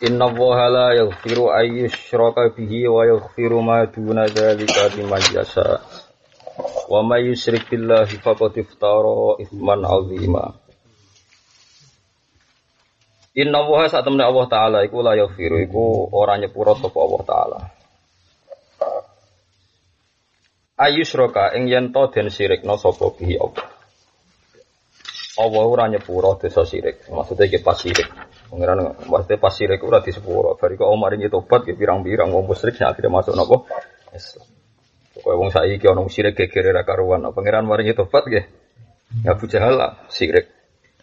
Inna allaha la yaghfiru ay yushraka bihi wa yaghfiru ma duna dzalika liman yasha. Wa may yusyrik billahi faqad iftara ithman 'azima. Inna allaha saat Allah taala iku la yaghfiru iku ora nyepuro sapa Allah taala. Ayusroka ing yen to den sirikna sapa bihi Allah. Allah ora nyepuro dosa sirik. Maksudnya iki pas sirik. Pengiran maksudnya pas sirik ora disepuro. Bari kok omar ini tobat ki pirang-pirang wong musyrik sing akhirnya masuk napa? Islam. Pokoke wong saiki ana sirik gegere ra karuan. Pengiran maringi tobat nggih. Ya Abu Jahal lah sirik.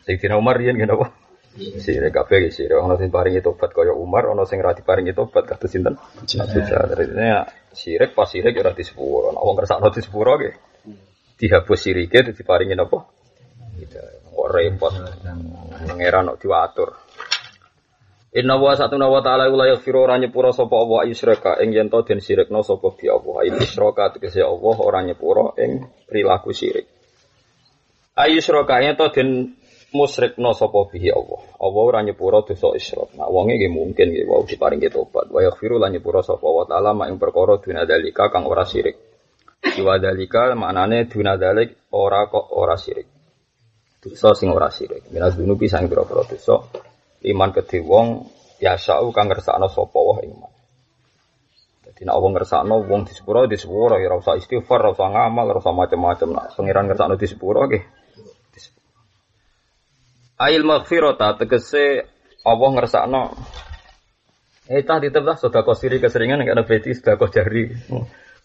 Sayyidina Umar yen ngene apa? Sirik kabeh sirik. Ana sing paringi tobat kaya Umar, ana sing ra diparingi tobat kados sinten? Abu Jahal. Artinya sirik pas sirik ora disepuro. Nek wong kersakno disepuro nggih. Dihapus sirike dadi paringi napa? Gitu. Kok repot. Pangeran kok diwatur. Inna wa satuna wa ta'ala la yaghfiru ora nyepura sapa Allah isyraka ing yen to den sirikna sapa bi Allah. Ayi isyraka tegese Allah ora nyepura ing perilaku sirik. Ayi isyraka yen to den musyrikna sapa bihi Allah. Allah ora nyepura dosa isyrak. Nah wonge nggih mungkin nggih wau diparingi tobat. Wa yaghfiru lan nyepura sapa wa ta'ala mak ing perkara duna dalika kang ora sirik. Iwa dalika maknane duna dalik ora kok ora sirik. Dosa sing ora sirik. Minas dunubi sang pira-pira dosa iman kedhe wong sa'u kang ngersakno sapa wae iman. Dadi nek wong ngersakno wong disepuro disepuro ya ora usah istighfar, ora usah ngamal, ora usah macam-macam. Nah, pangeran ngersakno disepuro nggih. Ail maghfirata tegese Allah ngersakno Eh tah ditebah sedekah siri keseringan nek ana beti sedekah jari.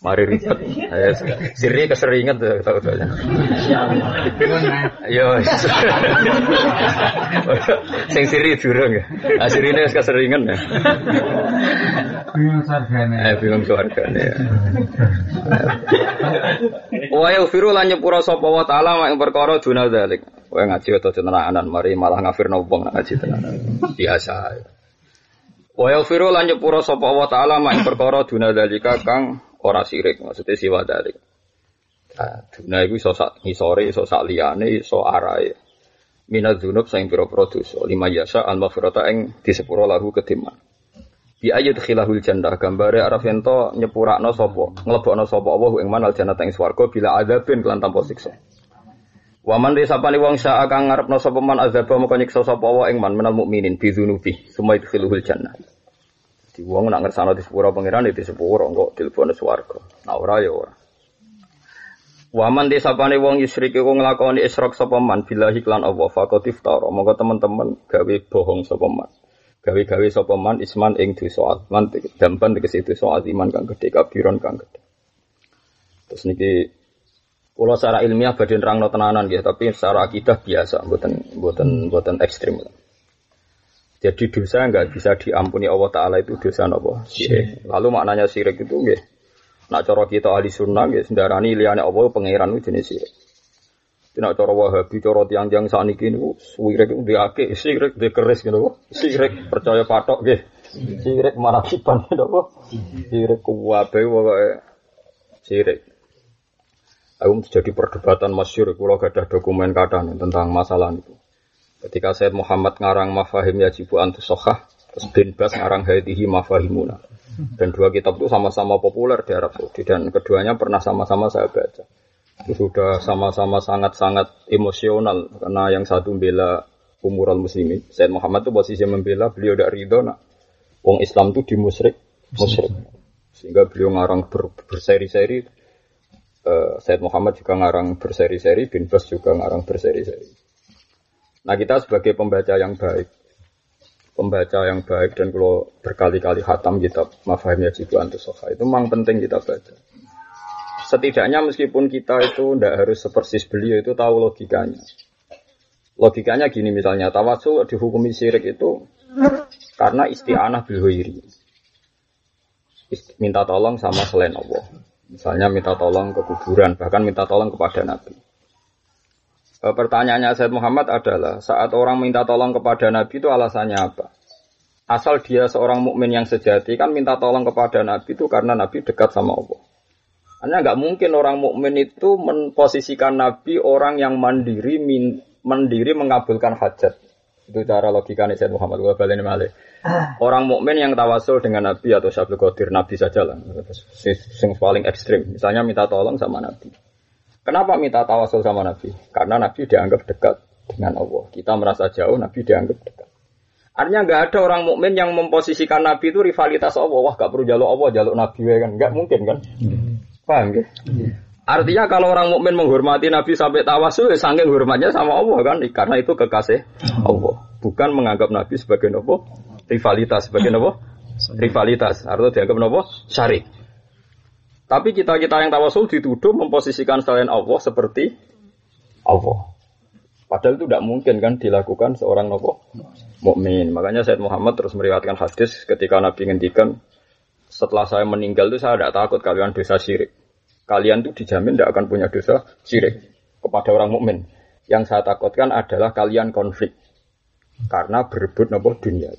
Mari ribet. Eh, siri keseringan tuh tahu tuh. Yo. Sing siri durung ya. Ah sirine wis keseringan ya. Bingung sargane. Eh bingung keluargane ya. Wa yaghfiru lan nyepura sapa wa taala mak perkara duna zalik. Kowe ngaji utawa tenanan mari malah ngafirno wong ngaji tenanan. Biasa. Wa yaghfiru lan nyepura sapa wa taala mak ing perkara duna zalika kang ora sirik maksudnya siwa dari. Nah, duna iku iso sak ngisore, iso sak liyane, iso arae. Minaz dzunub sing pira-pira. Lima yasa al maghfirata ing disepuro lahu kediman. Bi ayat khilahul jannah gambare araf ento nyepurakno sapa, nglebokno sapa Allah ing manal jannah ing swarga bila azabin kelan tanpa siksa. Waman risapani wong syaa kang ngarepno sapa man azaba moko sapa wa ing man menal mukminin bi dzunubi summa yadkhiluhul jannah. Di wong nak ngersano di sepuro pangeran itu sepuro kok dilebokno swarga. Nah ora ya ora. Waman desapane wong yusrik iku nglakoni isyrok sapa man billahi lan Allah faqad iftara. Monggo teman-teman gawe bohong sapa man. Gawe-gawe sapa man isman ing dosa atman dampan tegese dosa iman kang gedhe kabiron kang gedhe. Terus niki Kalau secara ilmiah badhe nerangno tenanan nggih, tapi secara akidah biasa, mboten mboten mboten ekstrim. Jadi dosa nggak bisa diampuni Allah Taala itu dosa nopo. Lalu maknanya sirik itu nggih. Nak cara kita ahli sunnah nggih sendarani liyane Allah pangeran itu jenis sirik. Tidak cara wahabi, cara tiang-tiang saniki niku sirik itu diake, sirik di keris gitu. Sirik percaya patok nggih. Sirik marakiban gitu. Sirik kuwabe pokoke sirik. Aku jadi perdebatan masyur, kalau gak ada dokumen kadang tentang masalah itu. Ketika Said Muhammad ngarang Mafahim Yajibu Antusohah, terus bin Bas ngarang Hadihi Mafahimuna. Dan dua kitab itu sama-sama populer di Arab Saudi dan keduanya pernah sama-sama saya baca. Itu sudah sama-sama sangat-sangat emosional karena yang satu membela umural muslimin. Said Muhammad itu posisi membela beliau tidak ridho wong Islam itu dimusrik musyrik. Sehingga beliau ngarang ber, berseri-seri Uh, Said Muhammad juga ngarang berseri-seri, bin Bas juga ngarang berseri-seri. Nah kita sebagai pembaca yang baik, pembaca yang baik dan kalau berkali-kali hatam kitab Mafahim Yajibu Antusofa itu memang penting kita baca. Setidaknya meskipun kita itu tidak harus sepersis beliau itu tahu logikanya. Logikanya gini misalnya, tawasul dihukumi syirik itu karena isti'anah ist- minta tolong sama selain Allah. Misalnya minta tolong ke kuburan, bahkan minta tolong kepada Nabi. E, pertanyaannya Said Muhammad adalah saat orang minta tolong kepada Nabi itu alasannya apa? Asal dia seorang mukmin yang sejati kan minta tolong kepada Nabi itu karena Nabi dekat sama Allah. Hanya nggak mungkin orang mukmin itu memposisikan Nabi orang yang mandiri min- mandiri mengabulkan hajat. Itu cara logikanya Said Muhammad wa baleni malih. Orang mukmin yang tawasul dengan Nabi atau Syabdul Qadir Nabi saja lah. Yang paling ekstrim. Misalnya minta tolong sama Nabi. Kenapa minta tawasul sama Nabi? Karena Nabi dianggap dekat dengan Allah. Kita merasa jauh, Nabi dianggap dekat. Artinya nggak ada orang mukmin yang memposisikan Nabi itu rivalitas Allah. Wah, gak perlu jaluk Allah, jaluk Nabi wae kan? Nggak mungkin kan? Paham ya? Artinya kalau orang mukmin menghormati Nabi sampai tawasul, ya saking hormatnya sama Allah kan? Karena itu kekasih Allah. Bukan menganggap Nabi sebagai nopo rivalitas, sebagai nopo rivalitas. Artinya dianggap nopo syarik. Tapi kita-kita yang tawasul dituduh memposisikan selain Allah seperti Allah. Padahal itu tidak mungkin kan dilakukan seorang nopo mukmin. Makanya Said Muhammad terus meriwayatkan hadis ketika Nabi ngendikan setelah saya meninggal itu saya tidak takut kalian dosa syirik. Kalian tuh dijamin tidak akan punya dosa syirik kepada orang mukmin. Yang saya takutkan adalah kalian konflik karena berebut nopo dunia.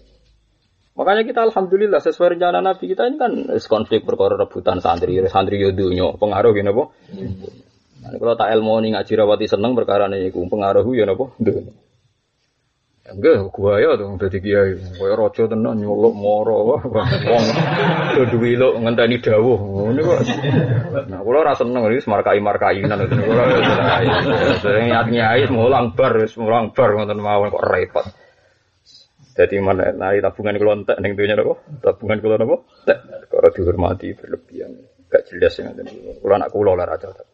Makanya kita alhamdulillah sesuai rencana Nabi kita ini kan konflik perkara rebutan santri, santri yo pengaruh gini apa? Nah, kalau tak ilmu nih ngaji rawati seneng perkara nih iku pengaruh yo napa? Dunya. Enggak, gua ya tuh dadi kiai, kaya raja tenan nyolok moro wong do duwi lo ngenteni dawuh. Ngene kok. Nah, kula ora seneng iki markai-markainan ngoten kula. Sering nyat-nyai mulang bar, wis mulang bar ngoten mawon kok repot. Jadi mana nari tabungan kulo entek ning dunya napa? Tabungan kulo napa? Entek. Kalau dihormati berlebihan. Gak jelas yang ngoten. Kulo anak kulo lah ra cocok.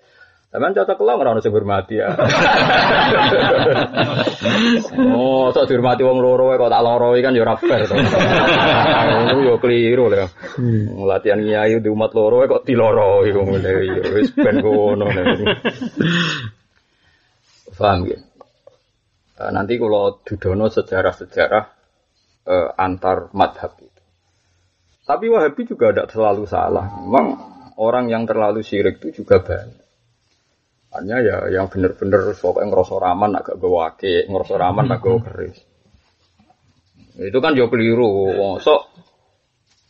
Teman cocok kulo ora ono sing hormati ya. oh, sok dihormati wong loro kok tak loro kan ya to. Ngono yo keliru lah. Latihan kiai di umat loro kok diloro iku ngene ya wis ben ngono. Paham ya? Eh, nanti kalau dudono sejarah-sejarah eh, antar madhab itu. Tapi Wahabi juga tidak selalu salah. Memang orang yang terlalu syirik itu juga banyak. Hanya ya yang bener-bener pokoknya ngerasa raman agak gue wake, ngerasa raman agak gue keris. Itu kan jauh keliru. Wong sok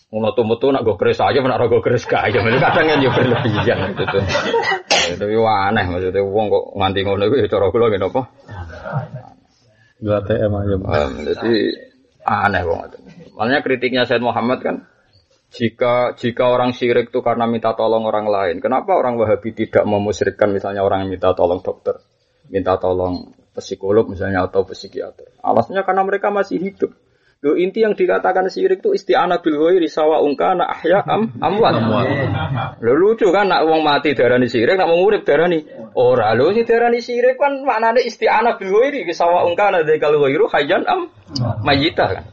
ngono tuh metu nak gue keris aja, nak gue keris kaya. Itu kadang yang jauh berlebihan gitu. Itu yo aneh maksudnya wong kok nganti ngono iku ya cara kula ngene apa? Dua TM aja. Jadi aneh banget. Makanya kritiknya Said Muhammad kan, jika jika orang syirik itu karena minta tolong orang lain, kenapa orang Wahabi tidak memusyrikkan misalnya orang yang minta tolong dokter, minta tolong psikolog misalnya atau psikiater? Alasannya karena mereka masih hidup. Lo inti yang dikatakan syirik itu isti'anah bil ghairi sawa ungkana ahya am amwat. Lo lucu kan nak wong mati darani syirik, nak wong urip darani ora. Lo sing darani syirik kan maknane isti'anah bil ghairi sawa ungkana dzakal ghairu hayyan am mayita kan.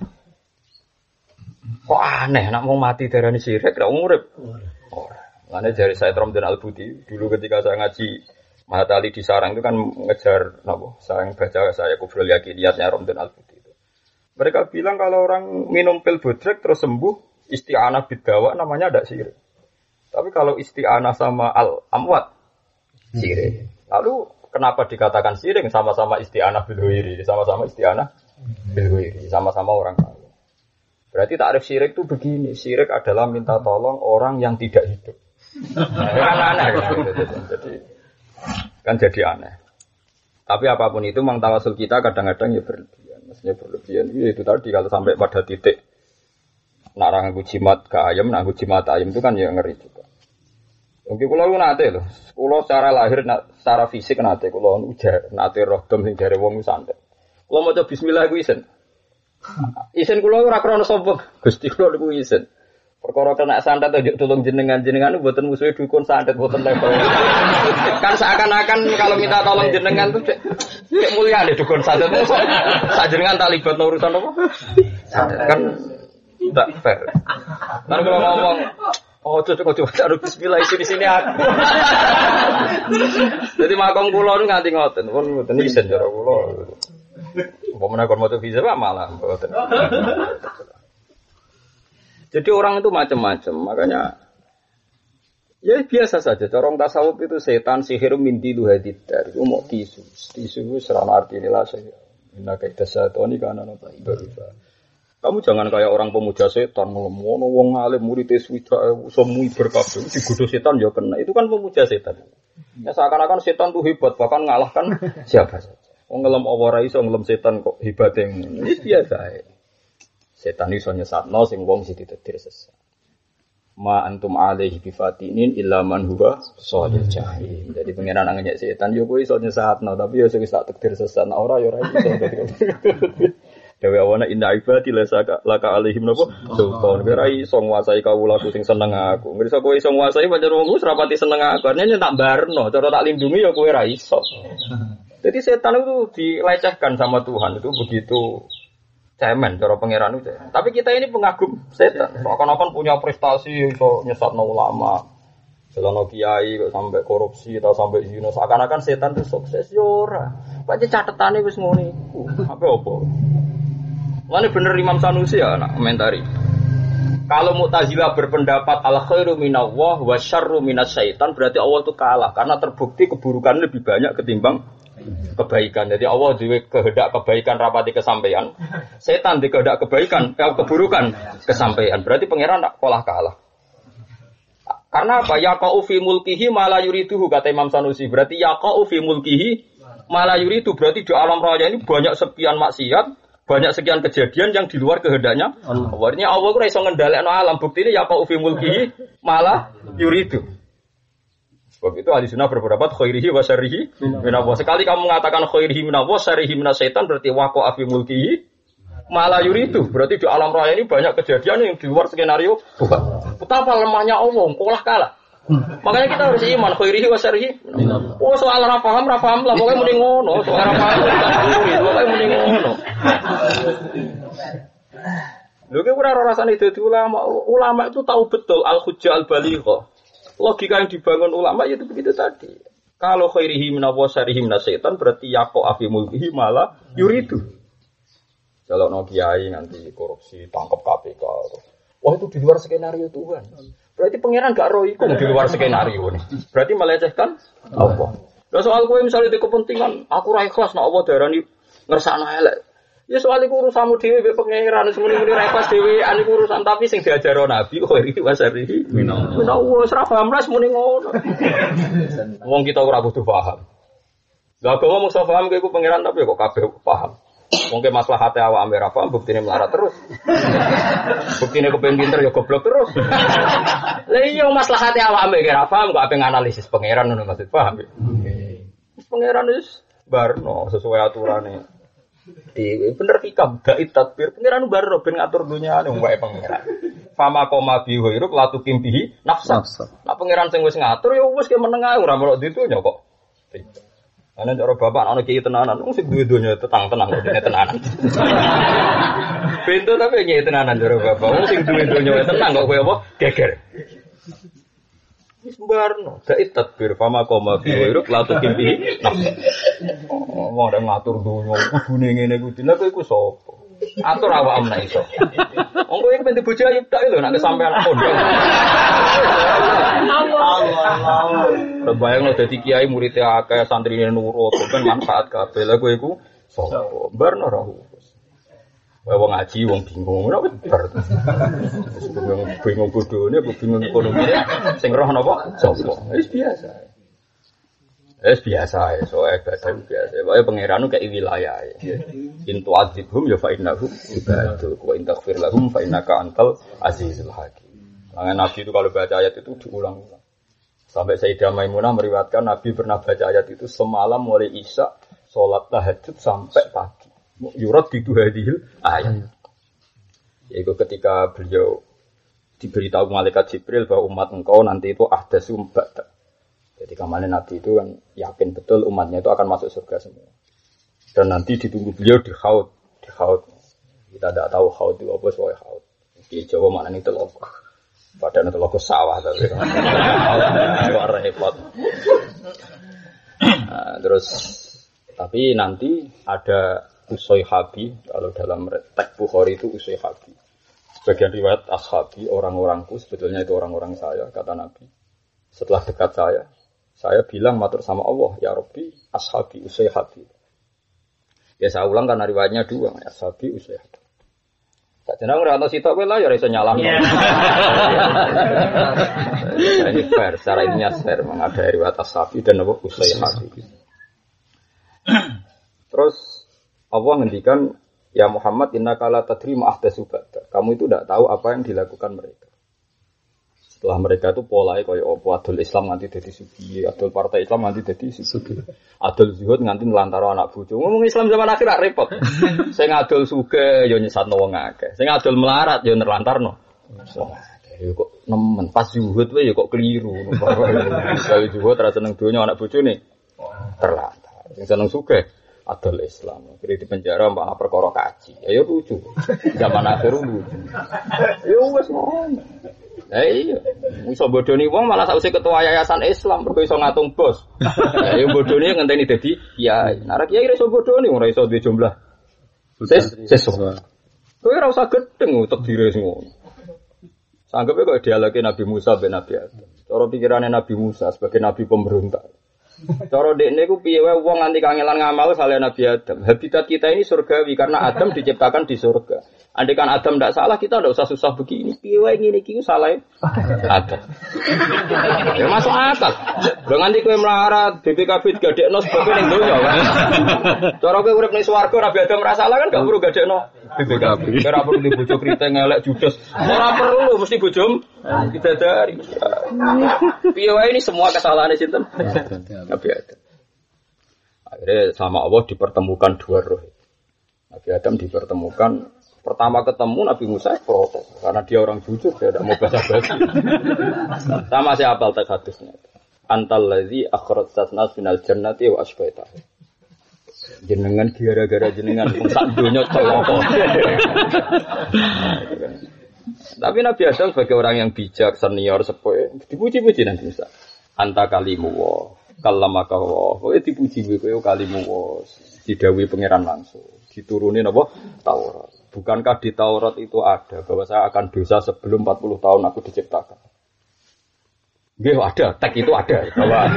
Kok aneh nak mau mati darani syirik, nak wong urip. Ora. Makanya dari saya Romdan Al Budi dulu ketika saya ngaji Mahatali di sarang itu kan ngejar nabo, saya baca saya kubrul yakiniyatnya Romdan Al Budi itu. Mereka bilang kalau orang minum pil bodrek terus sembuh, isti'anah bidawa namanya ada syirik. Tapi kalau isti'anah sama al amwat syirik. Lalu kenapa dikatakan syirik sama-sama isti'anah bil ghairi, sama-sama isti'anah bil ghairi, sama-sama orang kaya. Berarti takrif syirik itu begini, syirik adalah minta tolong orang yang tidak hidup. Nah, kan aneh kan? Jadi kan jadi aneh. Tapi apa pun itu memang tawasul kita kadang-kadang ya berlebihan. Maksudnya berlebihan ya itu tadi kalau sampai pada titik nak nganggu jimat ke ayam, nganggu jimat ayam itu kan ya ngeri juga. Mungkin kalau lu nate loh, kalau secara lahir, secara fisik nate, kalau ujar nate roh dom sing dari wong santet. Kalau mau coba Bismillah gue isen, isen kalau ora krono sombong, gusti kalau gue isen. Perkara kena santet aja tolong jenengan jenengan itu buatan musuhnya dukun santet buatan level. kan seakan-akan kalau minta tolong jenengan tuh cek cek mulia deh dukun santet. Saat jenengan tak libat urusan apa? Santet kan tak fair. Kan kalau ngomong Oh, cocok coba cari bismillah isi di sini aku. Jadi makom kulo nu nganti ngoten, pun ngoten isen cara kulo. Apa menakon moto visa malah ngoten. Jadi orang itu macam-macam, makanya ya biasa saja. Corong tasawuf itu setan sihir minti lu hadidar. Itu mau tisu, tisu serana arti ini lah saya. Inna kaidah satoni karena napa ibadah. Kamu jangan kayak orang pemuja setan, ngono wong alim murid swida semui berkabeh digoda setan ya kena. Itu kan pemuja setan. Ya seakan-akan setan tuh hebat, bahkan ngalahkan siapa saja. Wong ngelem apa ra iso ngelem setan kok hebat yang ini biasa ae. Setan iso nyesatno sing wong sing ditetir sesat. Ma antum alaihi bifatinin illa man huwa shalil jahim. Jadi pengenan angen setan yo kowe iso nyesatno tapi yo sing tak tektir sesat nah, ora yo ora iso. Dewe awana inna ibadi laka laka alaihim napa sultan. Kira iso nguasai kawulaku sing seneng aku. Ngerti kowe iso nguasai pancen wong wis seneng aku. Artinya tak barno, cara tak lindungi ya kowe ra iso. Jadi setan itu dilecehkan sama Tuhan itu begitu cemen cara pangeran itu. Tapi kita ini pengagum setan. Seakan-akan punya prestasi iso nyesatno ulama. Selama kiai sampai korupsi atau sampai zina seakan-akan setan itu sukses yo ora. Pancen catetane wis ngono iku. Apa apa? Mana bener Imam Sanusi ya anak komentari. Kalau Mu'tazilah berpendapat al khairu minallah wa syarru minas syaitan berarti Allah itu kalah karena terbukti keburukan lebih banyak ketimbang kebaikan. Jadi Allah juga kehendak kebaikan rapati kesampaian. Setan di kehendak kebaikan, keburukan kesampaian. Berarti pangeran tak kalah kalah. Karena apa? Ya kau fi mulkihi malah yuriduhu kata Imam Sanusi. Berarti ya kau fi mulkihi malah yuridu. Berarti di alam raya ini banyak sekian maksiat, banyak sekian kejadian yang di luar kehendaknya. Artinya Allah itu iso ngendhalekno alam. Bukti ini ya kau fi mulkihi malah yuridu. Sebab itu ahli sunnah berpendapat khairihi wa syarihi minallah. Sekali kamu mengatakan khairihi minallah, syarihi minasyaitan berarti waqo afi mulkihi malah yuridu. Berarti di alam raya ini banyak kejadian yang di luar skenario Tuhan. Betapa lemahnya Allah, kolah kalah. Makanya kita harus iman khairihi wa syarihi. Oh soal ra paham, ra paham lah pokoknya mending ngono. Soal ra paham pokoknya mending ngono. Lho ki ora rasane dadi ulama. Ulama itu tahu betul al-hujjah al-balighah. Logika yang dibangun ulama itu begitu tadi. Kalau khairihi minawa syarihi setan berarti yako afi mulkihi malah yuridu. Kalau no kiai nanti korupsi tangkap KPK. Wah itu di luar skenario Tuhan. Berarti pangeran gak roh iku di luar skenario nih. Berarti melecehkan apa? Nah soal gue misalnya di kepentingan aku ra ikhlas nak Allah darani ngersakno elek. Ya soal iku urusanmu dhewe mbek pangeran semuni-muni ra ikhlas dhewe ane urusan tapi sing diajaro Nabi kok iki wasari. Menawa wis ra paham ras muni ngono. Wong kita ora butuh paham. Lah kok ngomong so paham iku pangeran tapi kok kabeh paham. Mungkin masalah hati awak ambil apa, buktinya melarat terus. Buktinya kepengen pinter ya goblok terus. Lah iya masalah hati awak ambil paham, kok apa analisis pangeran ngono maksud paham. Pangeran wis barno sesuai aturannya. Di bener hikam gak tadbir pangeran barno ben ngatur dunia wong wae pangeran. Fama koma bihu iruk latu kimpihi nafsa. Nah pangeran sing wis ngatur ya wis ke meneng ae ora melok ditunya kok. Ana cara bapak ana kiai tenanan, wong sing duwe donya tenang-tenang kok dene tenanan. Pintu tapi nyai tenanan cara bapak, wong sing duwe donya tenang kok kowe apa? Geger. Wis barno, dai tadbir fama koma latu kimpi. Oh, mau ada ngatur donya, kudune ngene kuwi. Lah kowe iku sapa? Atur awak amna iso. Wong kowe pengen bojo ayu tak lho nek kesampean pondok. Allah. Bayang lo dadi kiai muridnya akeh santrine nurut, kan manfaat kabeh. Lah kowe iku sapa? Barno ra Wong ngaji, wong bingung, ora bar. Bingung, bingung bodone, bingung ekonomi. Sing roh napa? Sapa? Wis biasa. Wis biasa ya, soalnya ibadah biasa. Pokoknya pangeran kayak wilayah ya. Intu azibhum ya fa innahum ibadu. Wa in taghfir lahum fa innaka antal azizul hakim. Makanya Nabi itu kalau baca ayat itu diulang-ulang. Sampai Sayyidah Maimunah meriwayatkan Nabi pernah baca ayat itu semalam mulai Isya sholat tahajud sampai pagi. Yurat di hadil ayat. Yaitu ketika beliau diberitahu malaikat Jibril bahwa umat engkau nanti itu ahdasu ba'da. Jadi kemarin Nabi itu kan yakin betul umatnya itu akan masuk surga semua. Dan nanti ditunggu beliau di haud, di haud. Kita tidak tahu haud itu apa soal haud. Di Jawa mana itu loh. Padahal itu loh sawah tapi. Repot. Nah, terus tapi nanti ada usoi habi kalau dalam teks Bukhari itu usoi habi. Sebagian riwayat ashabi, orang-orangku, sebetulnya itu orang-orang saya, kata Nabi. Setelah dekat saya, saya bilang matur sama Allah, ya Rabbi, ashabi usayhati. Ya saya ulang karena riwayatnya dua, ashabi usayhati. Tak jenang ora ana sitok kowe lah ya iso nyalahno. Ini fair, secara ilmiah fair, memang ada riwayat ashabi dan apa usayhati. Terus Allah ngendikan Ya Muhammad inna kala tadri ma'ahdasu Kamu itu tidak tahu apa yang dilakukan mereka. Setelah mereka itu pola kaya apa adul Islam nanti jadi sugi, adul partai Islam nanti jadi sugi. Adul zuhud nganti nelantara anak bojo. Ngomong Islam zaman akhir repot. Sing adul suge yo nyesatno wong akeh. Sing adul melarat yo nerlantarno. Ya kok nemen pas zuhud wae kok keliru. Kalau zuhud ra seneng donya anak bojone terlantar. Sing seneng suge adol Islam. Kiri di penjara malah perkara kaji. Ya, ya lucu. Zaman akhir lucu. Ya wes ngono. Ya iya, iso bodoni wong malah sausé ketua yayasan Islam mergo iso ngatung bos. Ya yo bodoni ngenteni dadi kiai. Nah kiai iso bodoni ora iso duwe jumlah. Ses ses. Kowe ora usah gedeng utek dire ngono. Sanggepe kok dialogi Nabi Musa ben Nabi Adam. Cara pikirannya Nabi Musa sebagai nabi pemberontak. Cara dekne ku piye wae wong nganti kangelan ngamal saleh Nabi Adam. Habitat kita ini surgawi karena Adam diciptakan di surga. Andai kan Adam tidak salah, kita tidak usah susah begini. Wae ngene iki salah Adam. Ya masuk akal. Lho nganti kowe melarat BPKB gadekno sebab ning donya kan. Cara kowe urip ning swarga Nabi Adam ora salah kan gak perlu gadekno BPKB. Ora perlu di bojo kriteng elek judes. Ora perlu mesti bojom kita dari. Piye wae ini semua kesalahan sinten? Nabi Adam. Akhirnya sama Allah dipertemukan dua roh. Nabi Adam dipertemukan Pertama ketemu Nabi Musa protes karena dia orang jujur, dia tidak mau basa basi. Sama saya apal teks hadisnya. Antal ladzi akhrajat nas minal jannati wa asbaita. Jenengan gara-gara jenengan sak dunya celaka. Tapi Nabi Adam sebagai orang yang bijak, senior, sepuh, dipuji-puji Nabi Musa. Anta kalimu wa, kalamaka wa. Pokoknya dipuji kowe kalimu wa. Didawi pangeran langsung. Diturunin apa? Taurat. Bukankah di Taurat itu ada bahwa saya akan dosa sebelum 40 tahun aku diciptakan? Gih ada, tag itu ada bahwa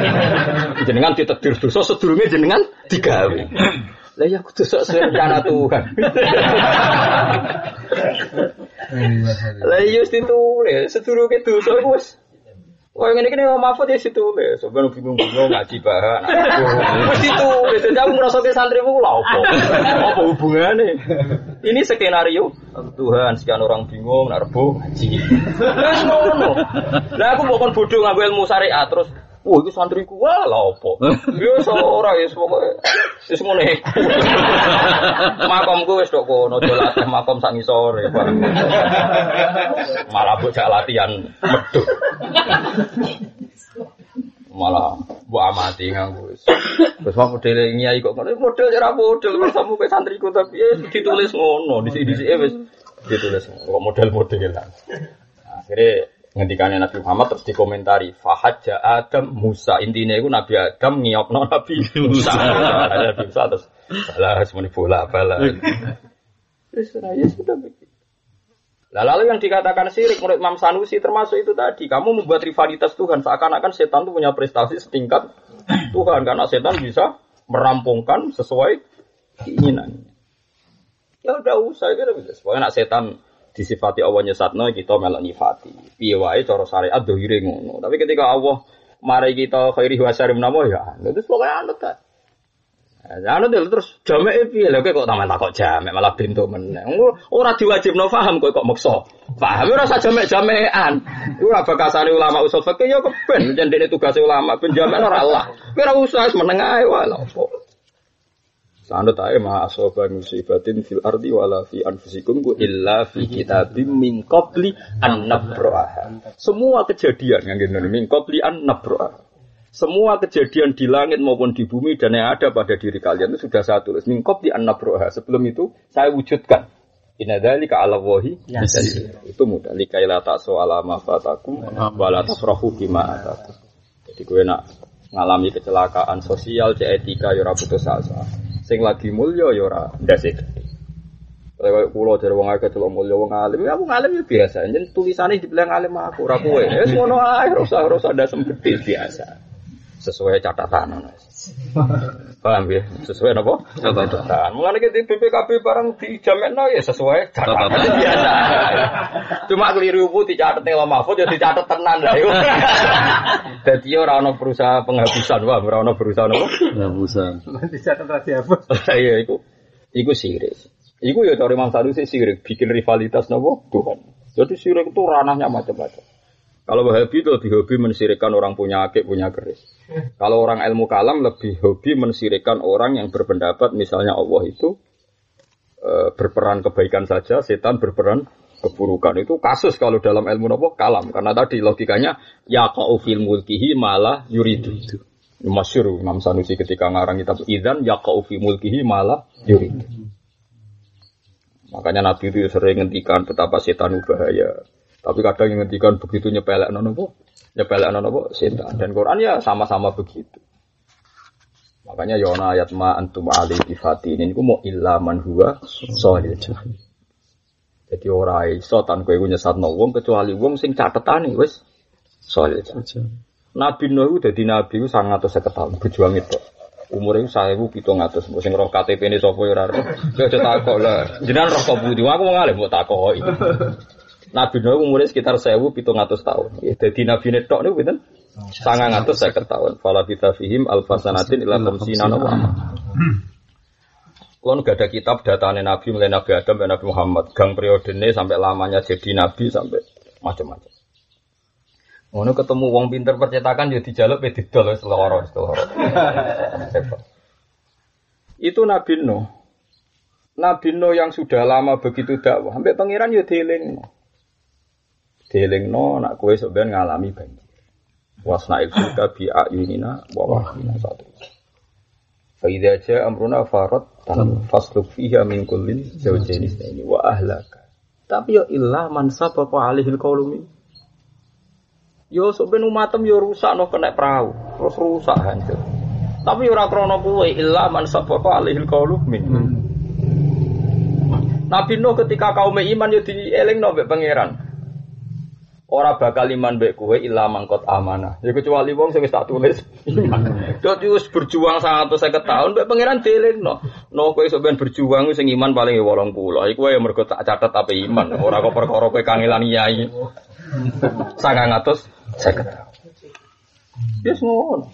jenengan ditetir dosa sedurunge jenengan digawe. Lah ya aku dosa rencana Tuhan. Lah iya ditulis sedurunge dosa wis Oh ini kan Mahfud ya situ le, sebenarnya bingung-bingung ngaji bahan. Mesti itu, jadi aku merasa ke santri mu lah apa? Apa hubungannya? Ini skenario Tuhan sekian orang bingung, narbo ngaji. Terus ngono. Nah aku bukan bodoh ngambil ilmu syariat terus Wah, itu santriku wah lah opo. Ya ora ya pokoke wis ngene. Makomku wis tok kono dolatih makom sak ngisore. Malah bocah latihan medhuk. Malah mbok amati nganggo wis. Wis wae model nyai kok ngono model ora model sampe santriku tapi ya ditulis ngono di sini wis ditulis kok model-modelan. Akhirnya ngendikane Nabi Muhammad terus dikomentari fahaja Adam Musa. Intinya itu Nabi Adam ngiokno Nabi Musa. Nabi Musa terus salah semuanya bola bala ya sudah begitu Nah, lalu yang dikatakan syirik menurut Imam Sanusi termasuk itu tadi kamu membuat rivalitas Tuhan seakan-akan setan itu punya prestasi setingkat Tuhan karena setan bisa merampungkan sesuai keinginannya. Ya udah usah itu bisa. Pokoknya nak setan disifati Allah nyesatno kita melok nyifati. Piye wae cara syariat dohire ngono. Tapi ketika Allah mari kita khairi wa syarri menapa ya, itu pokoknya anut kan. Ya anut terus jamek piye lho kok taman takok jamek malah pintu meneh. Ora diwajibno paham kok kok maksa. Paham ora usah jamek-jamekan. Ora bakasane ulama usul fikih ya keben jendene tugas ulama ben jamek ora Allah. Ora usah meneng ae wae lho. Sanut ae ma asoba musibatin fil ardi wala fi anfusikum ku illa fi kitabim min qabli an nabraha. Semua kejadian yang ngene min qabli an nabraha. Semua kejadian di langit maupun di bumi dan yang ada pada diri kalian itu sudah saya tulis min qabli an nabraha. Sebelum itu saya wujudkan. Inna dzalika 'ala Allahi Itu mudah likaila ta'su ala ma fatakum wa tafrahu bima atakum. Jadi gue nak ngalami kecelakaan sosial, cek etika, ya ora putus asa. Sing lagi mulya ya ora ndase gede. Kayak kulo dari wong akeh celok mulya wong alim, ya wong alim ya biasa. Jen tulisane dibilang alim aku ora. Ya ngono ae, ora usah ora usah biasa. Sesuai catatan. Paham ya? Sesuai napa? Catatan. Mulane kita BPKB barang dijamekno ya sesuai catatan biasa. Cuma keliru bu dicatet ning Mahfud ya dicatet tenan lah iku. Dadi ora ana berusaha penghapusan, wah ora ana berusaha napa? Penghapusan. Dicatat rahasia apa? Iya iku. Iku sirik. Iku ya cari Imam Sanusi sirik, bikin rivalitas nopo Tuhan. Jadi sirik itu ranahnya macam-macam. Kalau Wahabi itu lebih hobi mensirikan orang punya akik, punya keris. Kalau orang ilmu kalam lebih hobi mensirikan orang yang berpendapat misalnya Allah itu e, berperan kebaikan saja, setan berperan keburukan. Itu kasus kalau dalam ilmu nopo kalam. Karena tadi logikanya ya fil mulkihi malah yuridu. Masyur Imam Sanusi ketika ngarang kitab Idan ya fi mulkihi malah yuridu. Makanya Nabi itu sering ngendikan betapa setan bahaya. Tapi kadang yang ngendikan begitu nyepelek nono po, nyepelek nono po setan. Dan Quran ya sama-sama begitu. Makanya Yona ayat ma antum ali tifati ini ku mau illa man huwa solil. Jadi orang iso tan kowe nyesat wong kecuali wong sing catetane wis solil. Nabi Nuh dadi nabi ku 150 tahun berjuang itu. Umur itu saya bu pitung atas, sing roh KTP ini sopo ya. Gak ada takok lah. Jangan roh kau budi, aku mau ngalih mau takok. Nabi Nuh umurnya sekitar sewu pitung atas tahun. Ya, jadi Nabi Netok nih betul. Sangang atas saya ketahuan. Fala kita fihim alfasanatin ilah komsina nawa. Kalau gak ada kitab datanya Nabi mulai Nabi Adam dan Nabi Muhammad. Gang periode ini sampai lamanya jadi Nabi sampai macam-macam. Ngono ketemu wong pinter percetakan ya dijaluk pe didol wis lara wis Itu Nabi Nuh. Nabi Nuh yang sudah lama begitu dakwah, sampai pangeran ya dielingno. Dielingno nak kowe sampean ngalami banjir. Wasna'il fulka bi ayunina wa wahyina satu. Faidah aja amruna farat tan fasluk fiha min kullin zawjaini ini wa ahlaka. Tapi ya illah man sababa alihil qaulumi Yo ben umatem yo rusak no kena perahu, terus rusak hancur. Tapi ora krana kuwe illa man sabaqa alihil qaulu min. Nabi Nuh ketika kaum iman yo dielingno mbek pangeran. Ora bakal iman mbek kowe illa mangkot amanah. Ya kecuali wong sing wis tak tulis. Dadi wis berjuang 150 tahun mbek pangeran dielingno. No kowe sok ben berjuang sing iman paling 80. Iku ya mergo tak catet apa iman. Ora kok perkara kowe kangelan yai. Sangang atus saya ketahui. Yes ngono.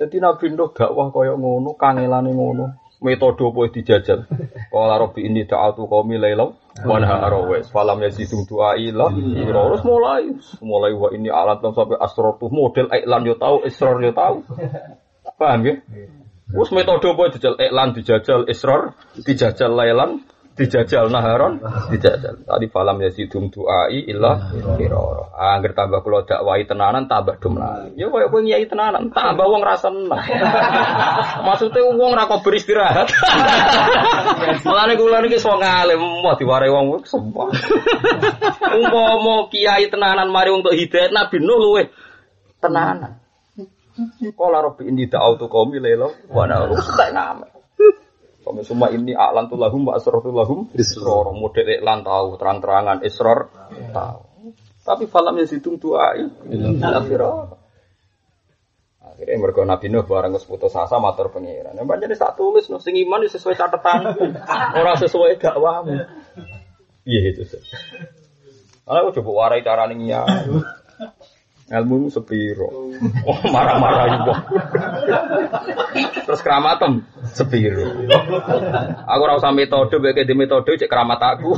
Jadi Nabi Nuh dakwah kaya ngono, kangelane ngono. Metode apa dijajal? Qala rabbi inni ta'atu qaumi lailau wa nahara wa falam yazidum du'ai la terus mulai mulai wa ini alat sampai asratu model iklan yo tahu israr yo tahu. Paham ya? Wes metode apa dijajal iklan dijajal israr dijajal lailan dijajal naharon? Dijajal. Tadi falam ya sidum duai ilah kiroro. Angger tambah kula dakwai tenanan tambah dum ya koyo kowe nyai tenanan tambah wong rasa seneng maksudnya wong ra kok beristirahat. Mulane kula niki sok ngalim mau diwarai wong semua. Umpama kiai tenanan mari untuk hidayat nabi nuh luwe tenanan. Kala robi ini da'autu qaumi lelo? Wa na'ru tak ngamen kami semua ini aklan tuh lahum, asror tuh lahum, isror. Model iklan tahu, terang-terangan isror tahu. Tapi falam yang situng tuai, akhirnya. Akhirnya mereka Nabi Nuh barang ke putus asa matur pengiran. Yang banyak tak tulis, no, sing iman sesuai catatan, orang sesuai dakwamu. Iya itu. Aku coba warai cara nih ilmu sepiro. Oh, marah-marah ibu. Terus keramatem sepiro. Aku ora usah metode bae di metode cek keramat aku.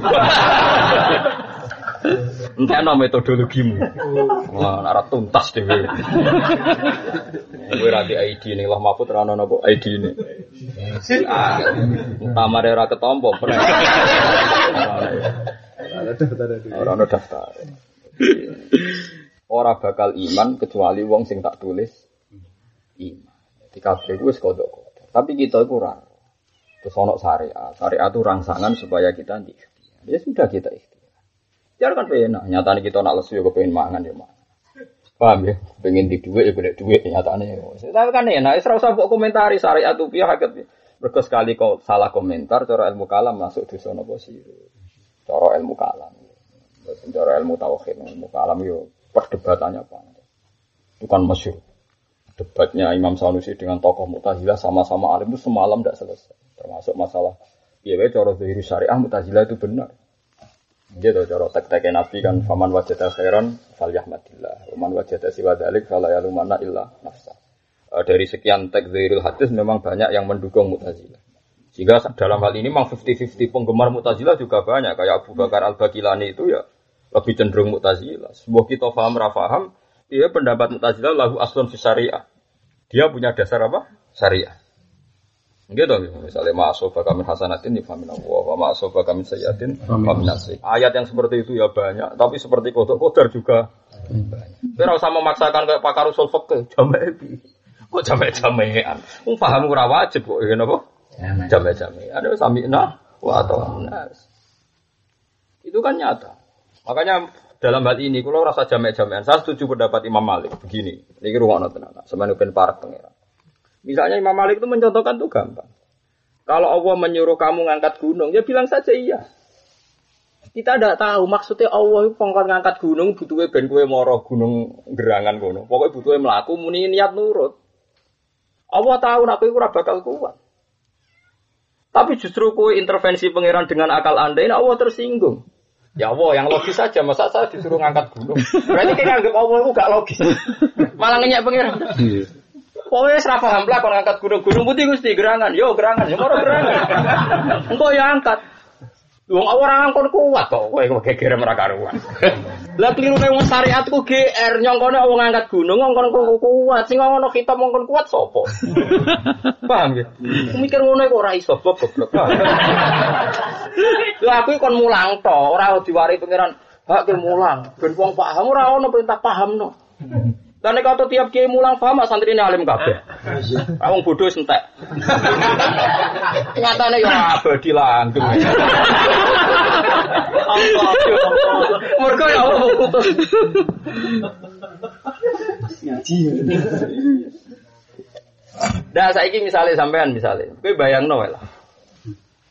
Entah no metodologimu. Wah, nara tuntas dhewe. Kowe ra di ID ning lah Mahfud ra ono napa ID ini. Tamare ora ketompo. Ora ono daftar. Ora bakal iman kecuali wong sing tak tulis iman. Di kabeh wis kodok Tapi kita itu ora. Terus ono syariat. Syariat itu rangsangan supaya kita nanti ikhtiar. Ya sudah kita ikhtiar. Ikhtiar kan enak. Nyatanya kita nak lesu ya kepengen mangan ya mangan. Paham ya? Pengen di duit ya boleh duit nyatanya. Tapi kan enak. Serau usah kok komentari syariat itu piye hakikat. Mergo sekali kau salah komentar cara ilmu kalam masuk dosa napa sirik. Cara ilmu kalam. Cara ilmu tauhid, ilmu kalam yo perdebatannya apa? Itu kan masyhur. Debatnya Imam Sanusi dengan tokoh Mu'tazilah sama-sama alim itu semalam tidak selesai. Termasuk masalah Iya, cara zahiri syariah Mu'tazilah itu benar. Gitu cara tek-tek Nabi kan faman wajada khairan falyahmadillah. Faman wajada siwa fala yalumana illa nafsa. E, dari sekian tek zahirul hadis memang banyak yang mendukung Mu'tazilah. Sehingga dalam hal ini memang 50-50 penggemar Mu'tazilah juga banyak. Kayak Abu Bakar Al-Bakilani itu ya lebih cenderung Mu'tazilah. Sebuah kita paham rafaham, dia pendapat Mu'tazilah lahu aslun fi syariah. Dia punya dasar apa? Syariah. Gitu, misalnya ma'asofa kami hasanatin ya famin Allah, wa ma'asofa kami sayyatin famin. Ayat yang seperti itu ya banyak, tapi seperti kodok kodar juga banyak. Tapi sama memaksakan kayak pakar usul fikih, jamai Kok jamai jamean? Wong paham ora wajib kok ngene apa? Jamai jamean. Ada samina wa atau nas. Itu kan nyata. Makanya dalam hal ini, kalau rasa jamai jamean, saya setuju pendapat Imam Malik begini. Ini rumah tenan, semuanya ben para pengiran. Misalnya Imam Malik itu mencontohkan tuh gampang. Kalau Allah menyuruh kamu ngangkat gunung, ya bilang saja iya. Kita tidak tahu maksudnya Allah itu pongkot ngangkat gunung butuhnya ben kue moro gunung gerangan gunung. Pokoknya butuhnya melaku muni niat nurut. Allah tahu nak kue bakal kuat. Tapi justru kue intervensi pangeran dengan akal anda ini Allah tersinggung. Ya Allah, yang logis saja, masa saya disuruh ngangkat gunung. Berarti kayak nganggep Allah itu gak logis. Malah ngenyak pangeran. Iya. Pokoknya serah paham lah kalau angkat gunung-gunung putih gusti gerangan, yo gerangan, yo mau gerangan. Engkau ya angkat. Wong orang angkon kuat kok, kowe kok geger mereka ruan. Lah keliru nek wong syariatku GR nyongkone wong angkat gunung ngongkon kok kuat, sing ngono kita ngongkon kuat sapa? Paham ya? Mikir ngono kok ora iso goblok. Lah aku kon mulang to, ora diwari pangeran hak ke mulang. Ben wong paham ora ono perintah paham no. Dan nek kata tiap kiai mulang paham santri ini alim kabeh. Wong bodoh sentek. Nyatane ya abadi langgeng. Mergo ya Allah putus. Ngaji. Nah, saiki misalnya sampean misalnya, kowe bayangno lah.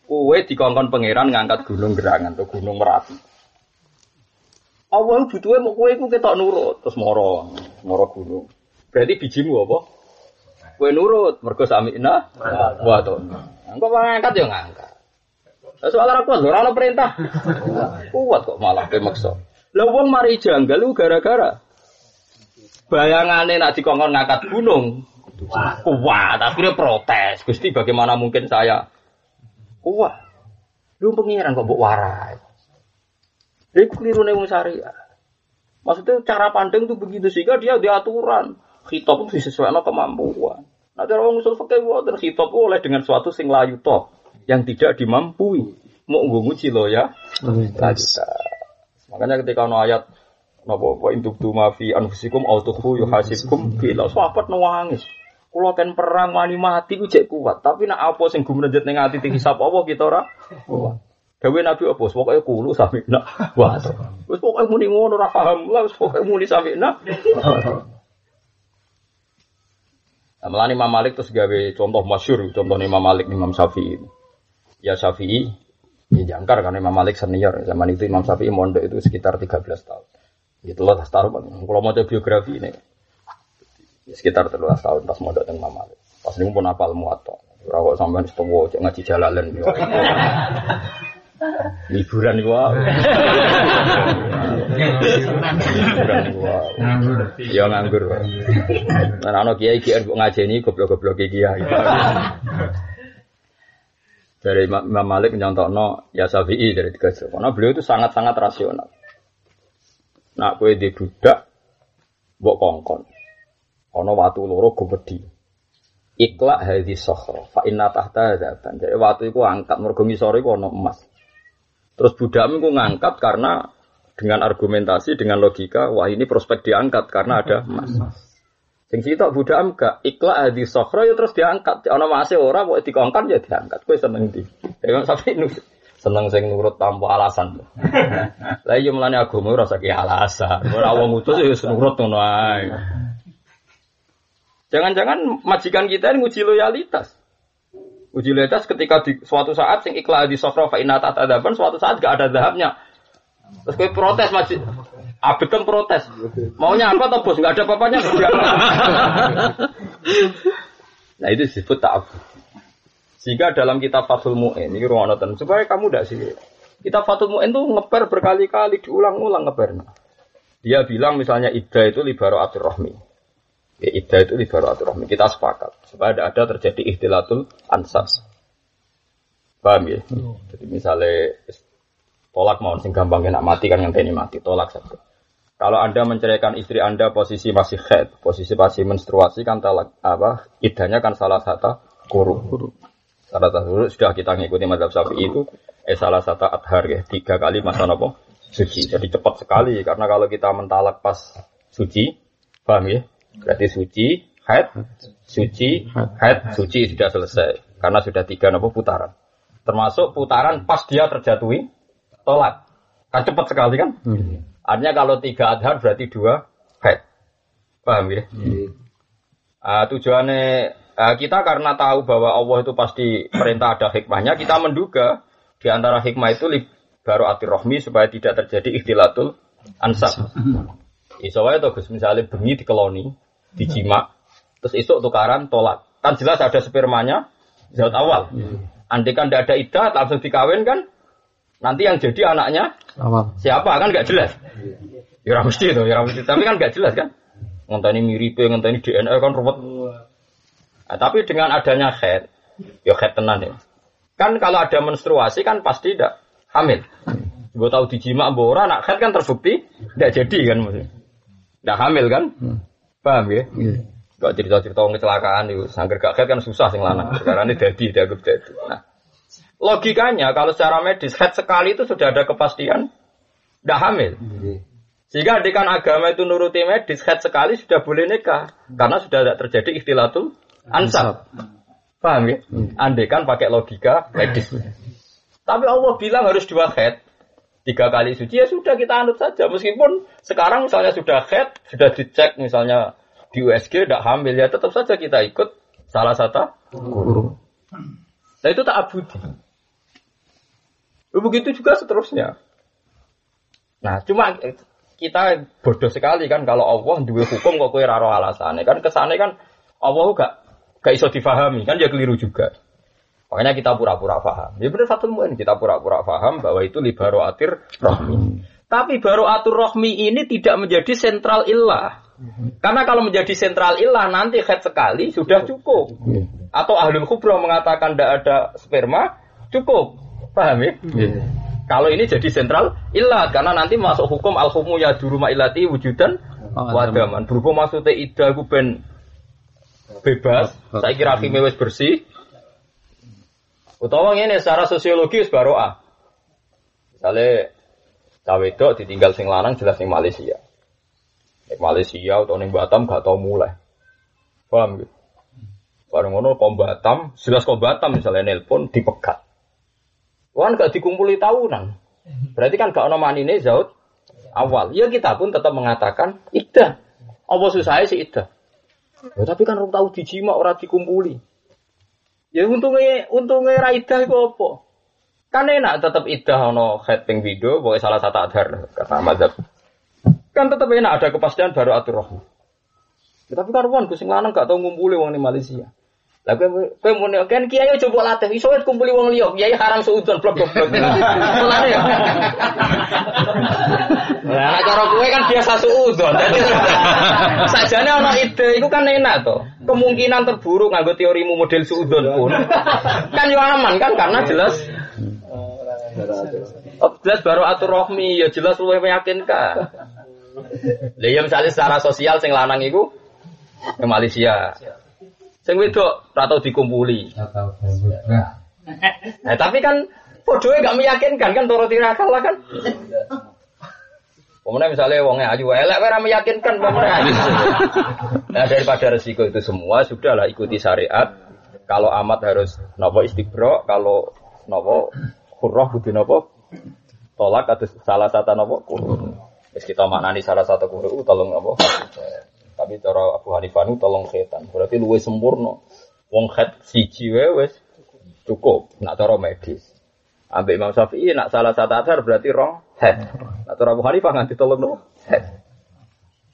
Kowe dikongkon pangeran ngangkat gunung gerangan atau gunung merapi. Allah butuhnya mau kue ku ketok nurut terus moro moro gunung. Berarti bijimu apa? Kue nurut mergo samina wa to. Engko ngangkat ya ngangkat. Soal ora kuat, ora perintah. Kuat kok malah kowe maksa. Lah wong mari janggal gara-gara bayangane nak dikongkon ngangkat gunung. Kuat, akhirnya protes. Gusti bagaimana mungkin saya kuat? Lu pengiran kok mbok warai. Jadi keliru nih syariah. Maksudnya cara pandang itu begitu sehingga dia diaturan. Khitab itu disesuaikan kemampuan. Nah cara orang usul fakir dan khitab oleh dengan suatu sing layu toh yang tidak dimampui. Mau nguji lo ya. Makanya ketika ono ayat Napa wa intuk tu mafi anfusikum au tukhfu yuhasibkum bila sahabat nangis. Kula kan perang wani mati ku cek kuat, tapi nak apa sing gumrejet ning ati hisab apa kita ora kuat. Dawe Nabi apa? Pokoknya kulu sampai nak. Wah, terus pokoknya muni ngono ora paham lah, pokoknya muni sampai nak. Nah, malah Imam Malik terus gawe contoh masyur, contoh Imam Malik, Imam Syafi'i. Ya Syafi'i, ya jangkar karena Imam Malik senior. Zaman itu Imam Syafi'i mondok itu sekitar 13 tahun. Gitu loh, taruh Kalau mau biografi ini, ya sekitar 13 tahun pas mondok dengan Imam Malik. Pas ini pun apal muatok. Rawat sampean setuwo, ngaji jalalan. Liburan gua. Liburan gua. Ya nganggur. Nah, ana kiai kiai mbok ngajeni goblok-goblok kiai. Dari Imam Malik no ya Syafi'i dari tiga Karena beliau itu sangat-sangat rasional. Nak kue di budak, mbok kongkon. Ono watu loro gomedi. Iklak hadis sokhro, fa inna tahta hadapan. Jadi waktu itu angkat mergo ngisore iku ono emas. Terus budakmu ku ngangkat karena dengan argumentasi, dengan logika, wah ini prospek diangkat karena ada emas. Sing sitok budak gak ikhlas di sokro ya terus diangkat. Ana masih ora kok dikongkon ya diangkat. Kowe seneng di. Ya sampai nu seneng sing nurut tanpa alasan. Lah iya melane agama ora saiki alasan. Ora wong utus ya nurut ngono ae. Jangan-jangan majikan kita ini nguji loyalitas. Uji loyalitas ketika di suatu saat sing ikla di sofra fa inna suatu saat gak ada zahabnya. Terus kowe protes masih Abetem protes. Maunya apa toh bos? Gak ada papanya. nah itu disebut ta'ab. Sehingga dalam kitab Fathul Mu'in, ini ruang nonton, supaya kamu tidak sih. Kitab Fathul Mu'in tuh ngeper berkali-kali, diulang-ulang ngeper. Dia bilang misalnya iddah itu libaro atur rohmi. Ya, iddah itu libaro atur rohmi. Kita sepakat. Supaya tidak ada terjadi ihtilatul ansas. Paham ya? Jadi misalnya tolak mau sing gampang nak mati kan yang ini mati, tolak saja. Kalau Anda menceraikan istri Anda posisi masih head, posisi masih menstruasi kan talak apa? Idahnya kan salah satu kuru. Salah satu kuru sudah kita ngikuti madhab sapi itu eh salah satu adhar ya tiga kali masa nopo suci. Jadi cepat sekali karena kalau kita mentalak pas suci, paham ya? Berarti suci, head, suci, head, suci sudah selesai karena sudah tiga nopo putaran. Termasuk putaran pas dia terjatuhi tolak. Kan cepat sekali kan? Hmm. Artinya kalau tiga adhar berarti dua haid. Paham ya? Hmm. Uh, tujuannya uh, kita karena tahu bahwa Allah itu pasti perintah ada hikmahnya, kita menduga di antara hikmah itu baru atir rohmi supaya tidak terjadi ikhtilatul ansab. Isowai itu Gus misalnya bengi dikeloni, dijima, terus isuk tukaran tolak. Kan jelas ada spermanya zat awal. Andai kan tidak ada idah langsung dikawin kan, nanti yang jadi anaknya awal. Siapa kan nggak jelas. Ya ora mesti itu, ya mesti. Tapi kan nggak jelas kan. Ngenteni mirip, ngenteni DNA kan ruwet. Nah, tapi dengan adanya head, ya head tenan ya. Kan kalau ada menstruasi kan pasti tidak hamil. Gue tahu dijima mbok nak head kan terbukti tidak jadi kan maksudnya. Tidak hamil kan? Paham ya? Iya. Gak cerita-cerita kecelakaan itu, sangger gak head kan susah sing lanang. Sekarang ini jadi, dianggap jadi. Nah, logikanya kalau secara medis head sekali itu sudah ada kepastian tidak hamil. Iya. Sehingga adekan agama itu nuruti medis, head sekali sudah boleh nikah. Karena sudah tidak terjadi ikhtilatul ansab. Paham ya? Hmm. Andekan pakai logika medis. Tapi Allah bilang harus dua head. Tiga kali suci ya sudah kita anut saja. Meskipun sekarang misalnya sudah head, sudah dicek misalnya di USG tidak hamil ya tetap saja kita ikut salah satu guru. Nah itu tak abudi. Begitu juga seterusnya. Nah, cuma kita bodoh sekali kan kalau Allah dua hukum kok kue raro alasannya kan ke sana kan Allah gak gak iso difahami kan dia keliru juga. Makanya kita pura-pura paham. Ya benar satu mungkin kita pura-pura paham bahwa itu libaro atir rohmi. Tapi baru atur rohmi ini tidak menjadi sentral ilah. Karena kalau menjadi sentral ilah nanti head sekali sudah cukup. Atau ahlul kubro mengatakan tidak ada sperma cukup. Paham ya? Kalau ini jadi sentral ilah karena nanti masuk hukum al hukum ya di rumah ilati wujudan oh, wadaman. Berhubung maksudnya ida aku ben bebas, oh, saya kira hakimnya wis bersih. Utawa ini secara sosiologis baru ah. Misalnya cawe ditinggal sing lanang jelas sing Malaysia. Nek Malaysia atau neng Batam gak tau mulai. Paham gitu? Bareng ngono kom Batam, jelas kom Batam misalnya nelpon dipegat. Wan gak dikumpuli tahunan. Berarti kan gak ono manine zaut awal. Ya kita pun tetap mengatakan ida. Apa susah sih ida? Ya, tapi kan orang tahu dijima orang dikumpuli. Ya untungnya untungnya raida itu apa? Kan enak tetap ida ono head ping video, boleh salah satu adhar kata mazhab. Kan tetap enak ada kepastian baru atur. Ya, tapi kan wan kusing lanang gak tau ngumpuli wong di Malaysia. Lah kowe kowe muni kan kiai coba latih iso wis kumpuli wong liya, kiai haram seudon blok blok blok. Mulane ya. Lah cara kowe kan biasa seudon. Dadi sajane ana ide iku kan enak to. Kemungkinan terburuk nganggo teorimu model seudon pun kan yo aman kan karena jelas Oh, jelas baru atur rohmi ya jelas luwih meyakinkan. Lah ya misalnya secara sosial sing lanang iku ke Malaysia. Sing wedok ora tau dikumpuli. Nah, tapi kan podoe gak meyakinkan kan toro tirakal lah kan. Pemenang misalnya wongnya ayu elek ora meyakinkan pemenang. Nah daripada resiko itu semua sudahlah ikuti syariat. Kalau amat harus nopo istiqro, kalau nopo hurrah kudu nopo tolak atau salah satu nopo kurun. Meski kita maknani salah satu kurun tolong nopo. Tapi cara Abu Hanifah nu tolong setan. Berarti luwe sempurna. Wong khat siji wae wis cukup. Nak cara medis. Ambek Imam Syafi'i nak salah satu adhar berarti rong head. Nak cara Abu Hanifah nganti tolong no head.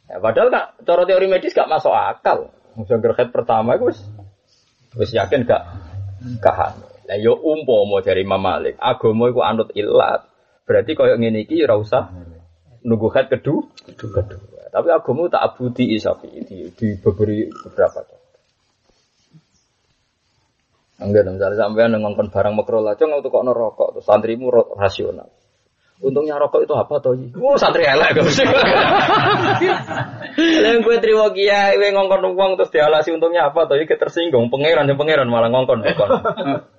Ya, padahal kak cara teori medis gak masuk akal. Musuh head pertama itu wis wis yakin gak hamil. Lah yo umpama dari Imam Malik, agama iku anut ilat. Berarti koyo ngene iki ora usah nunggu head kedua, kedua. Tapi agama tak abudi Syafi'i di, di beberapa Enggak, misalnya sampean ngongkon barang makro lah, cong untuk kok rokok, tuh santrimu rasional. Untungnya rokok itu apa toh? Oh santri elek gak mesti. Lain gue terima kiai, gue ngongkon uang terus dialasi untungnya apa toh? Kita tersinggung, pangeran yang pangeran malah ngongkon ngongkon.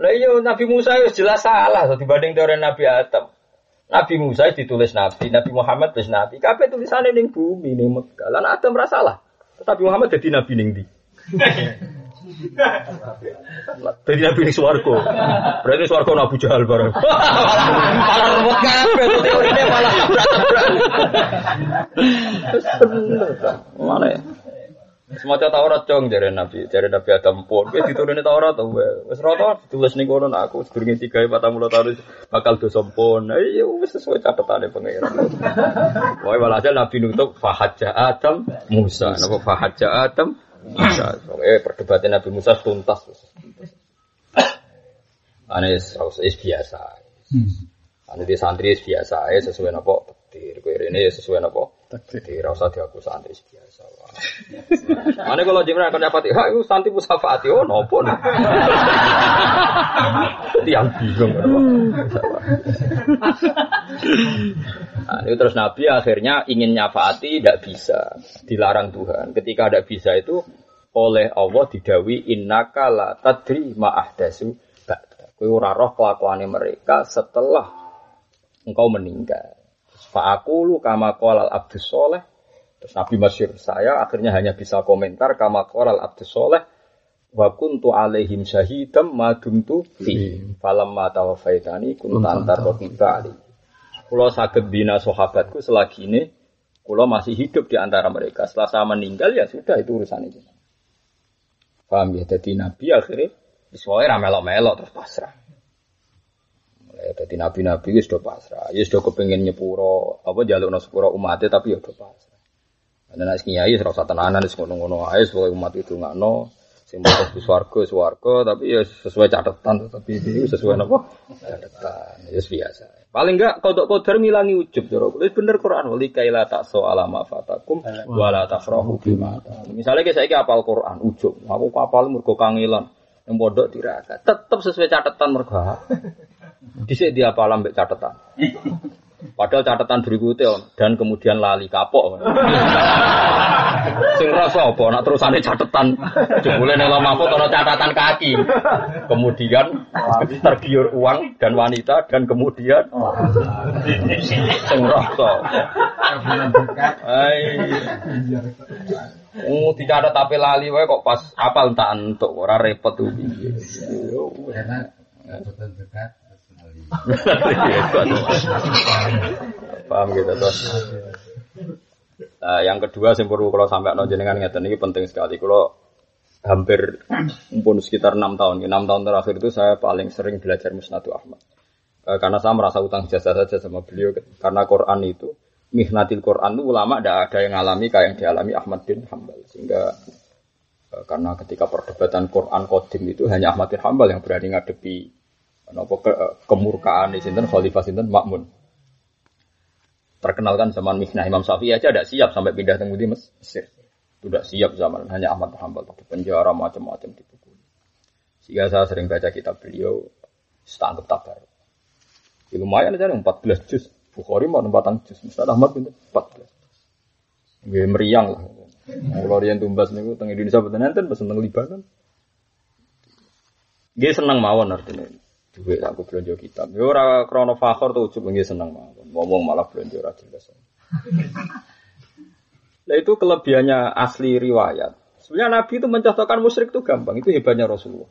Lah iya Nabi Musa itu jelas salah so, dibanding teori Nabi Adam. Nabi Musa ditulis Nabi, Nabi Muhammad tulis Nabi. Kabeh tulisannya ning bumi ning Mekah. Lah Adam rasalah. Tapi Muhammad jadi nabi ning di. Jadi nabi ning swarga. Berarti swarga Abu Jahal bareng. malah remut kabeh teorine malah berat-berat. Mana ya? Semacam Taurat cong dari Nabi, dari Nabi Adam pun. Gue diturunin Taurat tuh, wes rata tulis nih konon aku sedurungin tiga empat tamu tahun bakal dosa pun. Nah, iya, wes sesuai catatannya pengiran. Wah, walhasil Nabi nutup fahaja Adam Musa, napa fahaja Adam Musa. Eh perdebatan Nabi Musa tuntas. Ane is biasa. Ane di santri biasa, sesuai napa takdir. Kowe ini sesuai napa takdir. Ora usah diaku santri biasa. Mana kalau jemran akan dapat, ha itu santi musafati, oh nopo. Tiang bingung. Nah, itu terus Nabi akhirnya ingin nyafaati tidak bisa, dilarang Tuhan. Ketika tidak bisa itu oleh Allah didawi innaka la tadri ma ahdasu Kowe ora roh kelakuane mereka setelah engkau meninggal. Fa aku lu kama qala abdus soleh Terus Nabi Masyur saya akhirnya hanya bisa komentar kama koral abdus soleh wa kuntu alaihim syahidam madum tu fi falam ma tawafaitani kunta antar rokiba ali. Kulo sakit bina sahabatku selagi ini kulo masih hidup di antara mereka. Setelah saya meninggal ya sudah itu urusan itu. Paham ya? Jadi Nabi akhirnya Soalnya ramelok-melok terus pasrah. Mulai jadi nabi-nabi itu sudah pasrah. Ya sudah kepengen nyepuro apa jalur sepuro umatnya tapi ya sudah pasrah. Ana nek kiai ora usah tenanan wis ngono-ngono ae supaya umat itu nggak no sing di swarga swarga tapi ya sesuai catatan tapi ini sesuai apa catatan ya biasa. Paling enggak kodar ngilangi ujub cara wis bener Quran wali kaila tak so alama fatakum wala tafrahu bima. Misalnya kayak saya apal Quran ujub, aku apal mergo kangelan yang bodoh diraka. Tetap sesuai catatan mergo. Dhisik dia apal ambek catatan. Padahal catatan berikutnya dan kemudian lali kapok. Sing rasa apa nak terusane catatan jebule nek lemah ana catatan kaki. Kemudian tergiur uang dan wanita dan kemudian sing rasa. Ai. Oh, tidak ada tapi lali wae kok pas apal entak entuk ora repot tuh. Karena dekat Paham gitu terus. Nah, yang kedua sing perlu kalau sampai no jenengan ngeten ini penting sekali. Kalau hampir pun sekitar enam tahun, enam tahun terakhir itu saya paling sering belajar Musnadu Ahmad. E, karena saya merasa utang jasa saja sama beliau karena Quran itu mihnatil Quran itu ulama tidak ada yang alami kayak yang dialami Ahmad bin Hambal sehingga e, karena ketika perdebatan Quran Kodim itu hanya Ahmad bin Hambal yang berani ngadepi Napa ke, kemurkaan di sinten Khalifah sinten Makmun. Terkenal kan zaman Mihnah Imam Syafi'i aja tidak siap sampai pindah ke Mesir. Itu tidak siap zaman hanya Ahmad Hambal di penjara macam-macam dipukul. Sehingga saya sering baca kitab beliau setangkep tabar. Ya, lumayan aja 14 juz. Bukhari mau 4 juz. Ustaz Ahmad pinter 14. Gue meriang lah. Kalau yang tumbas nih, teng Indonesia nanti pesen teng Libanon. Gue senang mawon artinya duit aku belanja kitab. Ya ora krana fakhor tuh ujug nggih seneng mawon. Ngomong malah belanja ora jelas. Nah itu kelebihannya asli riwayat. Sebenarnya Nabi itu mencontohkan musyrik itu gampang. Itu hebatnya Rasulullah.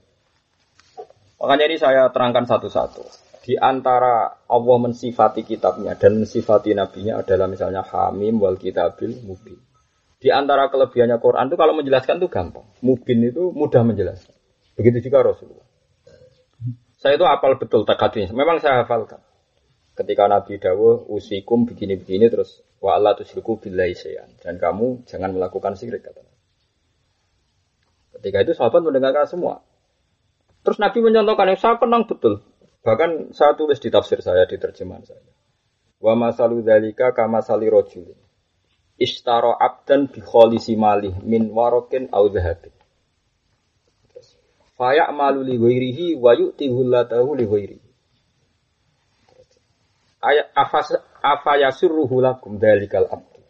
Makanya ini saya terangkan satu-satu. Di antara Allah mensifati kitabnya dan mensifati nabinya adalah misalnya Hamim wal kitabil mubin. Di antara kelebihannya Quran itu kalau menjelaskan itu gampang. Mubin itu mudah menjelaskan. Begitu juga Rasulullah. Saya itu hafal betul takatnya. Memang saya hafalkan. Ketika Nabi Dawuh usikum begini-begini terus wa Allah tusyriku billahi dan kamu jangan melakukan syirik kata Ketika itu sahabat mendengarkan semua. Terus Nabi mencontohkan yang saya kenang betul. Bahkan saya tulis di tafsir saya, di terjemahan saya. Wa masalu dzalika kama sali rajulin. Abdan bi min warokin au. Faya malu li ghairihi wa yu'tihu latahu li ghairihi. Ayat afayasurruhu lakum dalikal abdu.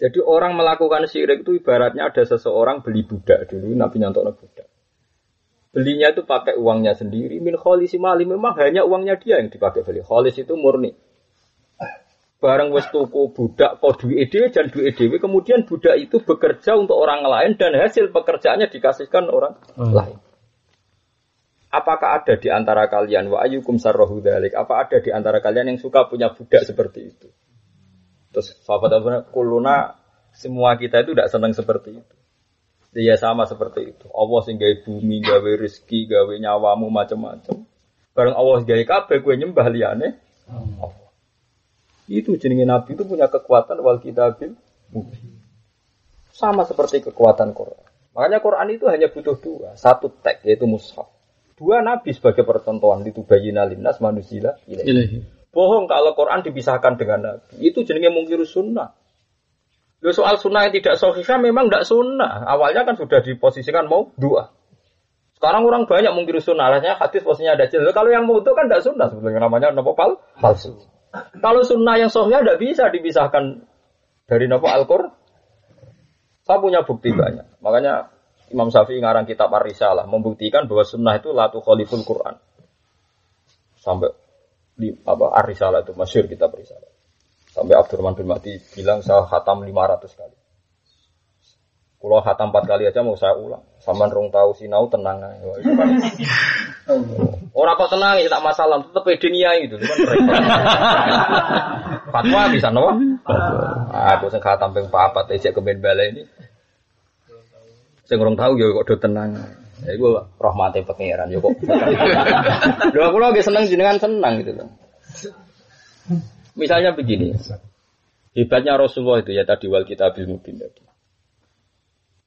Jadi orang melakukan syirik itu ibaratnya ada seseorang beli budak dulu, Nabi nyontok budak. Belinya itu pakai uangnya sendiri. Min kholisi mali memang hanya uangnya dia yang dipakai beli. Kholis itu murni. Barang wes tuku budak kok duit dhewe dan duit dhewe kemudian budak itu bekerja untuk orang lain dan hasil pekerjaannya dikasihkan orang hmm. lain. Apakah ada di antara kalian wa ayyukum sarrahu dzalik? Apa ada di antara kalian yang suka punya budak seperti itu? Terus sahabat kuluna semua kita itu tidak senang seperti itu. Dia sama seperti itu. Allah sing gawe bumi, gawe rezeki, gawe nyawamu macam-macam. Bareng Allah gawe kabeh kowe nyembah liyane Allah. Itu jenenge Nabi itu punya kekuatan wal kitabil Sama seperti kekuatan Quran. Makanya Quran itu hanya butuh dua. Satu teks yaitu mushaf. Dua Nabi sebagai percontohan itu bayi nalimnas manusia ilahi. Bohong kalau Quran dipisahkan dengan Nabi. Itu jenenge mungkir sunnah. Loh, soal sunnah yang tidak sahihah memang tidak sunnah. Awalnya kan sudah diposisikan mau dua. Sekarang orang banyak mungkir sunnah. Alasnya hadis posisinya ada jelas. Kalau yang mau itu kan tidak sunnah. Sebenarnya namanya nopo pal palsu. Kalau sunnah yang sahihah tidak bisa dipisahkan dari nopo al-Qur. Saya punya bukti banyak. Makanya Imam Syafi'i ngarang kitab Ar-Risalah membuktikan bahwa sunnah itu latu khaliful Quran. Sampai di apa Arisalah itu masyur kita berisalah. Sampai Abdurrahman bin Mahdi bilang saya khatam 500 kali. Kalau khatam 4 kali aja mau saya ulang. Saman rong tahu sinau tenang aja. Orang kok tenang ya tak masalah, niai gitu. Kan Fatwa bisa no? Aku sing khatam ping 4 ejek ke bala ini. Sing rong tahu ya kok do tenang. Ya gue rahmati pangeran ya kok. Lho aku lagi seneng jenengan senang gitu loh. Misalnya begini. Hebatnya Rasulullah itu ya tadi wal kitabil mubin tadi.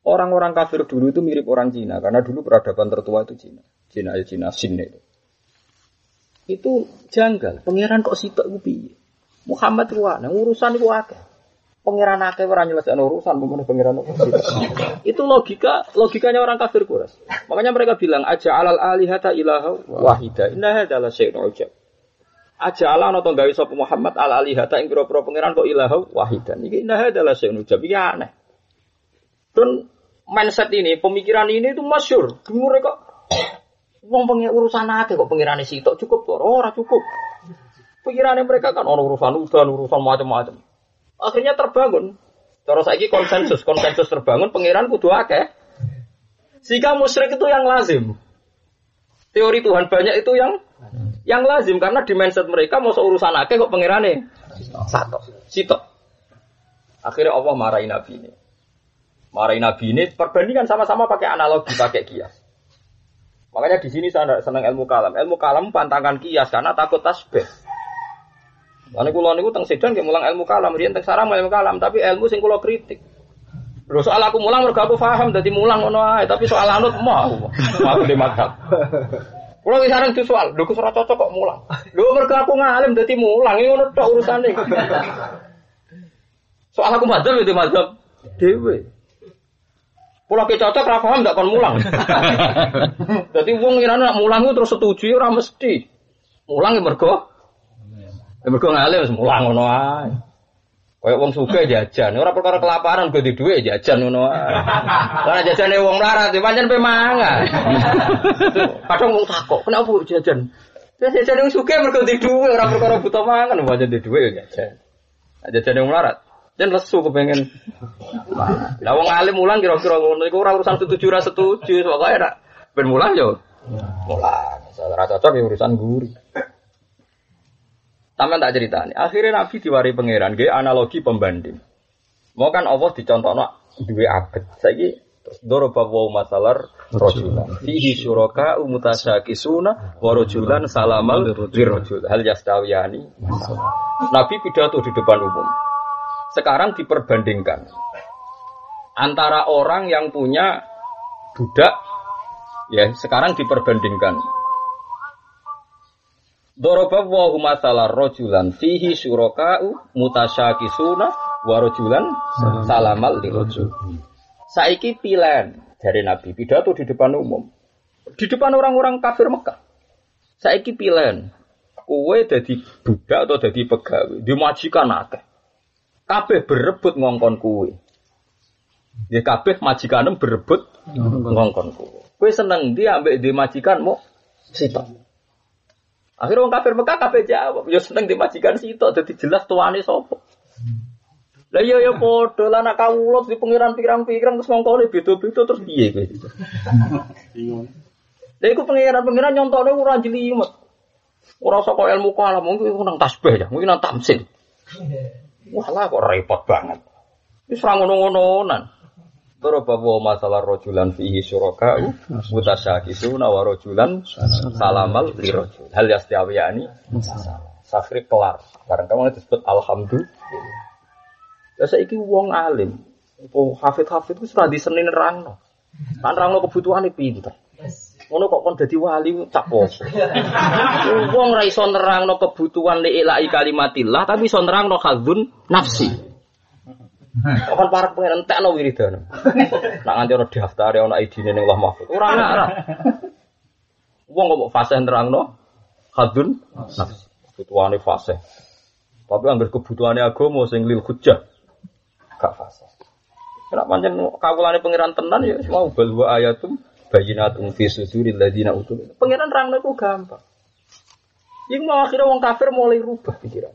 Orang-orang kafir dulu itu mirip orang Cina karena dulu peradaban tertua itu Cina. Cina ya Cina Sin itu. Itu janggal. Pangeran kok sitok gue Muhammad itu urusan itu akeh. Pengiran akeh ora nyelesaikan urusan pemene pengiran Itu logika logikanya orang kafir kuras. Makanya mereka bilang aja alal alihata ilaha wahida. Inna adalah syai'un ujab. Aja ala ana gawe sapa Muhammad al alihata ing pira-pira pengiran kok ilaha wahidan. Iki inna adalah syai'un ujab. Iki aneh. Dan mindset ini, pemikiran ini itu masyur. Gemure kok wong pengen urusan akeh kok pengirane sitok cukup kok ora cukup. Pikirannya mereka kan orang urusan udan, urusan macam-macam. Akhirnya terbangun. Cara saiki konsensus, konsensus terbangun, pangeran kudu akeh. Sehingga musyrik itu yang lazim. Teori Tuhan banyak itu yang yang lazim karena di mindset mereka mau urusan akeh kok pangerane satu, sitok. Akhirnya Allah marahin Nabi ini. Marahin Nabi ini perbandingan sama-sama pakai analogi, pakai kias. Makanya di sini saya senang ilmu kalam. Ilmu kalam pantangan kias karena takut tasbih. Lalu kulo niku teng sedan nggih mulang ilmu kalam, riyen teng sarang ilmu kalam, tapi ilmu sing kulo kritik. Lho soal aku mulang mergo aku paham dadi mulang ngono ae, tapi soal anut mau. Mau di maktab. Kulo wis sareng soal, lho ora cocok kok mulang. Lho mergo aku ngalim dadi mulang, iki ngono tok urusane. Soal aku madzhab itu madzhab dhewe. Kulo ke cocok ra paham ndak kon mulang. Dadi wong ngirane nak mulang terus setuju ora mesti. Mulang ya mergo Ya mergo ngalim wis mulang ngono ae. Kayak wong suka jajan, ora perkara kelaparan gue di duit jajan ngono. Lah jajane wong melarat ya pancen pe mangan. Kadang wong takok, kenapa jajan? Ya jajan wong suka mergo di duit, ora perkara buta mangan pancen di duit ya jajan. Jajan wong melarat. Dan lesu kepengen. Lah wong alim mulang kira-kira ngono iku ora urusan setuju ora setuju, pokoke ora ben mulang yo. Mulang. Ora cocok ya urusan guri. Taman tak cerita nih. Akhirnya Nabi diwari pangeran, gaya analogi pembanding. Mau kan Allah dicontohno duwe abet. Saiki terus doroba wa masalar rajulan. Fihi syuraka umutasyakisuna wa rajulan salamal lirrajul. Hal yastawiyani. Nabi pidato di depan umum. Sekarang diperbandingkan antara orang yang punya budak ya sekarang diperbandingkan Doroba wa masalah rojulan fihi syuraka'u mutasyakisuna wa rojulan salamal li rojul. Saiki pilihan dari Nabi pidato di depan umum. Di depan orang-orang kafir Mekah. Saiki pilihan. Kue jadi budak atau jadi pegawai. Dimajikan akeh. Kabeh berebut ngongkon kue. Ya kabeh majikanem berebut ngongkon kue. Kue seneng dia ambek di majikan mau sitok. Akhirnya orang kafir Mekah kafir jawab, ya seneng dimajikan sitok, jadi jelas tuane sopo. Lah iya ya padha lah anak kawula di pengiran pirang-pirang terus ngongkone beda-beda terus piye kowe. Lah iku pengiran-pengiran nyontone ora jelimet. Ora saka ilmu kalam, mungkin nang tasbih ya, mungkin nang tamsil. Wah lah kok repot banget. Wis ora ngono-ngononan. Doroba wa masalah rojulan fihi syuraka mutasyakisuna wa rojulan salamal li rojul. Hal yastiyawiyani Safri kelar. Barang kamu disebut alhamdulillah. Ya saiki wong alim. Hafid-hafid itu sudah disenin rangno. Kan rangno kebutuhane pinter. Ngono kok kon dadi wali cak poso. Wong ra iso nerangno kebutuhan li ilahi kalimatillah tapi iso nerangno khadzun nafsi. Kok kan para pengen entek no wiridan. Nak nganti ono daftar ono ID-ne ning Allah Mahfud. Ora ngarah. Wong kok fase nerangno khadzun nafsi. Kebutuhane fase. Tapi anggar kebutuhane agama sing lil hujjah. Gak fase. Kenapa pancen kawulane pangeran tenan ya mau bal wa ayatum bayinatum fi suduril ladina utul. Pangeran rangno iku gampang. Yang mau akhirnya wong kafir mulai rubah pikiran.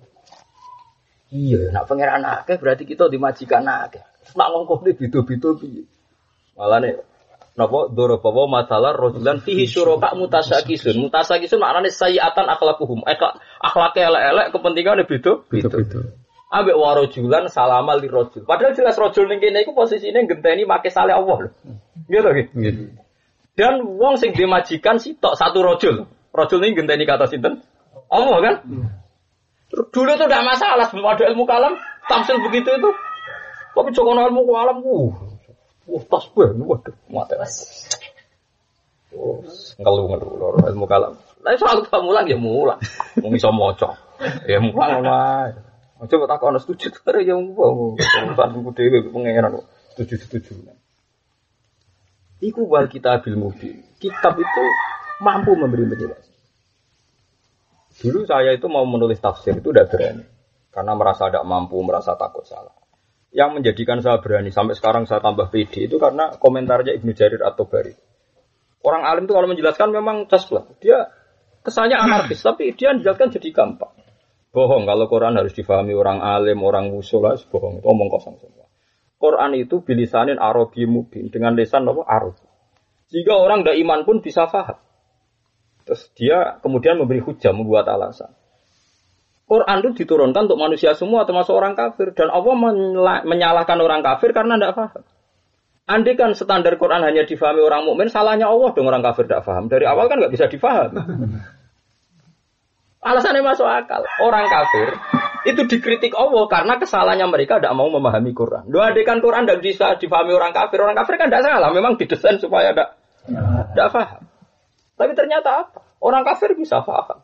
Iya, nak pangeran akeh berarti kita dimajikan akeh. Nak ngongkong di bidu-bidu piye. Malah nih, napa dorobawa masalah rojulan fihi syuraka mutasakisun. Mutasakisun maknane sayiatan akhlakuhum. Eka akhlaknya elek-elek kepentingannya bidu bidu. Ambek warojulan salamal di rojul. Padahal jelas rojul ning kene iku posisine genteni make sale Allah lho. Gitu gitu. Dan wong sing dimajikan sitok satu rojul. Rojul ini genteni kata sinten? Allah kan? Dulu itu tidak masalah, sebelum ada ilmu kalam, tamsil begitu itu. Tapi jokono ilmu kalam, uh, uh tasbih, waduh, mati. Oh, ngeluh ngeluh, lor ilmu kalam. Nah, soal kita mulang ya mulang, mau bisa moco, ya mulang lah. Coba tak kau setuju, ada yang mau, urusan buku dewi, pengeran, setuju setuju. Iku wal kita bil mubin. Kitab itu mampu memberi penjelasan. Dulu saya itu mau menulis tafsir itu udah berani. Karena merasa tidak mampu, merasa takut salah. Yang menjadikan saya berani, sampai sekarang saya tambah pede itu karena komentarnya Ibnu Jarir atau Bari. Orang alim itu kalau menjelaskan memang caslah. Dia kesannya anarkis, tapi dia menjelaskan jadi gampang. Bohong, kalau Quran harus difahami orang alim, orang usul, bohong. Itu omong kosong semua. Quran itu bilisanin Arabi mubin, dengan lisan apa? Arab. Jika orang tidak iman pun bisa faham. Terus dia kemudian memberi hujah, membuat alasan. Quran itu diturunkan untuk manusia semua, termasuk orang kafir. Dan Allah menyalahkan orang kafir karena tidak paham. Andai kan standar Quran hanya difahami orang mukmin, salahnya Allah dong orang kafir tidak paham. Dari awal kan nggak bisa difaham. Alasannya masuk akal. Orang kafir itu dikritik Allah karena kesalahannya mereka tidak mau memahami Quran. Dua adekan Quran tidak bisa difahami orang kafir. Orang kafir kan tidak salah. Memang didesain supaya tidak tidak paham. Tapi ternyata apa? Orang kafir bisa paham.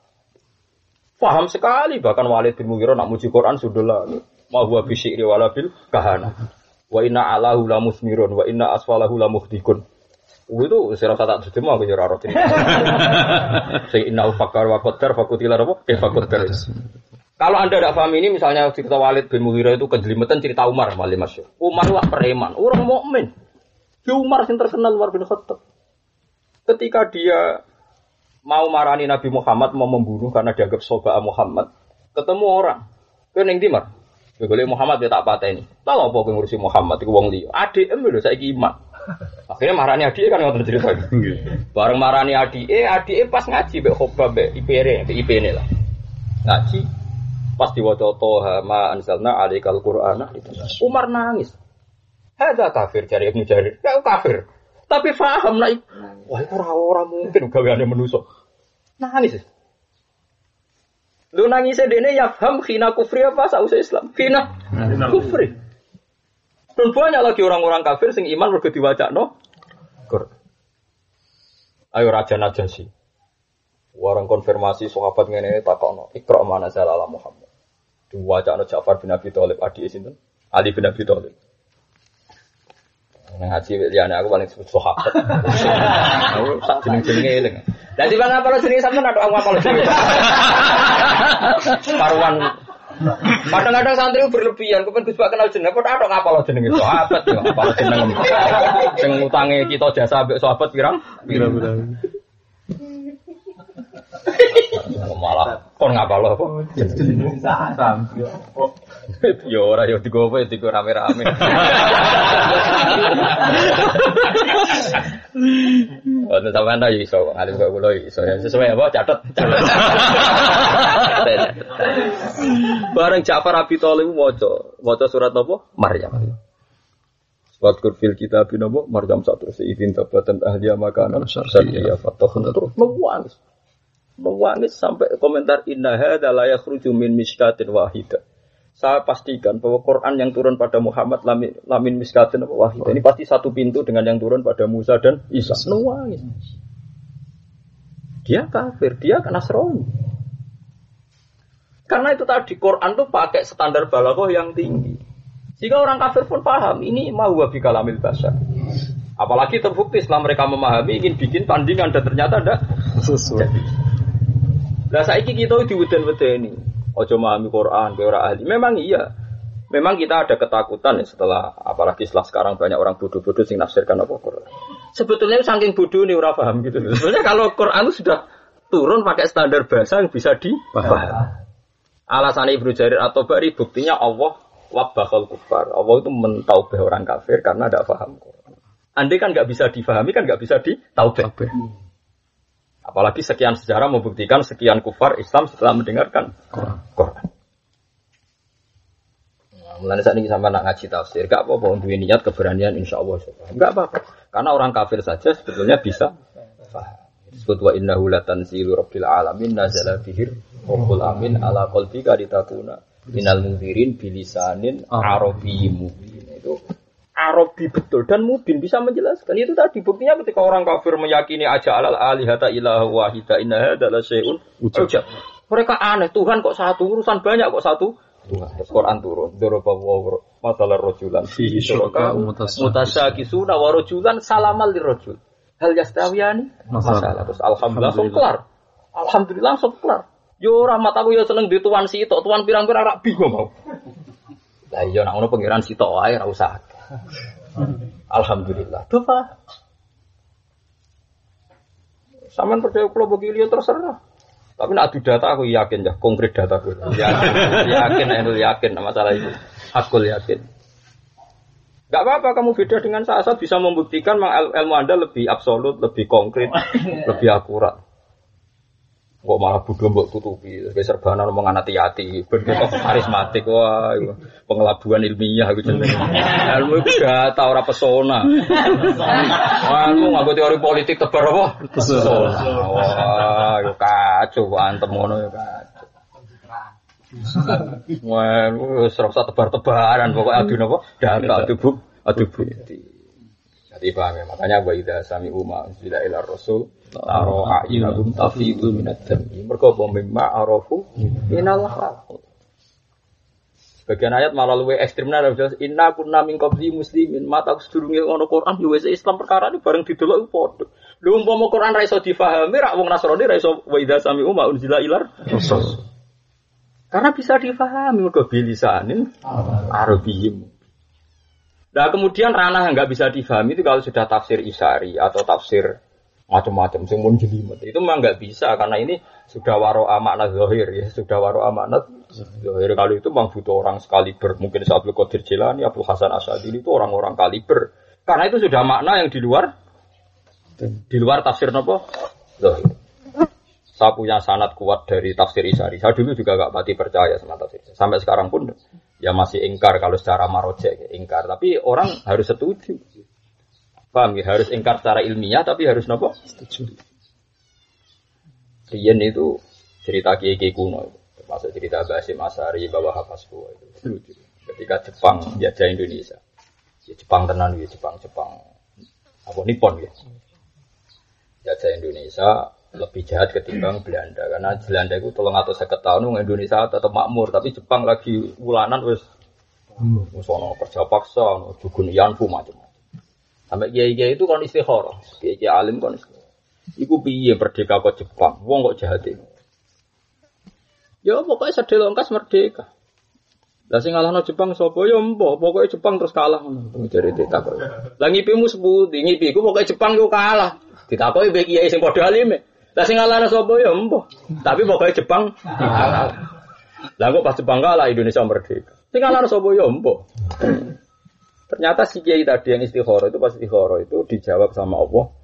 Paham sekali bahkan Walid bin Mughirah nak muji Quran sudahlah ma huwa bi syi'ri wala kahana. Wa inna alahu la musmirun wa inna asfalahu la muhdikun. Itu saya rasa tak terjemah aku nyerah roti. Saya inna fakar wa qaddar fakutilah apa? Ke fakudar. Kalau anda tidak paham ini, misalnya cerita Walid bin Mughirah itu kejelimetan cerita Umar malah masyur. Umar wah preman, orang mukmin. Di Umar yang terkenal Umar bin Khattab. Ketika dia mau marani Nabi Muhammad mau membunuh karena dianggap soba Muhammad, ketemu orang. Kau neng dimar. Boleh Muhammad dia tak patah ini. Tahu apa yang ngurusi Muhammad itu wong liya. Adik em lho saya iman. Akhirnya marani adik kan ngotot cerita. Bareng marani adik, eh adik pas ngaji be khobab be IPR be IP ini lah. Ngaji. Pas diwaca Toha ma anzalna alaikal Qur'ana Umar nangis. Hada kafir cari Ibnu Jarir. Ya kafir. Tapi paham lah. Wah, itu ora mungkin gaweane manusa. Nangis. Lu nangis dene ya paham khina kufri apa sausai Islam? Khina kufri. Dan banyak lagi orang-orang kafir sing iman mergo diwacakno Quran. Ayo raja najasi. Warang konfirmasi sahabat ngene takokno, Iqra mana ala Muhammad. Diwacakno Ja'far bin Abi Thalib adi sinten? Ali bin Abi Thalib. Nang ngaji liyane aku paling sebut sahabat. Aku tak jeneng-jenenge eling. Lah di bang apa jenenge sampean ada aku apa jenenge. Paruan Kadang-kadang santri berlebihan, kepen Gus kenal jeneng, kok ada ngapa lo jenenge sahabat ya, apa lo jeneng. Sing utange kita jasa ambek sahabat pirang? Pirang-pirang. Malah kon ngapa lo apa? Yo ora yo digo apa digo rame-rame. Oh, sampean ta iso ngalim kok kula iso ya sesuai apa catet. Bareng Ja'far Abi Thalib maca, maca surat apa? Maryam. Wadkur fil kitab napa Maryam satu seizin tabatan ahli makanan syarqiyya fatakhun terus nangis. Nangis sampai komentar inna hadza la yakhruju min miskatin wahidah saya pastikan bahwa Quran yang turun pada Muhammad lamin, lamin miskatin wahid. Ini pasti satu pintu dengan yang turun pada Musa dan Isa. Nuangis. Dia kafir, dia Nasrani. Karena itu tadi Quran tuh pakai standar balaghah yang tinggi. Sehingga orang kafir pun paham ini mau wabi kalamil bahasa. Apalagi terbukti setelah mereka memahami ingin bikin tandingan dan ternyata ada sesuai. Nah saiki kita diweden-weden ini. Ojo memahami Quran, ke orang ahli. Memang iya. Memang kita ada ketakutan ya setelah apalagi setelah sekarang banyak orang bodoh-bodoh sing nafsirkan apa Quran. Sebetulnya saking bodoh nih orang paham gitu. Sebenarnya kalau Quran itu sudah turun pakai standar bahasa yang bisa dipahami. Alasan Ibnu Jarir atau Bari buktinya Allah wabahal kufar. Allah itu mentaubah orang kafir karena tidak paham Quran. Andai kan nggak bisa difahami kan nggak bisa ditaubah. Apalagi sekian sejarah membuktikan sekian kufar Islam setelah mendengarkan Quran. Nah, mulai saat ini sampai nak ngaji tafsir, gak apa-apa untuk niat keberanian insya Allah. Gak apa-apa. Karena orang kafir saja sebetulnya bisa Disebut wa innahu latanzilu rabbil alamin nazala bihir Rabbul amin ala qalbika ditakuna minal mungdirin bilisanin arabiyyin mubin. Itu Arabi betul. Dan mubin bisa menjelaskan. Itu tadi buktinya ketika orang kafir meyakini aja alal alihata ilah wahida inna adalah seun ujab mereka aneh Tuhan kok satu urusan banyak kok satu. Tuhan Quran turun doroba wa masalah rojulan. Fi syuraka mutasyakisuna wa rojulan salamal lirojul hal yastawiyani? Masalah. Terus alhamdulillah langsung kelar. Alhamdulillah langsung kelar. Yo rahmat aku yo seneng di tuan si tuan pirang-pirang rak bingung mau. Lah iya nak ngono pangeran sitok wae ora usah Alhamdulillah. Doa. Saman percaya kalau begini terserah. Tapi nak adu data aku yakin ya, konkret data aku yakin, yakin, yakin, yakin, masalah itu. Aku yakin. Gak apa-apa kamu beda dengan saya, saya bisa membuktikan ilmu anda lebih absolut, lebih konkret, lebih akurat. Kok malah bodoh mbok tutupi. Wis serbanan ngomong hati-hati. Ben karismatik wah pengelabuan ilmiah iku jenenge. Ilmu iku data ora pesona. Anu nganggo teori politik tebar apa? Pesona. Wah, yo kacau antem ngono yo kacau. Wah, wis ora tebar-tebaran pokoknya adu napa? Data adu bukti. Jadi paham ya, makanya wa idza sami'u ma unzila ila rasul taro a'yunahum tafidu minad dami. Mergo apa mimma arafu minal haq. Sebagian ayat malah luwe ekstrim nah jelas inna kunna min qabli muslimin mata sedurunge ngono Quran yo wis Islam perkara ini bareng didelok padha. Lha umpama Quran ra iso difahami rak wong Nasrani ra iso wa idza sami'u ma unzila ila rasul. Karena bisa difahami mergo bilisanin Arabiyyin. Nah kemudian ranah yang nggak bisa difahami itu kalau sudah tafsir isari atau tafsir macam-macam sing mun jelimet. Itu memang nggak bisa karena ini sudah waro amanat zahir ya. Sudah waro amanat zahir. Kalau itu memang butuh orang sekaliber. Mungkin Abdul Qadir Jilani Abdul Hasan Asadi itu orang-orang kaliber. Karena itu sudah makna yang di luar di luar tafsir nopo? Zahir. Saya punya sanat kuat dari tafsir Isari. Saya dulu juga gak pati percaya sama tafsir. Sampai sekarang pun ya masih ingkar kalau secara marojek ingkar. Tapi orang harus setuju. Paham ya? Harus ingkar secara ilmiah tapi harus nopo? Setuju. Rian itu cerita kiai kuno itu. Termasuk cerita Basim Asari, Bawa Hafazku itu. Lucu. Ketika Jepang jajah Indonesia. Ya Jepang tenan ya Jepang, Jepang. Apa Nippon ya. Jajah Indonesia lebih jahat ketimbang Belanda. Karena Belanda itu tolong atau seket tahun Indonesia tetap makmur tapi Jepang lagi ulanan wes wes ono kerja paksa ono jugun yanfu macam-macam. Sampai kiai kiai itu kan istikharah kiai kiai alim kan Iku piye merdeka kok Jepang? Wong kok jahat itu ya pokoknya sedih merdeka. Lah sing ngalahno Jepang sapa? Ya mbok pokoknya Jepang terus kalah. Ngono jare ditakok lah ngipimu seputi ngipi iku pokoknya Jepang yo kalah. Ditakoki mbek kiai sing padha alime lah sing ngalahno sapa ya empo. Tapi pokoknya Jepang kalah. Lah kok pas Jepang kalah Indonesia merdeka. Sing ngalahno sapa ya empo. Ternyata si kiai tadi yang istikharah itu pas istikharah itu dijawab sama Allah.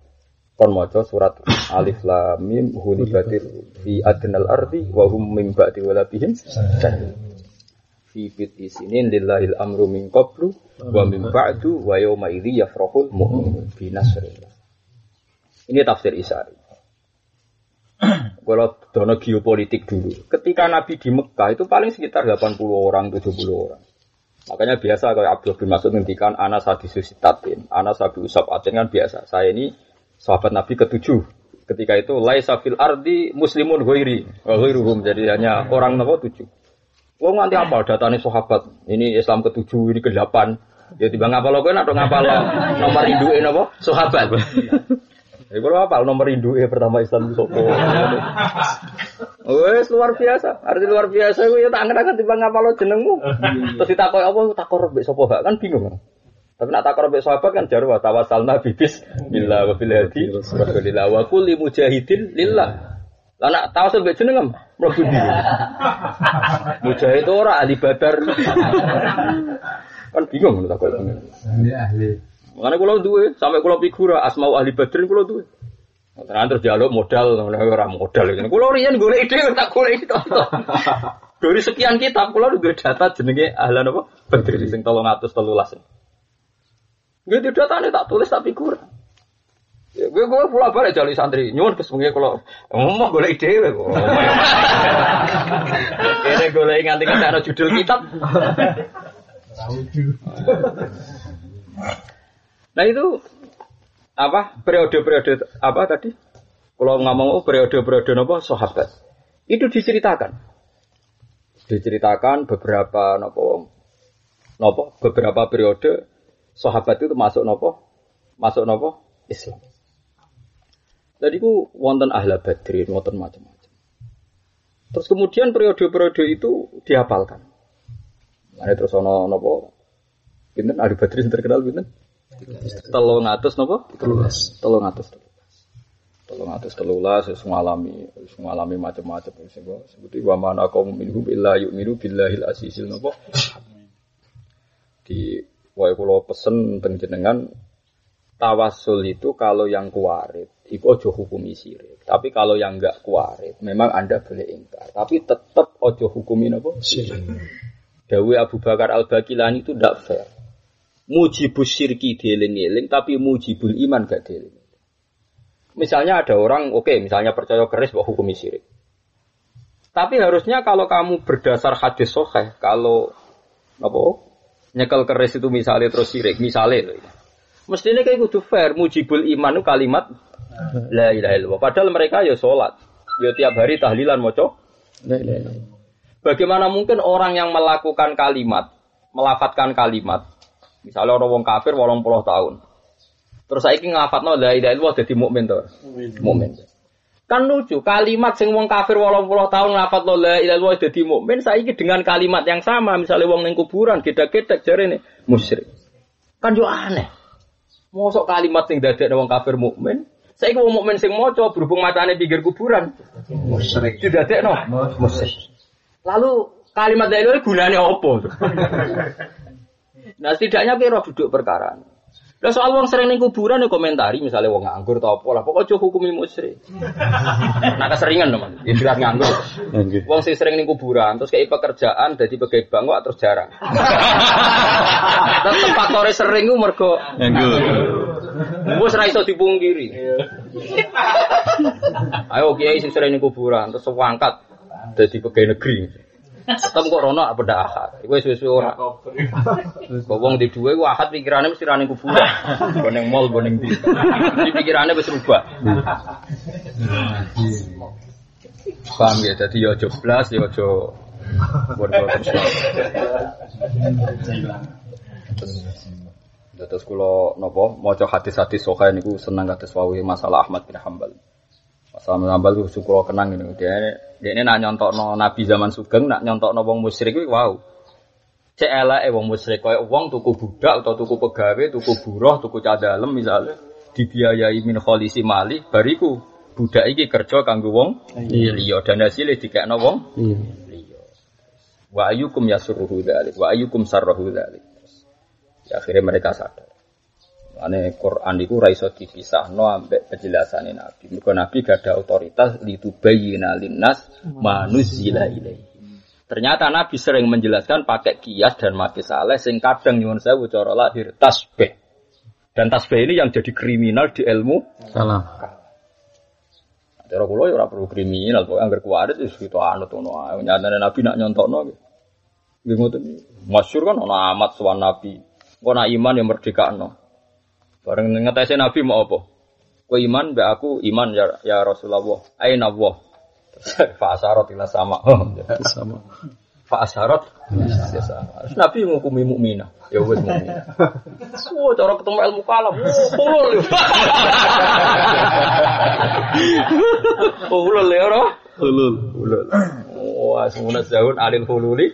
Kon maca surat Alif Lam Mim hulibatir fi adnal ardi wa hum min ba'di walabihim fi fiti sinin lillahil amru min qablu wa min ba'du wa yawma idzi yafrahul mu'minun bi nasrillah. Ini tafsir Isari. Kalau dono geopolitik dulu. Ketika Nabi di Mekah itu paling sekitar 80 orang, 70 orang. Makanya biasa kalau Abdul bin Mas'ud ngendikan anas hadisus sitatin, anas abi usab atin kan biasa. Saya ini sahabat Nabi ketujuh. Ketika itu laisa fil ardi muslimun ghairi wa ghairuhum. Jadi hanya orang nopo tujuh. Wong nganti apa datane sahabat. Ini Islam ketujuh, ini ke-8. Ya tiba ngapal kowe nak ngapal nomor induke napa? Sahabat. Ya kalau apa nomor induk ya pertama Islam itu sopo. Wes luar biasa, arti luar biasa gue ya tak ngerti tiba ngapa lo jenengmu. Terus ditakoi apa takor mbek sopo kan bingung. Tapi nak takor mbek sahabat kan jarwa tawasalna bibis bila wa bil hadi rasulillah wa kulli mujahidin lillah. Lah nak tawas mbek jeneng mlebu ndi? Mujahid ora ahli badar. kan bingung lho takoi. Ahli ahli. Makanya kalau duwe sampai kalau figura asmau ahli badrin kalau duwe. Terus terus jaluk modal, orang modal. Kalau rian gue ide tak gue itu. Dari sekian kitab, kalau udah data jenenge ahlan apa? Badrin sing tolong atus telulas. Gue itu data tak tulis figur. Ya, gue gue pula balik jalur santri. Nyuwun kesemuanya kalau ngomong gue ide gue. Kira gue nganti kan ada judul kitab. Nah itu apa periode-periode apa tadi? Kalau ngomong oh, periode-periode apa sahabat itu diceritakan, diceritakan beberapa nopo nopo beberapa periode sahabat itu masuk nopo masuk nopo Islam. Jadi ku wonten ahla badrin, wonten macam-macam. Terus kemudian periode-periode itu dihafalkan. Nah, terus ono nopo, pinten ahli badrin terkenal pinten? Telung atus nopo? Telulas. Telung atus. Telung atus telulas wis ngalami wis ngalami macam-macam sing sebuti wa mana kaum minhum illa yu'minu billahil azizil nopo? Di wae kula pesen penjenengan tawasul itu kalau yang kuarit itu ojo hukumi sirik. Tapi kalau yang enggak kuarit, memang Anda boleh ingkar. Tapi tetap ojo hukumi apa? Sirik. Dawi Abu Bakar Al-Bakilani itu tidak fair mujibus syirki dieling-eling tapi mujibul iman gak dieling. Misalnya ada orang, oke, okay, misalnya percaya keris bahwa hukum syirik. Tapi harusnya kalau kamu berdasar hadis soheh, kalau apa nyekel keris itu misalnya terus syirik, misalnya mestinya kayak kudu fair, mujibul iman itu kalimat la ilaha illallah. Padahal mereka ya sholat, ya tiap hari tahlilan moco. Bagaimana mungkin orang yang melakukan kalimat, melafatkan kalimat, Misalnya orang wong kafir walau puluh tahun. Terus saya ingin ngafat no la ilaha illallah jadi mukmin tuh. Mukmin. Kan lucu, kalimat sing wong kafir walau puluh tahun ngafat no la ilaha illallah jadi mukmin, saya ingin dengan kalimat yang sama, misalnya wong neng kuburan, kita-kita jari nih musyrik. Kan juga aneh. Mosok kalimat sing dadek wong kafir mukmin, saya ingin wong mukmin sing moco berhubung matanya pinggir kuburan. Musyrik. Tidak dek no. Musyrik. Lalu kalimat ilaha gunanya apa? Nah setidaknya kira duduk perkara. Lah soal wong sering ning kuburan ya komentari misalnya wong nganggur atau apa lah pokoknya cukup hukumi musyrik. nah keseringan teman, istilah nganggur. Nggih. Wong sing sering ning kuburan terus kayak pekerjaan jadi pegawai bank kok terus jarang. Tetep faktore sering ku mergo Nggih. wis ra iso dipungkiri. Ayo kiai sing sering ning kuburan terus wangkat jadi pegawai negeri. Tetep kok rono apa ndak ahad. Iku wis wis ora. Kok wong di duwe ku ahad pikirane mesti ra ning kuburan. Go ning mall, go ning ndi. Di pikirane wis rubah. Paham ya, jadi ya aja blas, ya aja bodoh terus. Kula napa maca hadis-hadis sahih niku seneng kados wawi masalah Ahmad bin Hambal. Masalah bin Hambal ku syukur kenang ini. Dia dia ini nak nyontokno Nabi zaman Sugeng, nak nyontokno wong musyrik kuwi wow. Cek eleke wong musyrik koyo wong tuku budak atau tuku pegawe, tuku buruh, tuku cadalem misalnya dibiayai min kholisi mali bariku budak iki kerja kanggo wong liya dan hasilnya dikekno wong Iya. liya. Wa ayyukum yasurruhu dzalik wa ayyukum sarruhu dzalik. Ya, akhirnya mereka sadar. Ane Quran itu raiso dipisah no ambek penjelasan Nabi. Mereka Nabi gak ada otoritas litubayyina linnas manuzila ilaihi. Ternyata Nabi sering menjelaskan pakai kias dan mati saleh sing kadang nyuwun sewu cara lahir tasbih. Dan tasbih ini yang jadi kriminal di ilmu Salah. Cara kula ya ora perlu kriminal, pokoke anggere kuwarit wis kita anut ngono ae. Nyatane Nabi nak nyontokno nggih. Nggih ngoten. Masyhur kan ana amat sowan Nabi. Kok nak iman ya merdekakno. Bareng ngetese Nabi mau apa? Kowe iman mbak aku iman ya, ya Rasulullah. Aina Allah. Fa asyarat ila sama. Sama. Fa asyarat ya sama. Nabi ngukumi mukminah. Ya wis mukminah. Oh, cara ketemu ilmu kalam. Ulul. Ulul ya ora? Ulul. Ulul. Wah, semuanya jauh alil hululi.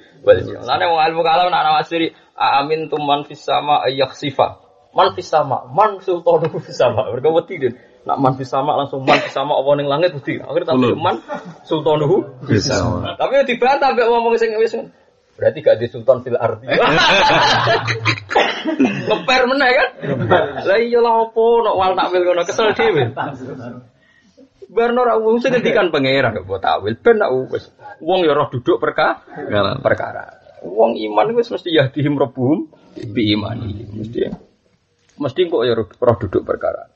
Lan wong ilmu kalam nak nawasiri amin tum man fis sama yakhsifa. Man fis sama, man sultanu fis sama. Mereka wedi din. Nak man fis sama langsung man fis sama apa ning langit wedi. Akhirnya tapi Ulul. man sultanuhu Bisa. tapi dibantah mbek ngomong sing wis berarti gak di sultan fil ardi. Ngeper meneh kan? Lah iya lah opo nek wal takwil ngono kesel dhewe. Barno ra wong sing ngendikan pangeran kok mbok takwil ben nak wis wong ya roh duduk perkara perkara. Wong iman wis mesti yahdihim rabbuhum bi imani. Mesti mesti kok ya roh duduk perkara.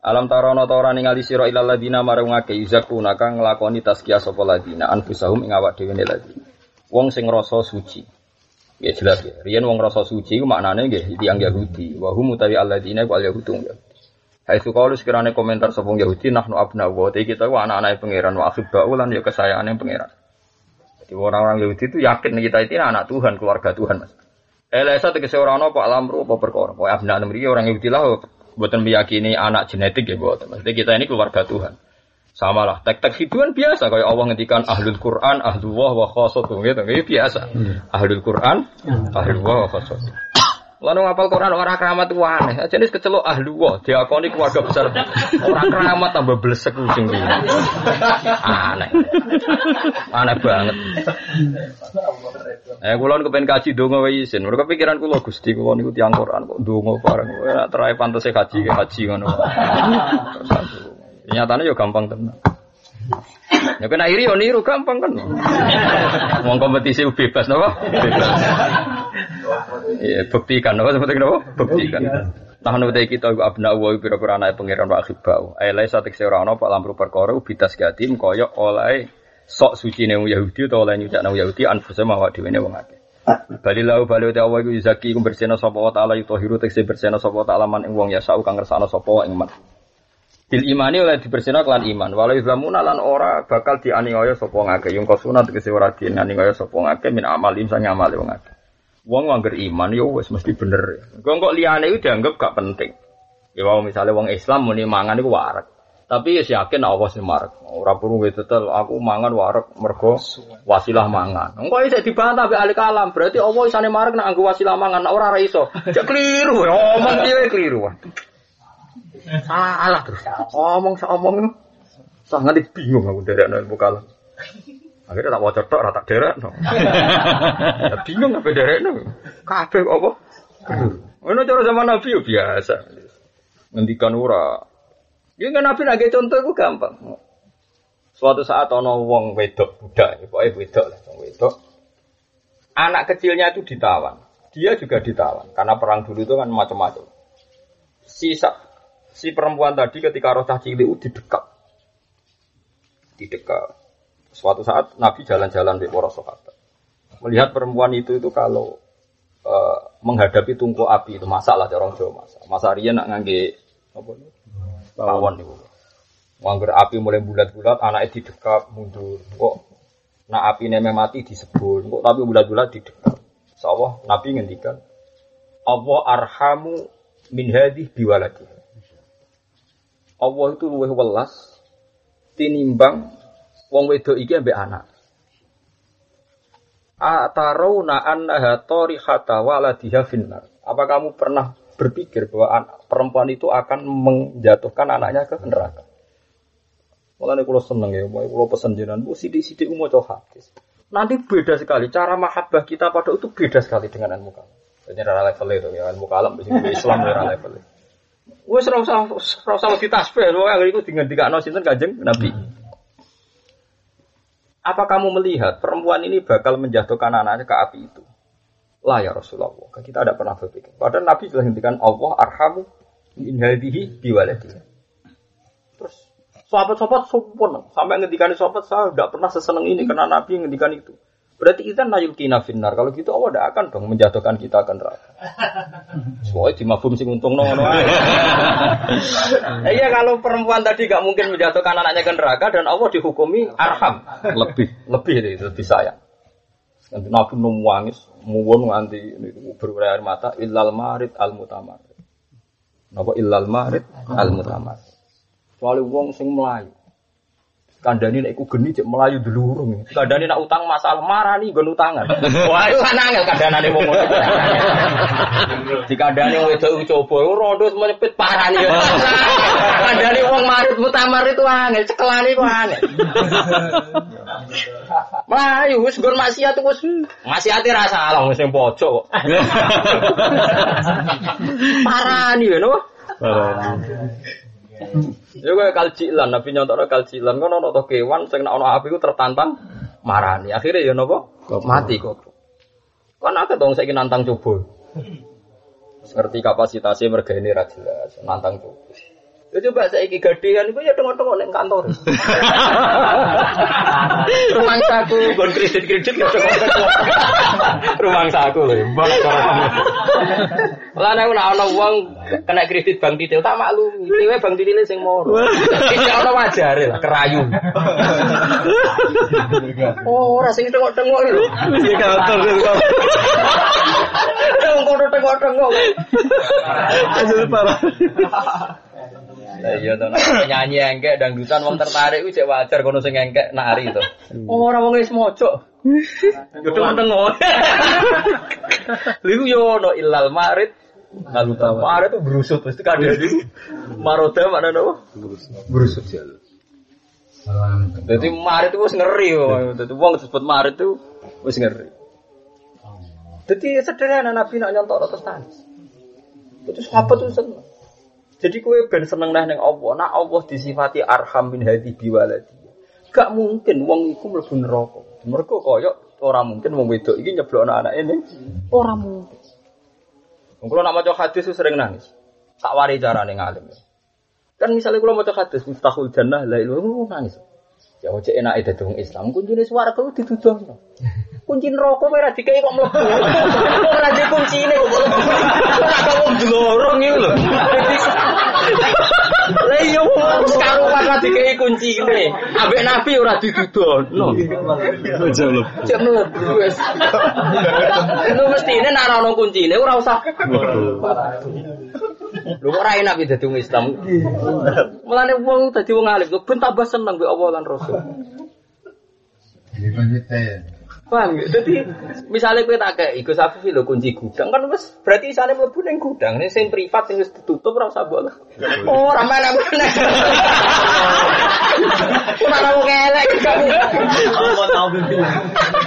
Alam tarono ta ora ningali sira ilal ladina marang ngake yuzakuna kang nglakoni tazkiyah sapa ladina anfusahum ing awak dhewe ladina. Wong sing rasa suci. Ya jelas ya. Riyen wong rasa suci ku maknane nggih tiyang Yahudi. Wa hum utawi alladina ku al yahudu. Hai su kaulu sekirane komentar sapa wong Yahudi nahnu abna wa kita ku anak-anak pangeran wa akhibau lan ya kesayangan pangeran. Jadi orang-orang Yahudi itu yakin kita itu anak Tuhan, keluarga Tuhan, Mas. Elesa tegese ora ana apa alamru apa perkara. Pokoke abna mriki orang Yahudi lah mboten meyakini anak genetik ya mboten. Maksudnya kita ini keluarga Tuhan. Sama lah, tek-tek hidupan biasa kayak Allah ngendikan ahlul Quran, ahlullah wa khasatuh gitu, gitu biasa. Ahlul Quran, ahlullah wa khasatuh. Lalu ngapal Quran orang keramat itu aneh. Aja nih kecelok ahlullah, diakoni keluarga besar. Orang keramat tambah blesek kucing ini. Aneh. Aneh banget. Eh kula niku pengen kaji donga wae isin. Mergo pikiran kula Gusti kula niku tiyang Quran kok donga bareng. Ora terae pantese kaji kaji aku, Nyatane yo gampang tenan. Ya kena iri yo niru gampang kan. Wong kompetisi bebas napa? Bebas. Iya, buktikan napa seperti napa? Buktikan. Tahun utai kita ku abna wa pira-pira anak pangeran wa akhibau. Ai lai satik se ora ana pak lamru perkara ubitas gatim kaya oleh sok suci ne Yahudi utawa oleh nyucak wong Yahudi anfuse mawa dhewe ne wong akeh. Bali lau bali utai Allah iku zaki iku bersihna sapa wa taala yutahiru tekse bersihna sapa wa taala man ing wong ya sau kang ngersakno sapa wa ing man. Bil imani oleh dibersihna kelan iman. Walau islamuna lan ora bakal dianiaya sapa ngake. Yung kosuna tegese ora dianiaya sapa ngake min amalin sang amale wong akeh. Wong angger iman yo wis mesti bener. Kok kok liyane iku dianggap gak penting. Ya mau misalnya wong Islam muni mangan iku warak. Tapi ya yakin Allah sing marek. Ora perlu wetetel aku mangan warak mergo wasilah mangan. Engko isih dibantah mbek ahli kalam. Berarti Allah isane marek nek anggo wasilah mangan ora ora iso. Ya, Omong dhewe keliru. Salah terus. Omong sak omong. Sangat bingung aku derekno ilmu kalam. Akhirnya tak waca tok ora tak derekno. Ya bingung apa derekno. Kabeh kok apa? Ngono cara zaman Nabi biasa. Ngendikan ora. Ya kan Nabi lagi contoh itu gampang. Suatu saat ono wong wedok budak, pokoknya wedok lah, wong wedok. Anak kecilnya itu ditawan. Dia juga ditawan karena perang dulu itu kan macam-macam. Si si perempuan tadi ketika roh cah cilik itu didekap. Didekap. Suatu saat Nabi jalan-jalan di para sahabat. Melihat perempuan itu itu kalau uh, menghadapi tungku api itu masalah orang Jawa masak. Masa Rian nak ngangge apa Pawon itu. Wangger api mulai bulat-bulat, anaknya didekap mundur. Kok nak api memang mati disebul. Kok tapi bulat-bulat didekap. Sawah Nabi ngendikan, Allah arhamu min hadih. Allah itu luwih welas tinimbang wong wedok iki ambek anak. Ataruna annaha tarihata waladiha finnar. Apa kamu pernah berpikir bahwa perempuan itu akan menjatuhkan anaknya ke neraka? Mulane kula seneng ya, mulai kula pesen jenengan, bu sidik-sidik maca hadis. Nanti beda sekali cara mahabbah kita pada itu beda sekali dengan ilmu kalam. Rara level itu ya ilmu kalam di Islam ya rara level. Wes ora usah ora usah ditasbih, lho yang iku dingendikakno sinten Kanjeng Nabi. Apa kamu melihat perempuan ini bakal menjatuhkan anaknya ke api itu? Lah ya Rasulullah, kita tidak pernah berpikir. Padahal Nabi sudah hentikan Allah arhamu min hadihi biwaladihi. Terus Sahabat-sahabat sopan, sampai ngendikan sahabat saya tidak pernah seseneng ini karena Nabi ngendikan itu. Berarti kita nayul kina finar. Kalau gitu Allah tidak akan dong menjatuhkan kita ke neraka. Soalnya di mafhum sing untung no, Iya kalau perempuan tadi gak mungkin menjatuhkan anaknya ke neraka dan Allah dihukumi arham lebih lebih itu lebih sayang. Nanti Nabi nangis, muwon nganti berair mata illal marid al mutamar. Napa illal marid al mutamar. Soalnya wong sing melayu. Kandani nek iku geni cek melayu dulurung. Kandani nak utang masalah marah nih gon utangan. Wah, itu kan angel kandanane wong ngono. Dikandani wedok coba rondo menyepit parah nih. Kandani wong marit mutamar itu angel, cekelane iku angel. Melayu wis gon maksiat wis maksiate ra salah wis sing pojok kok. Parah nih no. Ya kayak kalcilan, Nabi nyontok kalcilan, kan ono to kewan sing nek ono api ku tertantang marani. Akhirnya ya napa? Mati kok. Kan akeh dong saiki nantang coba. Ngerti kapasitasnya merga ini ra jelas, nantang coba. Ya coba saya iki gadean itu ya tengok-tengok neng kantor. Rumah saku, gon kredit kredit ya tengok-tengok. Rumah saku loh, bang. Lah nek ana ana wong kena kredit bank titil tak maklum. Dewe bank titil sing moro. Iki ana wajare lah kerayu. Oh, ora sing tengok-tengok lho. Iki kantor kok. Tengok-tengok. Jadi parah. Lah iya to nyanyi engkek dangdutan wong tertarik kuwi cek wajar kono sing engkek nari to. Oh ora wong wis mojo. Yo tengok. Liku yo ono ilal marid Lalu marid itu berusut pasti kadang di maroda mana nopo? Berusut ya. Jadi marid itu wis ngeri Jadi wong disebut marid itu wis ngeri. Jadi sederhana Nabi nak nyontok terus tangis. Itu apa tuh seneng. Jadi kue ben seneng neh neng Allah. Nah Allah disifati arham min hadi biwaladi. Gak mungkin wong iku mlebu neraka. Mergo koyok ora mungkin wong wedok iki nyeblokno anak ini. Ora mungkin. Wong kula nak maca hadis sering nangis. Tak wari carane ngalim. Kan misalnya kula maca hadis mustahul jannah la ilaha nangis. Ya ojo enak itu dong Islam. Kuncine swarga ku dituduhno. Kunci neraka ora dikai kok mlebu. Ora di kuncine kok. Ora kok glorong iki lho. Lah iya wong karuan ora dikai kuncine. Ambek nabi ora dituduhno. Aja lho. Cek mlebu wis. Itu mestine nek ana kuncine ora usah. Lho kok ora enak dadi wong Islam. Mulane wong dadi wong alim ben tambah seneng mbek Allah lan Rasul. Paham ya? Jadi misalnya kowe tak kayak Gus Afif lho kunci gudang kan wis berarti isane mlebu ning gudang. Ning sing privat sing wis ditutup ora usah mbok. Oh, ora mana-mana. Ora mau kelek.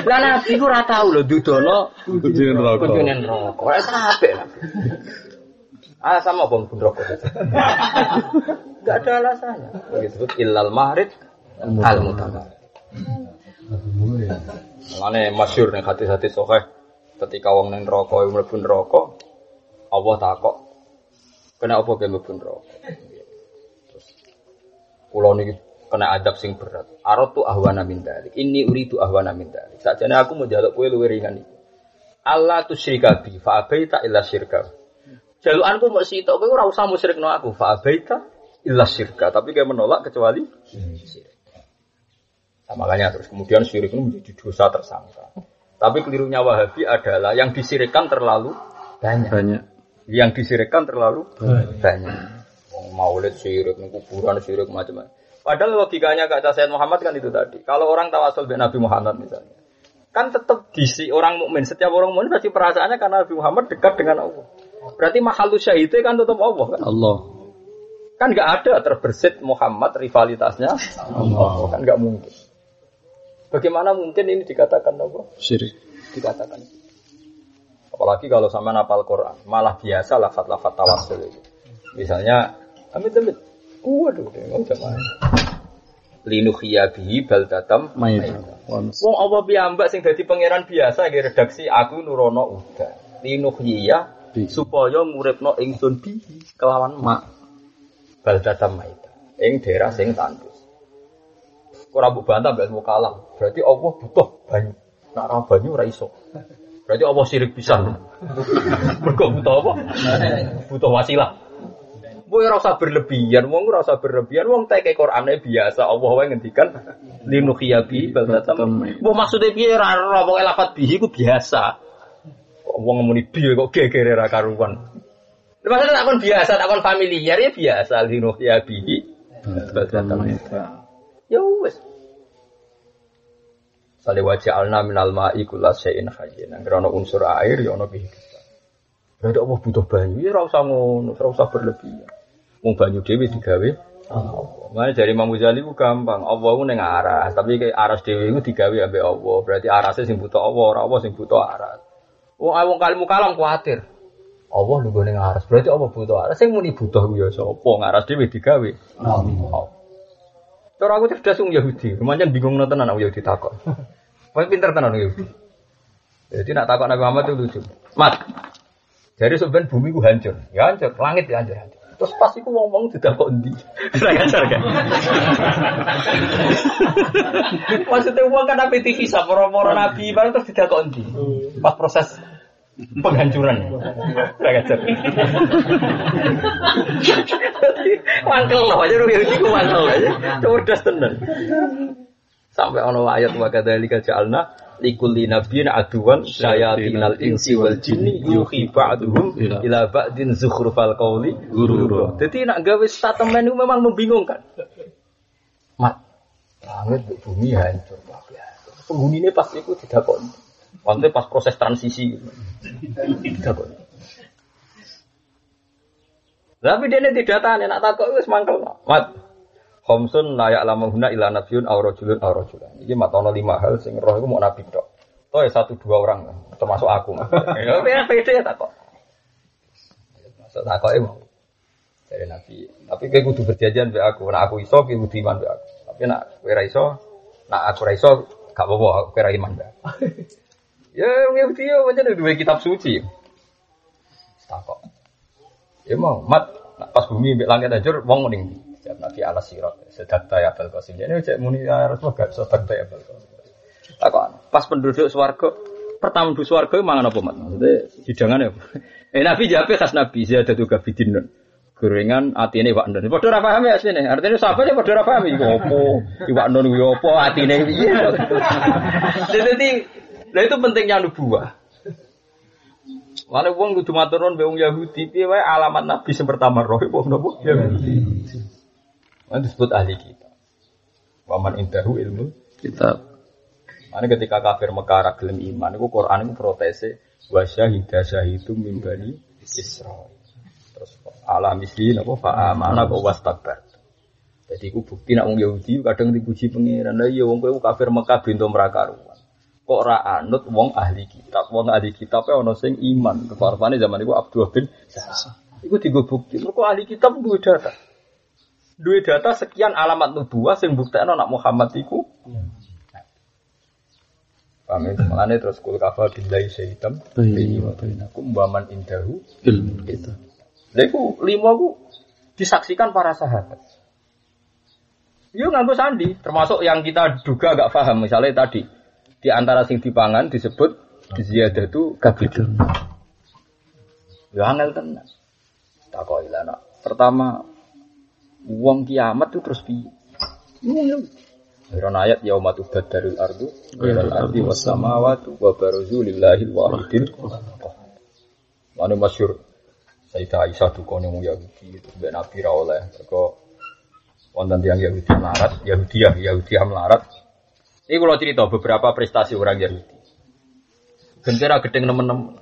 Lah nabi ku ora tau lho dudono Kucing rokok. kunjungan rokok. Ora sampe lah. Ah sama bang pun rokok. Gak ada alasannya. Disebut ilal mahrid al. Mane masyur ning hati-hati sokeh ketika wong ning neraka mlebu neraka Allah takok kena apa ke mlebu neraka. Terus kula niki kena adab sing berat. Aratu ahwana min dalik. Ini uridu ahwana min dalik. Sakjane aku mau njaluk kowe luwih ringan iki. Allah tusyrika bi fa abaita illa syirka. Jalukanku mau sitok kowe ora usah musyrikno aku fa abaita illa syirka, tapi kayak menolak kecuali syirik. Nah, makanya terus kemudian syirik itu menjadi dosa tersangka. Tapi kelirunya Wahabi adalah yang disirikkan terlalu banyak. Banyak. Yang disirikkan terlalu banyak. Wong Maulid syirik, kuburan syirik macam-macam. Padahal logikanya kata Sayyid Muhammad kan itu tadi. Kalau orang tawasul dengan Nabi Muhammad misalnya, kan tetap disi orang mukmin. Setiap orang mukmin pasti perasaannya karena Nabi Muhammad dekat dengan Allah. Berarti mahalu syahidnya kan tetap Allah kan? Allah. Kan nggak ada terbersit Muhammad rivalitasnya Allah. Kan nggak mungkin. Bagaimana mungkin ini dikatakan Allah? Syirik. Dikatakan. Apalagi kalau sama napal Quran, malah biasa lafat-lafat tawasul itu. Misalnya, amit amit, waduh, nggak jamaah. Linuhiya bihi baldatam. Wong apa piyambak sing dadi pangeran biasa nggih redaksi aku nurono uga. Linuhiya Bi. supaya nguripno ingsun bihi kelawan mak baldatam maida ing daerah sing tandus. Ora mbok bantah mbek kalah. Berarti Allah butuh banyu. Nak ora banyu ora iso. Berarti Allah sirik pisan. Mergo butuh apa? Butuh wasilah. Kowe ora usah berlebihan, wong ora usah berlebihan, wong teke Qur'ane biasa Allah wae ngendikan linuhiya bi baldatam. Mbok maksude piye ora ora pokoke lafat bihi ku biasa. Kok wong ngomongin bi kok gegere ra karuan. Maksudnya takon biasa, takon familiar ya biasa linuhiya bihi baldatam. Ya wis. Sale wajah alna minal ma'i kula syai'in hayyin. Nang ana unsur air ya ana kehidupan. Berarti Allah butuh banyu, ya ora usah ngono, ora usah berlebihan. Wong banyu dhewe digawe Allah. Makanya dari Imam Ghazali ku gampang. Allah ku ning aras, tapi kayak aras dhewe ku digawe ambek Allah. Berarti arasnya sing butuh Allah, ora Allah sing butuh aras. Wong wong kalimu kalam kuatir. Allah lu ning aras, berarti Allah butuh aras. Sing muni butuh ku ya sapa? Ngaras dhewe digawe. Allah. Cara aku cerdas wong Yahudi, kemarin bingung nonton anak Yahudi takut. Paling pinter tenan Yahudi. Jadi nak takut Nabi Muhammad itu lucu. Mat, jadi sebenarnya bumi ku hancur, ya hancur, langit ya hancur, hancur. Terus pas iku wong-wong tidak kok endi. Ora ngajar kan. Maksudnya wong kan apa TV sa para-para nabi barang terus tidak kok endi. Pas proses penghancuran. Ora ngajar. Mangkel loh aja rugi iku mangkel aja. Cerdas tenan. Sampai ono ayat wa kadzalika ja'alna likulli nabiyyin aduwan syayatinal insi wal jinni yuhi ba'duhum ila ba'din zukhrufal qawli gurura. Dadi nak gawe statement itu memang membingungkan. Mat, langit bumi hancur kabeh. Penghunine pas iku didakoni. Maksudnya pas proses transisi didakoni. Tapi dia tidak tahu, nak takut wis mangkel. Mat, Khomsun layak lama guna ila nabiun aw rajulun aw rajulan. Iki matono lima hal sing roh iku mau nabi. Toh ya satu dua orang termasuk aku. Ya ya pede ya takok. Maksud takoke mau. Dari nabi. Tapi kayak kudu berjanjian be aku. Nak aku iso kayak kudu iman be aku. Tapi nak kowe ra iso, nak aku iso gak apa-apa kowe iman be. aku. Ya wong Yahudi ya pancen duwe kitab suci. Takok. Ya mau mat pas bumi mbek langit hancur wong mending Setiap Nabi ala sirat sedak ya bal qasim. Jadi cek muni ya Rasulullah gak sedak ya bal qasim. Takon, pas penduduk swarga pertama penduduk swarga mangan apa mat? Maksudnya hidangan apa? Eh Nabi jawab khas Nabi ziyadatu gabidin. Gorengan atine wak ndon. Padha ora paham ya asline. Artinya sahabat ya padha ora paham iku opo. Iwak ndon kuwi opo, atine piye. Nah itu pentingnya nubuah. Mana wong kudu matur nuwun mbek wong Yahudi piye wae alamat nabi sing pertama roh wong nopo Yahudi. Mana disebut ahli kita. Waman indahu ilmu Kitab. Mana ketika kafir Mekah ra gelem iman, iku Quran iku protese wa syahida syahidum min bani Israil. Terus ala misli napa fa amana kok wastakbar. Jadi iku bukti nak wong Yahudi kadang dipuji pangeran. Lah iya wong kowe kafir Mekah bento mrakaruan. Kok ora anut wong ahli kitab. Wong ahli kitab ana sing iman. Kefarfane zaman iku Abdullah bin Sa'ad. Iku digo bukti. Mergo ahli kitab duwe data. Duwe data sekian alamat nubuah sing buktekno nak Muhammad iku Paham ya? Makanya terus kul kafa billahi syahitam Bini wa bainakum Baman indahu Ilmu kita. Lha iku lima ku disaksikan para sahabat. Yo nganggo sandi, termasuk yang kita duga gak paham. Misalnya tadi di antara sing dipangan disebut ziyadah itu kabidun. Yo angel tenan. Takoi lah nak. Pertama uang kiamat itu terus piye? Iron ayat yauma tubaddarul ardu ghairal ardi was samawati wa baruzu lillahil wahidil Mana masyur Sayyidah Aisyah dukone wong Yahudi itu mbek Nabi ra oleh mergo wonten tiyang Yahudi melarat, Yahudi ya Yahudi melarat. Ini kalau cerita beberapa prestasi orang Yahudi. Gentera gedeng nemen-nemen.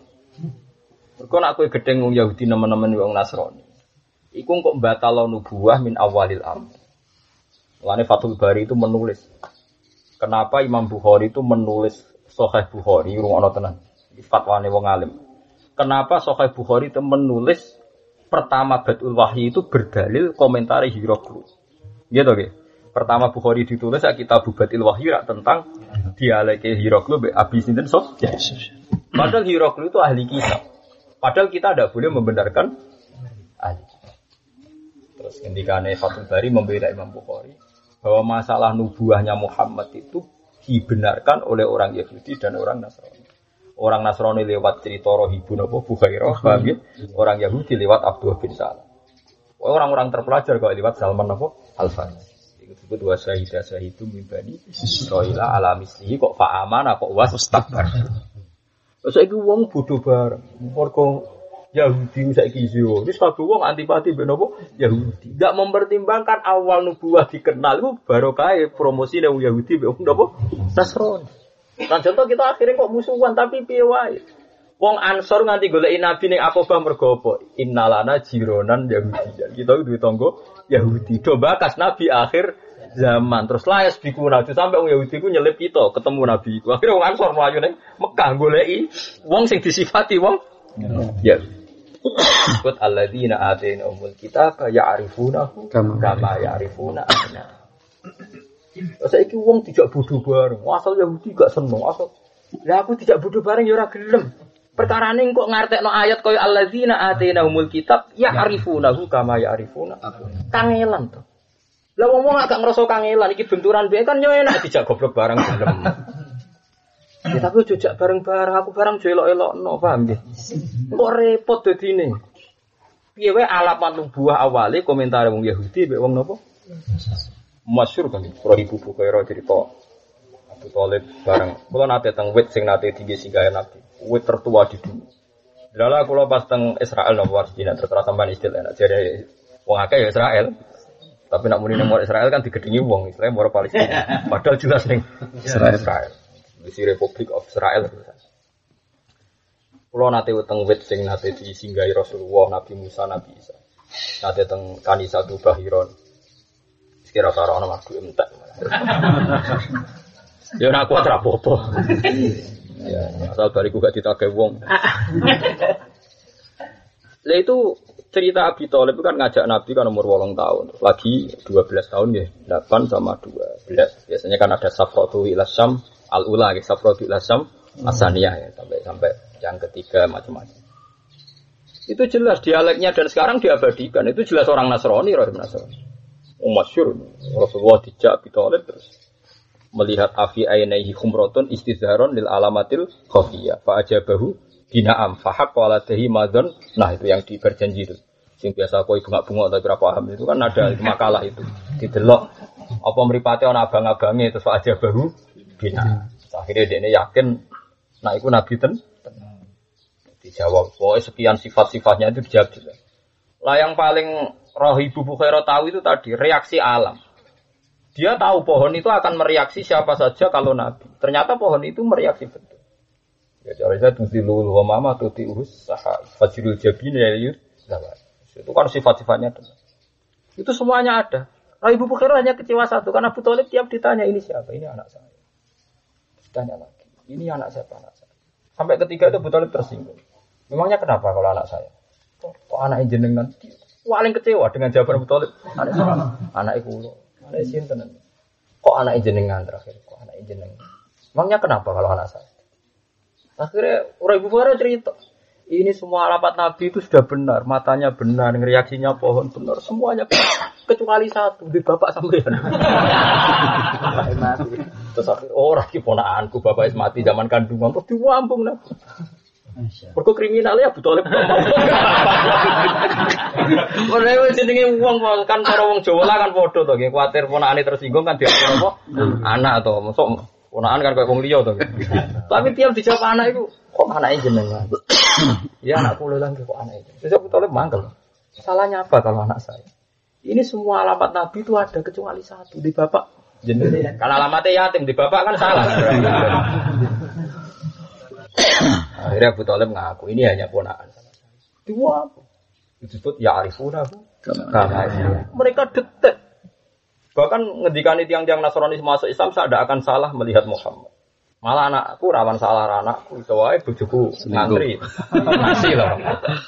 Mergo nak kowe gedeng wong Yahudi nemen-nemen wong Nasrani. Iku kok batalo nubuah min awalil amr. Mulane Fathul Bari itu menulis. Kenapa Imam Bukhari itu menulis Sahih Bukhari rungokno tenan. Iki fatwane wong alim. Kenapa Sahih Bukhari itu menulis pertama Batul Wahyi itu berdalil komentar Hiroklu. Gitu oke. Pertama Bukhari ditulis ya kitab Batul Wahyi rak tentang dialek Hiroklu Abi Sinten Sof. Padahal Hiroklu itu ahli kitab. Padahal kita tidak boleh membenarkan ahli. Terus ketika Fathul Bari membela Imam Bukhari bahwa masalah nubuahnya Muhammad itu dibenarkan oleh orang Yahudi dan orang Nasrani. Orang Nasrani lewat cerita Rohibun apa Bukhairah, paham ya? Orang Yahudi lewat Abdullah bin Salam. Orang-orang terpelajar kalau lewat Salman apa? Al-Farisi. Disebut wa syahida syahidu min bani Israila ala mislihi kok fa'amana kok was takbar. Terus itu wong bodoh bareng. Mergo Yahudi saiki yo. Wis kabeh wong antipati mbek napa? Yahudi. Enggak mempertimbangkan awal nubuah dikenal baru kae promosi wong Yahudi mbek napa? Nasrani. Nah contoh kita akhirnya kok musuhan tapi piye. Wong Ansor nganti goleki nabi ning Aqabah mergo apa? Innalana jironan Yahudi. Kita duwe tangga Yahudi. Do bakas nabi akhir zaman. Terus layas biku nabi sampai wong Yahudi ku nyelip kita ketemu nabi. Akhirnya wong Ansor mlayu ning Mekah goleki wong sing disifati wong ya. Kut alladzina atainahumul kitaba ya'rifunahu Kama. ya'rifuna abna. Saiki wong tidak bodoh bareng. Asal Yahudi gak seneng. Asal lah aku tidak bodoh bareng ya ora gelem. Perkara ini kok ngartekno ayat kaya alladzina atainahumul kitab ya'rifunahu kama ya'rifuna kangelan to. Lah wong wong agak ngerasa kangelan iki benturan biyen kan yo enak dijak goblok bareng gelem. Ya tapi jujak bareng-bareng aku bareng jo elok-elokno, paham nggih? Kok repot dadine. Piye wae alamat nubuah awale komentar wong Yahudi mek wong napa? Masyur kan, pro ibu Bukhairah cerita Abu Talib bareng. Kula nate teng wit sing nate tinggi singgah Nabi. Wit tertua di dunia. Lala kula pas teng Israel nang Palestina terus sampean istilah enak jare wong akeh ya Israel. Tapi nak muni nang Israel kan digedingi wong Israel moro Palestina. Padahal jelas ning Israel. Israel. Di Republic of Israel. Kulo nate teng wit sing nate disinggahi Rasulullah, Nabi Musa, Nabi Isa. Nate teng Kanisa Bahiron. Sekira karo ana madu entek. Ya ora kuat ra apa-apa. Ya, asal bariku gak ditagih wong. Lah itu cerita Abi Thalib kan ngajak Nabi kan umur 8 tahun. Lagi 12 tahun ya, 8 sama 12. Biasanya kan ada Safratu ila Syam al-ula, ya, Safratu ila Syam asaniyah ya, sampai sampai yang ketiga macam-macam. Itu jelas dialeknya dan sekarang diabadikan. Itu jelas orang Nasrani, Rahim Nasrani. Oh, masyur. Rasulullah dijak Abi Thalib terus melihat afi ainaihi khumratun istizharon lil alamatil khafiyah. Fa ajabahu bina'am fa haqqa ala tahi madon nah itu yang di berjanji itu. Sing biasa koi bunga-bunga tapi ora paham. Itu kan ada makalah itu. Didelok. Apa mripate ana abang-abange terus fa ajabahu bina'am. Akhirnya dia yakin nah itu nabi ten dijawab. Pokoknya sekian sifat-sifatnya itu dijawab jelas lah yang paling roh ibu Bukhairah tahu itu tadi reaksi alam Dia tahu pohon itu akan mereaksi siapa saja kalau Nabi. Ternyata pohon itu mereaksi betul. Ya cara saya tudilul wa mama tuti urus fajrul jabin ya yud. Itu kan sifat-sifatnya benar. Itu semuanya ada. Nah, Ibu Bukhair hanya kecewa satu karena Abu Talib tiap ditanya ini siapa? Ini anak saya. Ditanya lagi. Ini anak siapa? Anak saya. Sampai ketiga itu Abu Talib tersinggung. Memangnya kenapa kalau anak saya? Kok, anak jenengan? Paling kecewa dengan jawaban Abu Talib. Anak saya. Anak iku Anak sinten. Kok anak jenengan terakhir? Kok anak jenengan? Memangnya kenapa kalau anak saya? Akhirnya orang Ibu Bukhair cerita. Ini semua alamat Nabi itu sudah benar, matanya benar, reaksinya pohon benar, semuanya benar. Kecuali satu, di bapak sampean. Terus akhirnya, oh lagi ponaanku, bapak mati zaman kandungan, terus diwambung Nabi. Mergo kriminalnya betul Ora wis jenenge wong kan para wong Jawa lah kan padha to nggih kuwatir ponakane tersinggung kan diatur apa anak to mosok ponakan kan kayak wong liya to Tapi tiap dijawab anak itu kok anaknya jenengan. ya anakku lagi kok anaknya. Terus aku tolong mangkel. Salahnya apa kalau anak saya? Ini semua alamat Nabi itu ada kecuali satu di bapak jenengan. Kalau alamatnya yatim di bapak kan salah. Akhirnya Abu Talib ngaku ini hanya ponakan sama saya. Dua apa? Disebut ya arifuna Mereka detek. Bahkan ngedikani tiang-tiang Nasrani masuk Islam saya tidak akan salah melihat Muhammad. Malah anakku rawan salah anakku itu wae bojoku ngantri. Nasi loh.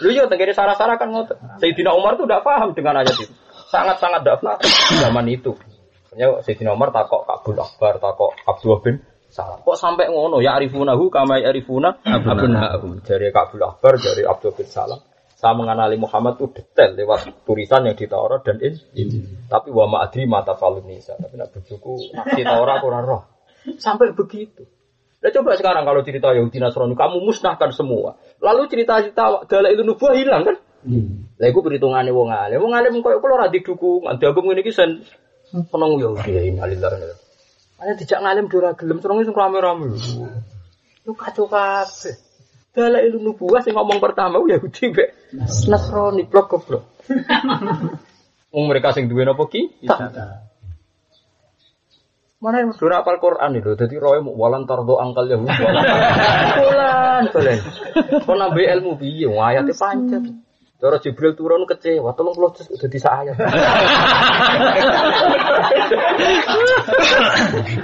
Lu yo tenggiri sarah-sarah kan ngotot. Sayyidina Umar tuh tidak paham dengan ayat itu. Sangat-sangat tidak paham zaman itu. Hanya Sayyidina Umar takok Kabul Akbar, takok Abdullah bin Salam. Kok sampai ngono ya arifunahu kama arifuna abnahu. Dari Kabul Akbar, dari Abdullah bin Salam. Saya mengenali Muhammad itu detail lewat tulisan yang di Taurat dan in. Tapi wa ma'adri mata falun nisa. Tapi nak bujuku di Taurat kurang roh. Sampai begitu. Nah coba sekarang kalau cerita Yahudi Nasrani, kamu musnahkan semua. Lalu cerita-cerita itu nubuah hilang kan? Hmm. Lah iku perhitungannya wong alim. Wong alim koyo kula ora didukungan. Diagem ngene iki sen penong Yahudi ya innalillahi. Ana dijak ngalim ora gelem, terus sing rame-rame. Lu kacau kabeh. Dalil nubuah sing ngomong pertama Yahudi mek Nasrani blok goblok. Wong mereka sing duwe napa ki? Mana yang sudah apal Quran itu, jadi roy mau walan tardo angkal ya Bulan, bulan. Kau nambah ilmu biye, ayatnya panjang. Cara Jibril turun kecewa, tolong kalau udah bisa ayat.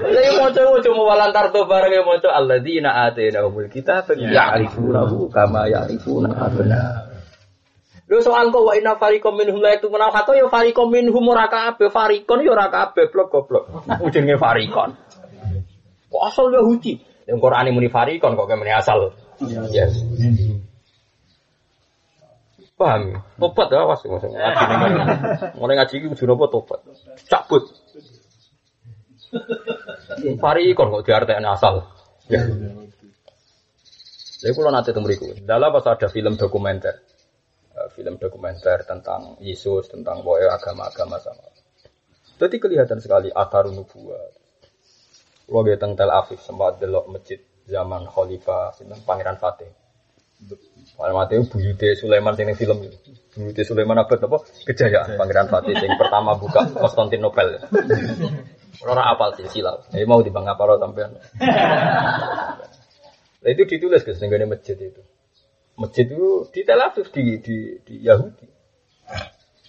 Lagi mau coba cuma walan tardo bareng yang mau coba Allah di ina ate na umul kita, ya arifunahu kama ya arifuna abna. Lho soal kok wa inna fariqam minhum la itu menau kata ya fariqam minhum ora kabeh farikon ya ora kabeh blok goblok. Ujenge farikon. Kok asal Yahudi? Yang Quran muni farikon kok kemene asal. Yes. Paham? Tobat ya was maksudnya. Mulai ngaji iki kudu napa tobat. Cabut. Farikon kok diartekne asal. Ya. Lha kula nate teng mriku. Dalam pas ada film dokumenter film dokumenter tentang Yesus, tentang boy agama-agama sama. Jadi kelihatan sekali akar nubuah. Lo tentang Tel Aviv sempat delok masjid zaman Khalifah Pangeran Fatih. Fatih buyute Sulaiman sing film. Buyute Sulaiman abad apa? Kejayaan Pangeran Fatih yang pertama buka Konstantinopel. Orang apal sih silau. Ini mau dibang apa lo sampean. Nah itu ditulis ke sehingga masjid itu masjid itu di Tel Aviv di, di, di Yahudi.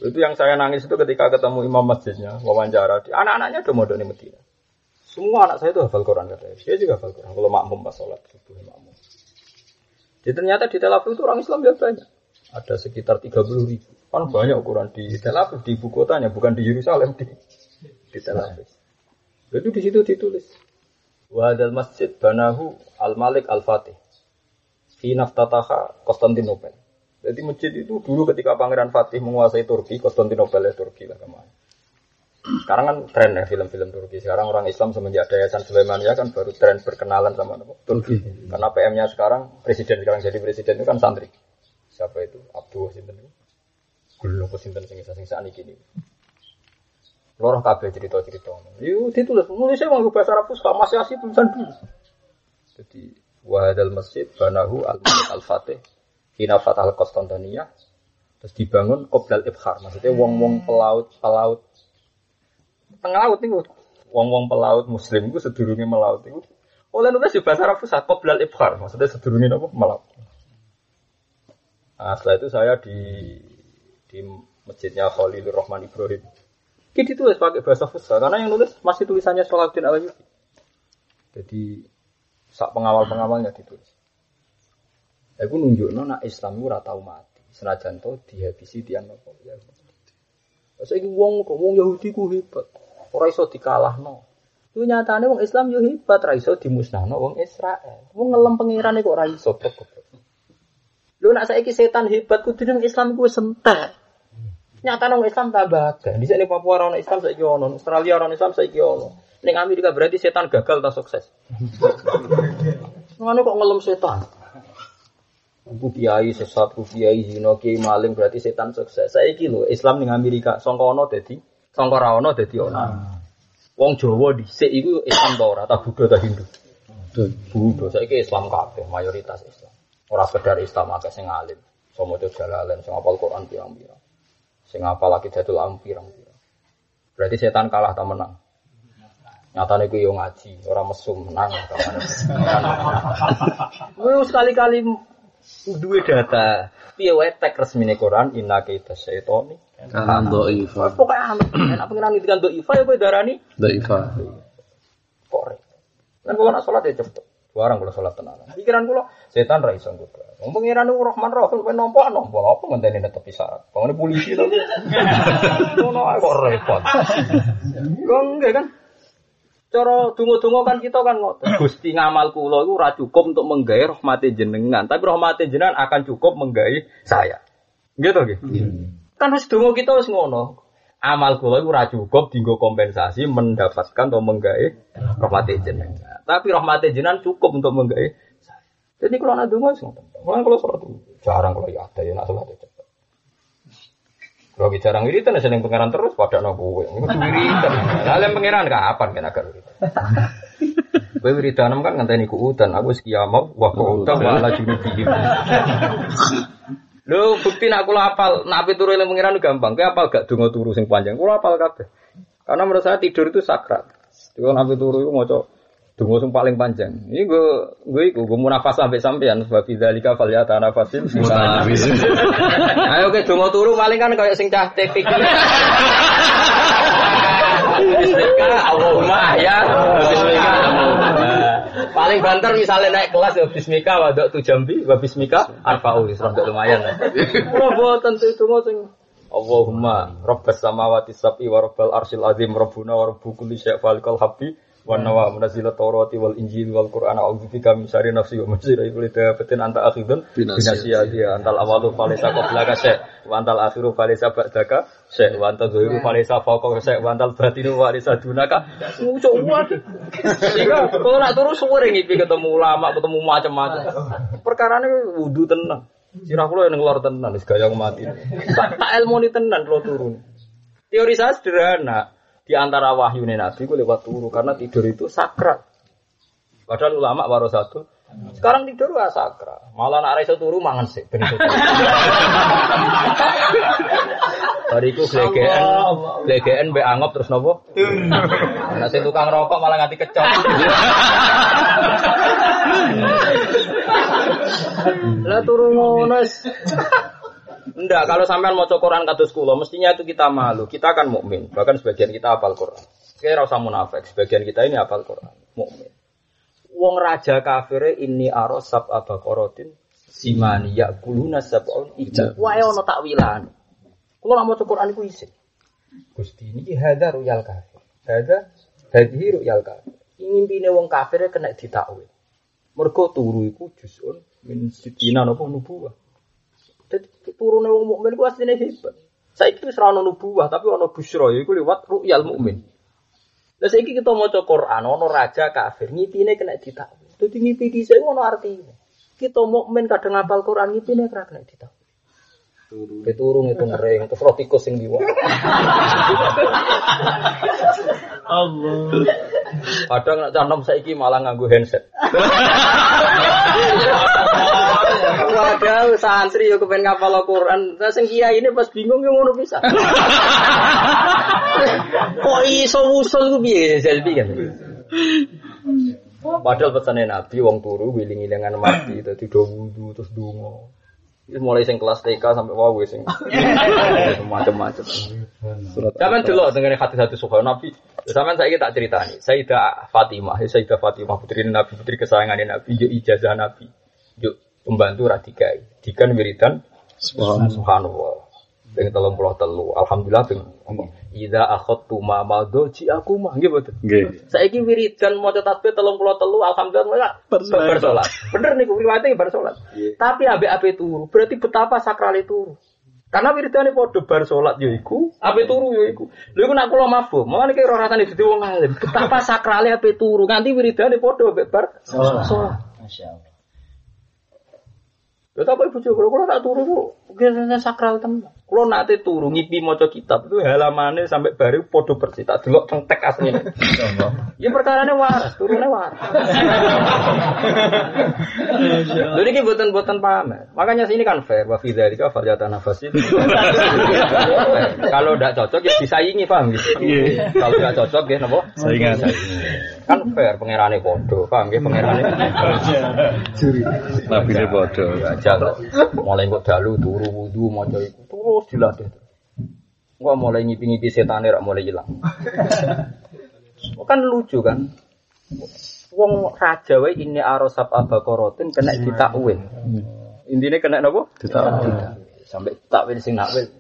Itu yang saya nangis itu ketika ketemu imam masjidnya, wawancara. Anak-anaknya udah modal di Medina. Semua anak saya itu hafal Quran katanya. Dia juga hafal Quran. Kalau makmum pas sholat subuh makmum. Jadi ternyata di Tel Aviv itu orang Islam ya banyak. Ada sekitar 30 ribu. Kan banyak ukuran di Tel Aviv, di ibu kotanya, bukan di Yerusalem, di, di Tel Aviv. Itu di situ ditulis. Wadal masjid banahu al Malik al Fatih. Finaftataha Konstantinopel. Jadi masjid itu dulu ketika Pangeran Fatih menguasai Turki, Konstantinopel ya Turki lah ke mana. Sekarang kan tren ya film-film Turki. Sekarang orang Islam semenjak ada Yayasan Sulaimania kan baru tren berkenalan sama Turki. Karena PM-nya sekarang presiden sekarang jadi presiden itu kan santri. Siapa itu? Abdul Sinten itu. Apa Sinten sing sing ini. Lorong kabeh cerita-cerita. Yuk ditulis. Nulisnya mau bahasa Arab masih asli tulisan dulu. Jadi Wahadal masjid banahu al al fatih hina fatah al terus dibangun qoblal ibhar maksudnya wong wong pelaut pelaut tengah laut nih wong-wong pelaut muslim itu sedurunge melaut itu oleh nulis di bahasa Arab fusha qoblal ibhar, maksudnya sedurunge apa? Melaut. Nah, setelah itu saya di di masjidnya Khalilur Rahman Ibrahim. Kita tulis pakai bahasa fusha karena yang nulis masih tulisannya Salahuddin Alayubi. Jadi sak pengawal-pengawalnya ditulis. Aku nunjuk nona Islam itu ratau mati. Senajan to dihabisi tiang nopo ya. Saiki wong kok wong Yahudi ku hebat. Ora iso dikalahno. Itu nyatane wong Islam yo hebat, ra iso dimusnahno wong Israel. Wong ngelem pengirane kok ora iso. Lu nak saiki setan hebat kudu nang Islam ku sentek. Nyatane wong Islam tambah akeh. Di sini Papua ora Islam saiki ono, Australia ora Islam saiki ono. Ning Amerika berarti setan gagal tak sukses. Ngono kok ngelem setan. Ku kiai sesat, ku kiai zina, kiai maling berarti setan sukses. Saiki lho Islam ning Amerika sangka ono sangka ra ono dadi ono. Wong Jawa dhisik iku Islam ta ora, ta Buddha ta Hindu. Buddha saiki Islam kabeh, mayoritas Islam. Ora sekedar Islam akeh sing alim. Iso maca sing hafal Quran pirang-pirang. Sing hafal Aqidatul Am pirang-pirang. Berarti setan kalah ta menang. Nyatane ku yo ngaji, ora mesum menang Gue sekali-kali duwe data. Piye wae tek resmine Quran inna kaita syaitani. Kanan do'ifa. Pokoke anut. Nek pengiran ngendikan do ifa ya kowe darani Do'ifa. kok re. Kan kula nak salat ya cepet. Barang kula salat tenan. Pikiran kula setan ra iso nggodha. Wong pengiran niku Rahman Rahim kowe nampa nampa apa ngenteni netepi syarat. Pengene polisi to. Ngono kok repot. Kok enggak kan? Cara donga-donga kan kita kan ngoten. Gusti ngamal kula iku ora cukup untuk menggawe rahmate jenengan, tapi rahmate jenengan akan cukup menggawe saya. Gitu nggih. Kan wis donga kita wis ngono. Amal kula iku ora cukup dienggo kompensasi mendapatkan atau menggawe rahmate jenengan. Tapi rahmate jenengan cukup untuk menggawe saya. Jadi kalau nak donga wis ngoten. Mulane kalau salat jarang kalau ya ada ya nak salat. Kalau jarang wiridan seneng pangeran terus pada no kowe. Iku wiridan. Lah lem pangeran kapan kan agak wiridan. Kowe wiridan kan ngenteni ku udan aku wis kiamat wa qauta wa ala junubihim. Lho bukti nak kula apal, nak ape turu eling pangeran gampang. Kowe apal gak donga turu sing panjang. Kula apal kabeh. Karena menurut saya tidur itu sakral. Kalau ape turu iku maca donga sing paling panjang. Ini gue gue iku gue munafas sampai sampean sebab bidzalika falyata nafasin. Ayo ke donga turu paling kan kayak sing cah. Bismillah, Allahumma ya. Bismillah. Paling banter misalnya naik kelas ya Bismika wadok tu jambi, wa Bismika wis rada lumayan. Ora boten itu sing Allahumma rabbas samawati sab'i wa rabbal arsyil azim rabbuna wa rabbu kulli syai' falikal habbi wa nawa munazzila tawrati wal injil wal qur'an. A'udzu bika min syarri nafsi wa min syarri kulli dabatin anta akhidun binasiyati antal awalu falaysa qablaka syai' wa antal akhiru falaysa ba'daka syai' wa antal dhahiru falaysa fawqaka syai' wa antal batinu falaysa dunaka. Ngucuk wae sehingga kalau nak terus sore ngipi ketemu ulama ketemu macam-macam. Perkara ini wudhu tenang. Sirah kula yang ngelor tenan, wis gaya mati. Tak ilmu ni tenan kalau turun. Teori saya sederhana. Di antara wahyu Nabi gue lewat turu karena tidur itu sakral. Padahal ulama baru satu. Sekarang tidur gak sakral. Malah nak iso turu mangan sih. Bariku glegeken, glegeken mbek angop terus nopo? Nah, sing tukang rokok malah nganti kecok. Lah turu ngono wis. Enggak, kalau sampean mau Quran kados kula, mestinya itu kita malu. Kita kan mukmin, bahkan sebagian kita hafal Quran. Kira usah munafik, sebagian kita ini hafal Quran, mukmin. Wong raja kafir ini aros sab abaqaratin simani yakuluna sab'un ibu. Wae ono takwilan. Kula nak maca Quran iku isih. Gusti ini hadza ruyal kafir. Hadza hadhihi ruyal kafir. Ngimpine wong kafir kena ditakwil. Mergo turu iku juzun min sitina napa nubuwah. Dadi turune wong mukmin ku asline hebat. Saiki wis ora ono tapi ono busra iku liwat ru'yal mukmin. Lah saiki kita maca Quran ono raja kafir ngipine kena ditakwil. Dadi ngipi dhisik ono artine. Kita mukmin kadang ngapal Quran ngipine ora kena ditakwil. Turu. Keturung itu ngering, terus roh tikus sing diwa. Allah. Kadang nak canom saiki malah nganggo handset. Waduh, santri yo kepen ngapal Al-Qur'an. Lah sing kiai ini pas bingung yo ngono bisa. Kok iso usul ku piye jadi kan? Padahal pesannya Nabi wong turu wiling-wilingan mati dadi do wudu terus donga. Mulai sing kelas TK sampai wow sing macam-macam. Surat Sampeyan delok dengan hati-hati suka Nabi. Sampeyan saiki tak ceritani. Sayyidah Fatimah, ya Sayyidah Fatimah putri Nabi, putri kesayangan Nabi, yo ijazah Nabi. Yo pembantu radikai. Dikan wiridan Subhanallah. Ping 33. Alhamdulillah ping Ida akhadtu ma madho ji aku mah nggih mboten. Nggih. Saiki wiridan maca tasbih 33 alhamdulillah Bar salat. bar salat. Bener niku riwayate bar salat. Tapi ambek-ape turu, berarti betapa sakrale turu. Karena wiridane padha bar salat ya iku, ape turu ya iku. Lha iku nak kula mabuk, mawon iki ora rasane dadi wong alim. Betapa sakrale ape turu, nganti wiridane padha ambek bar salat. Masya Lha tak ibu kula kula tak turu kok biasanya sakral tenan. Kula nate turu ngipi maca kitab itu halamane sampai bari padha bersih. Tak delok teng tek asline. Ya perkarane waras, turune waras. Lha iki boten-boten pamer. Makanya sini kan fair wa fi dzalika falyatan nafasi. Kalau ndak cocok ya disaingi paham gitu. Kalau ndak cocok ya napa? Saingan. Kan fair pangerane padha, paham nggih pangerane. Nabi ini kok. Mulai kok dalu turu wudu maca iku terus dilatih. Kok mulai ngipi-ngipi setane rak mulai hilang. kan lucu kan. Wong raja wae ini arosab abakorotin kena ditakwil. Intinya kena napa? Ditakwil. Sampai takwil sing nakwil.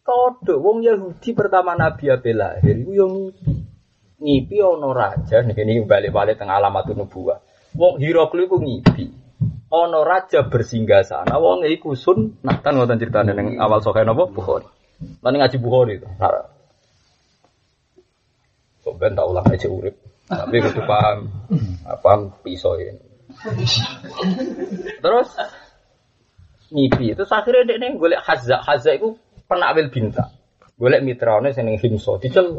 Kodok wong Yahudi pertama Nabi Abel lahir iku yo ngipi. Ngipi ana raja niki balik-balik teng alamatun nubuwah. Wong Hiraklu iku ngipi. Ana raja bersinggah sana wong iku sun nah kan ngoten critane ning awal sokae napa Bukhari. Lan ngaji Bukhari to. Sok ben tak ulang aja urip. Tapi kudu paham. Paham pisau ini. Terus ngipi. Terus akhirnya nih golek Hazza. Hazza itu penakwil bintang. Golek mitraone seneng himso. Diceluk.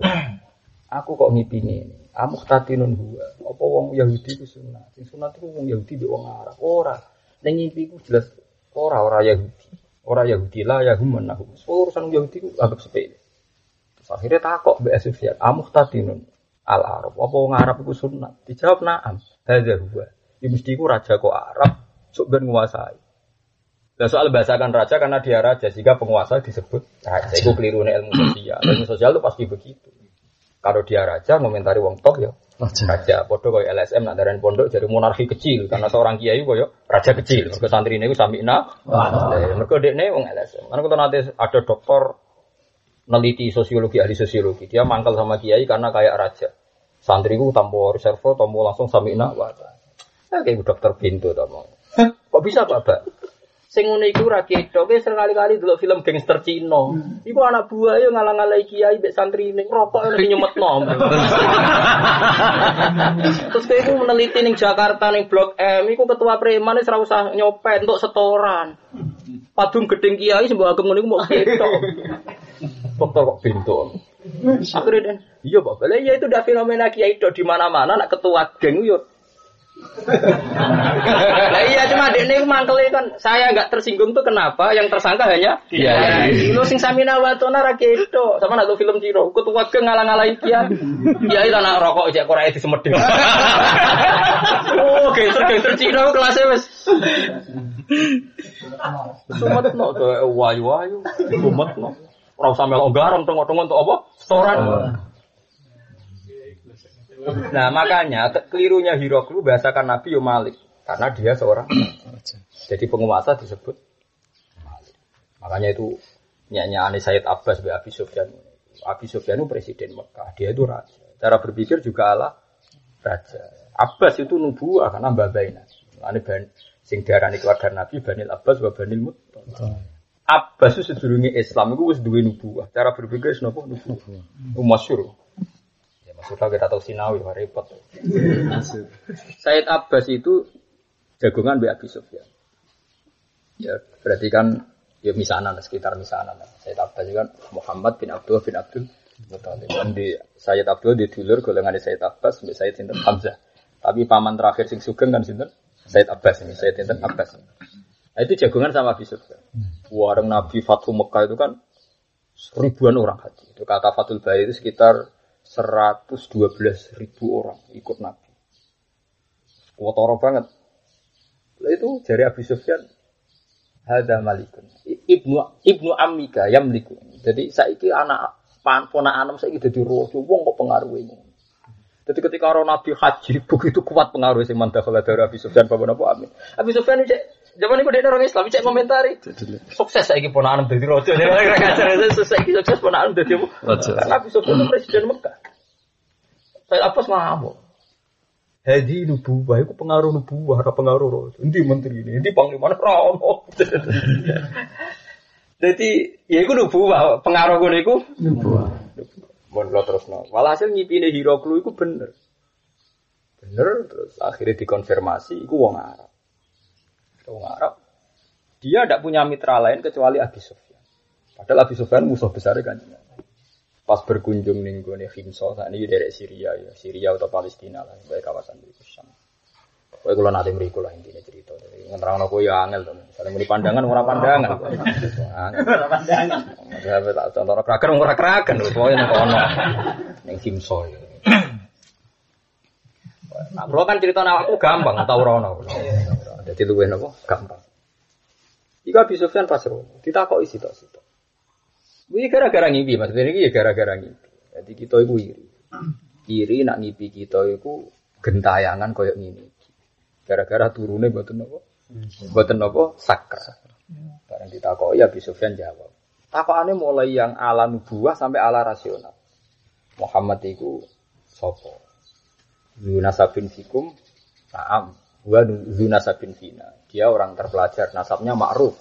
Aku kok ngipi ini. Amu tatinun huwa. Apa wong Yahudi itu sunat. Sing sunat itu wong Yahudi di wong Arab. Ora. Neng ngipi ku jelas ora ora Yahudi. Ora Yahudi lah Yahum menahum. Urusan Yahudi ku anggap sepele. Terus akhirnya takok Mbak Sufyan. Amu tatinun al Arab. Apa wong Arab itu sunat? Dijawab naam. Hadza huwa. Ya mesti ku raja kok Arab. Sok ben nguasai. Nah soal bahasakan raja karena dia raja jika penguasa disebut raja. Itu keliru ilmu sosial. Ilmu sosial itu pasti begitu. Kalau dia raja ngomentari wong top ya Raja. raja. Podo LSM nak darani pondok jadi monarki kecil karena seorang kiai koyo raja kecil. Mergo santri niku samina. Lah mergo dekne wong LSM. Karena kalau nanti ada dokter neliti sosiologi ahli sosiologi dia mangkal sama kiai karena kayak raja. Santriku tanpa reservo, tanpa langsung samina. Wah, Ya, kayak dokter pintu to mau. Kok bisa Pak? Sing ngono iku ra ketok, wis sekali-kali delok film gangster Cina. Iku anak buah yo ngalang-alangi kiai mbek santri ning rokok lagi nyemetno. Terus kayak iku meneliti ning Jakarta ning Blok M, iku ketua preman wis ora usah nyopet untuk setoran. Padung gedeng kiai sembah agem ngono iku mau ketok. Dokter kok pintu. Akhirnya iya Pak, Lah iya itu udah fenomena kiai di mana-mana nak ketua geng yo Lah iya cuma dek ini mangkele kan saya nggak tersinggung tuh kenapa? Yang tersangka hanya Iya, iya. Lu sing samina watona ra kedo. Sama nak tuh film Ciro. Ketua geng ngalang-ngalahin kia Kiai ta nak rokok cek korea disemedhe Oh gangster gangster Cina kelasnya wes. Sumetno tuh wayu-wayu. Sumetno. Ora usah melok garam tengok-tengok untuk apa? Setoran. Nah makanya kelirunya Hiroklu bahasakan Nabi yo Malik karena dia seorang jadi penguasa disebut Malik. Makanya itu nyanyi Sayyid Abbas bin Abi Sufyan. Abi Sufyan itu presiden Mekah, dia itu raja. Cara berpikir juga ala raja. Abbas itu nubuah karena babaina. Ini ban sing diarani keluarga Nabi Banil Abbas wa Banil Muttalib. Abbas itu sedurunge Islam itu wis duwe nubuah. Cara berpikir wis napa nubuah. Itu masyhur. Ya maksudnya kita tahu sinawi wah repot. Said Abbas itu jagongan Mbak Abi Sufyan. Ya berarti kan ya misanan sekitar misanan. Said Abbas itu kan Muhammad bin Abdul bin Abdul. Dan di Sayyid Abdul di dulur golongan Sayyid Abbas sampai Sayyid Sinten Hamzah. Tapi paman terakhir sing sugeng kan Sinten Said Abbas ini, Said Inten Abbas. Nah, itu jagungan sama Abi Sufyan. Warung Nabi Fathu Mekah itu kan ribuan orang haji. Itu kata Fathul Bari itu sekitar 112 ribu orang ikut Nabi. Kuatoro banget. Lah itu jari Abi Sufyan Hada malikun. Ibnu Ibnu Amika yamliku. Jadi saiki anak pan ponakan saiki dadi raja wong kok pengaruh ini. Jadi ketika orang Nabi haji begitu kuat pengaruh sing mandakhala dari Abi Sufyan bapak napa amin. Abi Sufyan cek zaman itu dia orang Islam cek komentari. Sukses saiki ponakan dadi raja. Dia ora ngajar sukses ponakan dadi apa? Raja. Karena Abi Sufyan itu presiden Mekah. Saya apa ngamuk. Hadi nubuwah itu pengaruh nubuwah, ora pengaruh roh. Endi menteri ini, endi panglima ora ono. Jadi ya iku nubuwah, pengaruh ngono iku nubuwah. Mun terus no. Walhasil ngipine Hiroklu iku bener. Bener terus akhirnya dikonfirmasi iku wong Arab. Wong Arab. Dia tidak punya mitra lain kecuali Abi Sufyan. Padahal Abi Sufyan musuh besar kan. Pas berkunjung ning gone Himso, saat ini dari Syria ya, Syria atau Palestina lah, sebagai kawasan itu Syam. Pokoknya kalau nanti meriku lah intinya cerita. Ngeterang aku ya angel tuh. Misalnya mau pandangan, ora pandangan. Ora pandangan. Ya tak contoh ora keragan, ora keragan. Pokoknya nang kono. Ning Himso ya. Nah, bro kan cerita nama aku gampang, tau rono. Jadi luwih napa? Gampang. Iku Abi Sufyan pas rono, ditakoki sitok-sitok. Ini gara-gara ngipi, maksudnya ini ya gara-gara ngipi. Jadi kita itu iri. Iri nak ngipi kita itu gentayangan koyok ini. Gara-gara turunnya buatan apa? Buatan apa? Sakra. Barang ditakoi ya Abi Sufyan jawab. Takokannya mulai yang ala nubuah sampai ala rasional. Muhammad itu sopo. Zunasabin fikum, naam. Wa zunasabin fina. Dia orang terpelajar, nasabnya ma'ruf.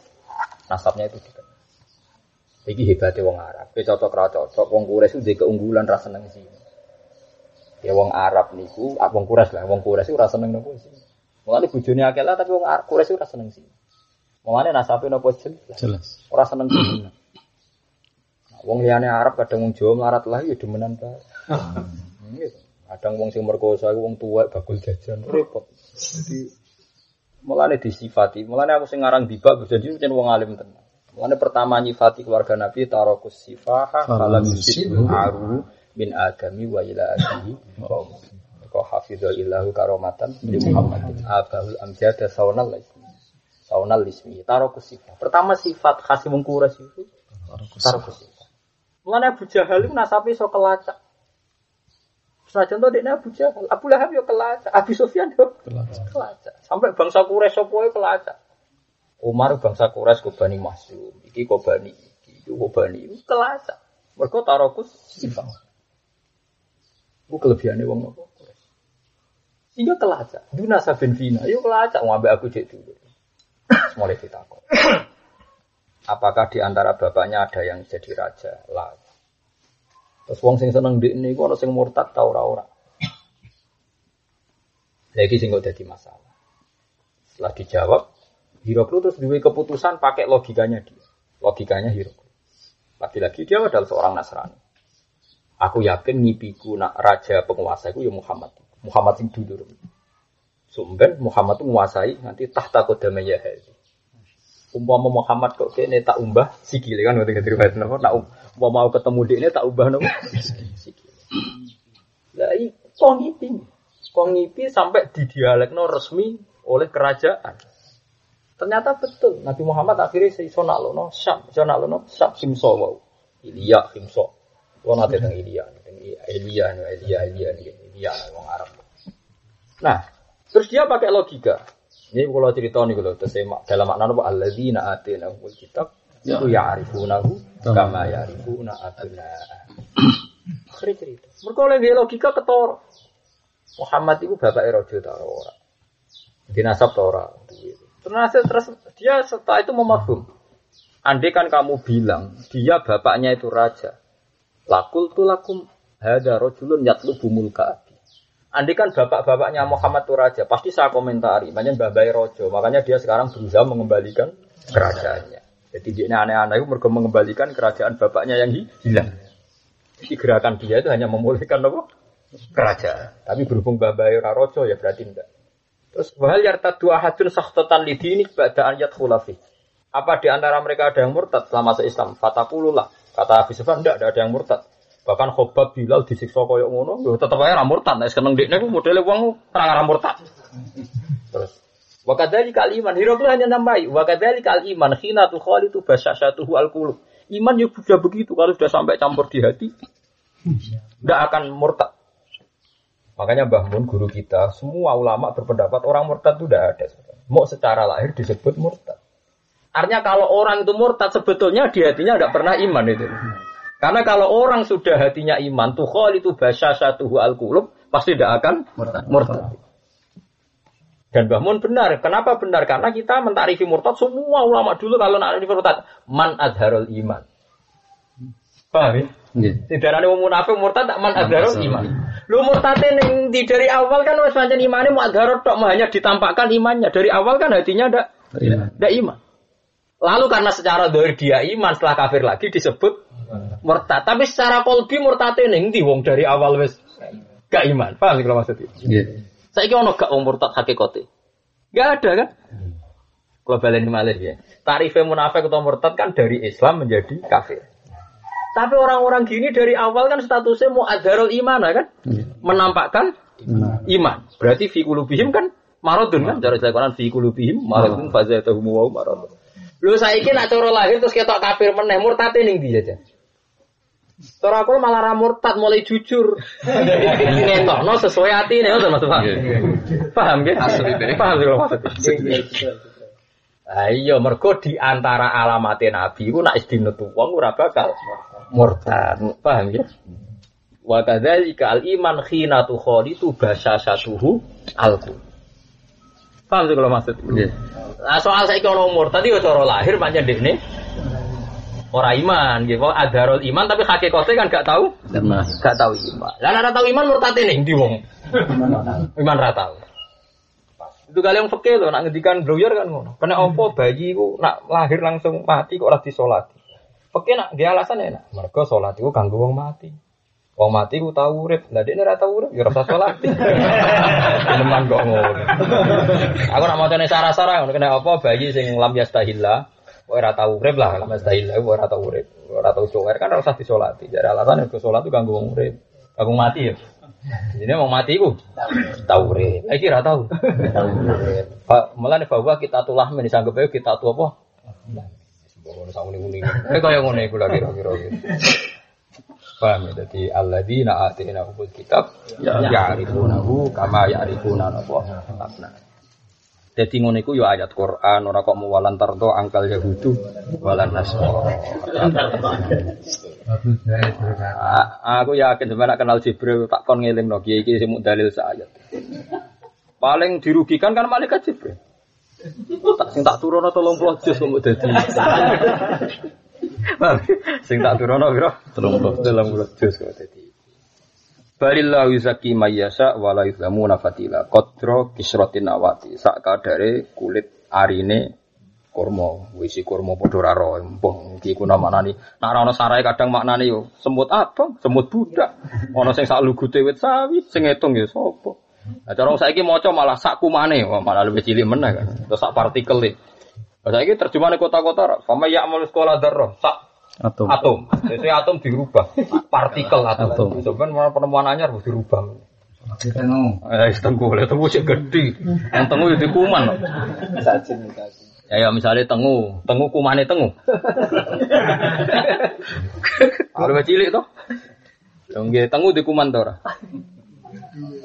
Nasabnya itu dikenal. Iki hebatnya wong Arab. Kowe cocok ra cocok wong Quraisy itu keunggulan ra seneng sih. Ya wong Arab niku, ah, wong Quraisy lah, wong Quraisy ora seneng nopo sih. Mulane bojone akeh lah tapi wong Quraisy ora seneng sih. Mulane nasabe nopo jelas. Jelas. Ora seneng sih. Nah, wong liyane Arab kadang wong Jawa melarat lah ya demenan. Hmm, gitu. Kadang wong sing merkosa iku wong tuwek bakul jajan repot. Jadi mulane disifati, mulane aku sing ngarang dibak jadi pancen wong alim tenan. Mulane pertama nyifati keluarga Nabi tarokus sifaha falam yusibu aru min adami wa ila Kau hafidhul ilahu karomatan di Muhammadin abahul amjada saunal ismi saunal ismi tarokus sifat. Pertama sifat wong Quraisy itu tarokus sifat. mulane Abu Jahal itu nasabe iso kelacak. Senajan to dekne Abu Jahal, Abu Lahab yo kelacak, Abu Sufyan yo kelacak. Sampai bangsa Quraisy wae kelacak. Umar bangsa Quraisy Bani Masum, iki kok Bani iki, iki kok Bani iki. Kelacak. Mergo tarokus sifat. Ku kelebihane wong nopo Sehingga kelacak. Duna sabin fina, yo kelacak mau ambek aku cek dulu. Mulai ditakon. Apakah di antara bapaknya ada yang jadi raja? Lah. Terus wong sing seneng dik niku ana sing murtad ta ora ora. Lagi sing kok dadi masalah. Setelah dijawab, Hiroklu terus duwe keputusan pakai logikanya dia. Logikanya Hiroklu. Lagi-lagi dia adalah seorang Nasrani. Aku yakin ngipiku nak raja penguasa itu ya Muhammad. Muhammad sing dulur. Sumben Muhammad itu menguasai nanti tahta kodama Yahudi. Umpama Muhammad kok kene tak umbah sikile kan ngoten riwayat napa um- umpama mau ketemu dekne tak ubah napa sikile. Lah iki kok ngipi. Kok ngipi sampai didialekno resmi oleh kerajaan. Ternyata betul Nabi Muhammad akhirnya iso naklono Syam, iso naklono Syam Himso wau. Ilya Himso. Kulo nate teng Ilya, teng Ilya, Ilya, Ilya, Ilya, wong Arab. Nah, terus dia pakai logika. Ini kalau cerita nih kalau terus dalam makna apa alladzina atainahumul kitab itu ya'rifunahu kama ya'rifuna abna. Akhirnya cerita. Mereka oleh dia logika ketor. Muhammad itu bapak Raja ta ora. Dinasab ta ora. Ternyata terus dia setelah itu memahum. Andai kan kamu bilang dia bapaknya itu raja, lakul tu lakum hada rojulun yatlubu mulka abi. Andai kan bapak-bapaknya Muhammad itu raja, pasti saya komentari. Banyak babai rojo, makanya dia sekarang berusaha mengembalikan kerajaannya. Jadi dia aneh-aneh itu mereka mengembalikan kerajaan bapaknya yang hilang. Jadi gerakan dia itu hanya memulihkan apa? Kerajaan. Tapi berhubung babai rojo ya berarti enggak. Terus wahal yartaddu ahadun sakhtatan lidini ba'da an yadkhula fi. Apa di antara mereka ada yang murtad selama se-Islam? Fatakululah. Kata Abi Sufyan enggak ada yang murtad. Bahkan Khobab Bilal disiksa koyo ngono, yo tetep ae ra murtad. Nek seneng dekne ku modele wong murtad. Terus wa kadzalika kaliman Hiraqlu hanya nambahi wa kadzalika iman khina tu khalitu basyashatuhu al-qulub. Iman ya sudah begitu kalau sudah sampai campur di hati tidak akan murtad. Makanya Mbah Mun guru kita, semua ulama berpendapat orang murtad itu tidak ada. Mau secara lahir disebut murtad. Artinya kalau orang itu murtad sebetulnya di hatinya tidak pernah iman itu. Karena kalau orang sudah hatinya iman, tuh itu bahasa satu al kulub pasti tidak akan Murtad. murtad. Dan Mbah Mun benar. Kenapa benar? Karena kita mentarifi murtad semua ulama dulu kalau nak murtad man adharul iman. Paham ya? Tidak ada wong munafik murtad tak man adharul iman. Lu murtadnya ning di dari awal kan wis pancen imane mau adharul tok hanya ditampakkan imannya. Dari awal kan hatinya ndak Iya. ndak iman. Lalu karena secara dohir dia iman setelah kafir lagi disebut murtad. Tapi secara kolbi murtadnya ning ndi wong dari awal wis gak iman. Paham sih kalau maksudnya? Nggih. Saiki ono gak wong murtad hakikate? Gak ada kan? Kalau balen malih ya. Tarifnya munafik atau murtad kan dari Islam menjadi kafir. Tapi orang-orang gini dari awal kan statusnya mau adarul iman kan? Iya. Menampakkan iman. Berarti fi kulubihim kan maradun kan? Cara Al-Quran fi kulubihim maradun fazatahum wa maradun. Lu saiki nak cara lahir terus ketok kafir meneh murtad ning ndi aja. Cara aku malah ra murtad mulai jujur. Ngetokno sesuai hati nih, ngoten Mas Pak. Paham nggih? Asli deh. Paham sih kalau maksudnya. Ah iya mergo di antara alamate nabi iku nak istinetu wong ora bakal murtad. Paham ya? Wa kadzalika al iman khina tu khalitu basasatuhu alqu. Paham sih kalau maksud? Nggih. Nah, soal saiki ono murtad yo cara lahir pancen dekne ora iman gitu. Adarul iman tapi hakikatnya kan gak tahu, Karena gak tahu iman. Lah ora tahu iman murtad ning ndi wong? Iman ra tahu. Itu kali yang fakir loh, nak ngedikan blower kan ngono. Kena opo bayi ku nak lahir langsung mati kok ora disolati. Fakir nak dia alasan enak. Mereka sholat itu kanggo wong mati. Wong mati ku tahu urip. Lah dia ora tahu urip, ya ora usah sholat. Teman kok ngono. Aku nak macane sarah-sarah ngono kena apa bayi sing lam yastahilla. Ora tahu urip lah, yastahilla kok ora tahu urip. Ora tahu sholat kan ora usah disolati. Jadi alasan ke sholat itu kanggo wong urip. Kanggo mati ya. Jadi mau mati ku tahu urip. Lagi ora tahu. Tahu urip. Malah bahwa kita tulah men disanggep ae kita tu apa? Ngono sak ngene-ngene. Eh kaya ngono iku lagi kira-kira. Paham ya? Jadi alladzina atina kitab ya'rifunahu kama ya'rifuna apa abna. Jadi ngono iku ya ayat Quran ora kok muwalan tardo angkal yahudu walan nasara. Ah, Aku yakin sebenarnya kenal Jibril tak kon ngeling no kiai kiai sing dalil ayat. Paling dirugikan kan malaikat Jibril. Tak sing tak turono 30 juz kok dadi. Sing tak turono piro? 30 30 juz kok dadi. Balillahu yuzaki mayyasa wala yuzlamuna fatila. Qadra kisratin awati sak kadare kulit arine kurma. Wisi kurma padha ora ro. Empung iki kuna maknani. Nek ora kadang maknane yo semut abang semut budak. Ana sing sak lugute wit sawi sing ngitung ya sapa Nah, cara saiki maca malah sak kumane, malah lebih cilik meneh kan. Terus sak partikel e. Nah, saiki terjemahane kota-kota, fama ya'mal sekolah darah, sak atom. atom. Jadi atom dirubah, partikel atom. Atom. Sebenarnya penemuan anyar harus dirubah. Eh, tengku, lihat tengku cek gede. Yang tengku itu kuman. Ya, ya misalnya tengu, tengu kumane tengu. Kalau cilik toh. Yang nggih tengu di kuman toh ora.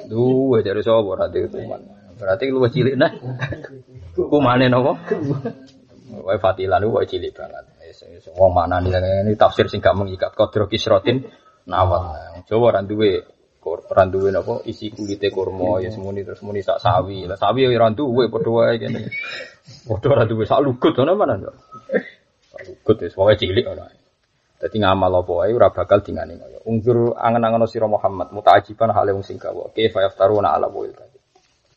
Duwe dari sapa ora di kuman. Berarti lu cilik nah. Kumane napa? Wae fatilan wae cilik banget. Wong mana nih ini tafsir sing gak mengikat kodro kisrotin nawat. Jawa ora duwe kur- ora duwe napa isi kulite kurma ya semuni terus muni sak sawi. Lah sawi ya ora duwe padha wae kene. Padha ora duwe sak lugut ngono mana. Sak lugut wis wae cilik ora. Dadi ngamal apa wae ora bakal dingane kaya. Ungkur angen-angen sira Muhammad mutaajiban hale wong sing gawa. Kaifa yaftaruna ala wal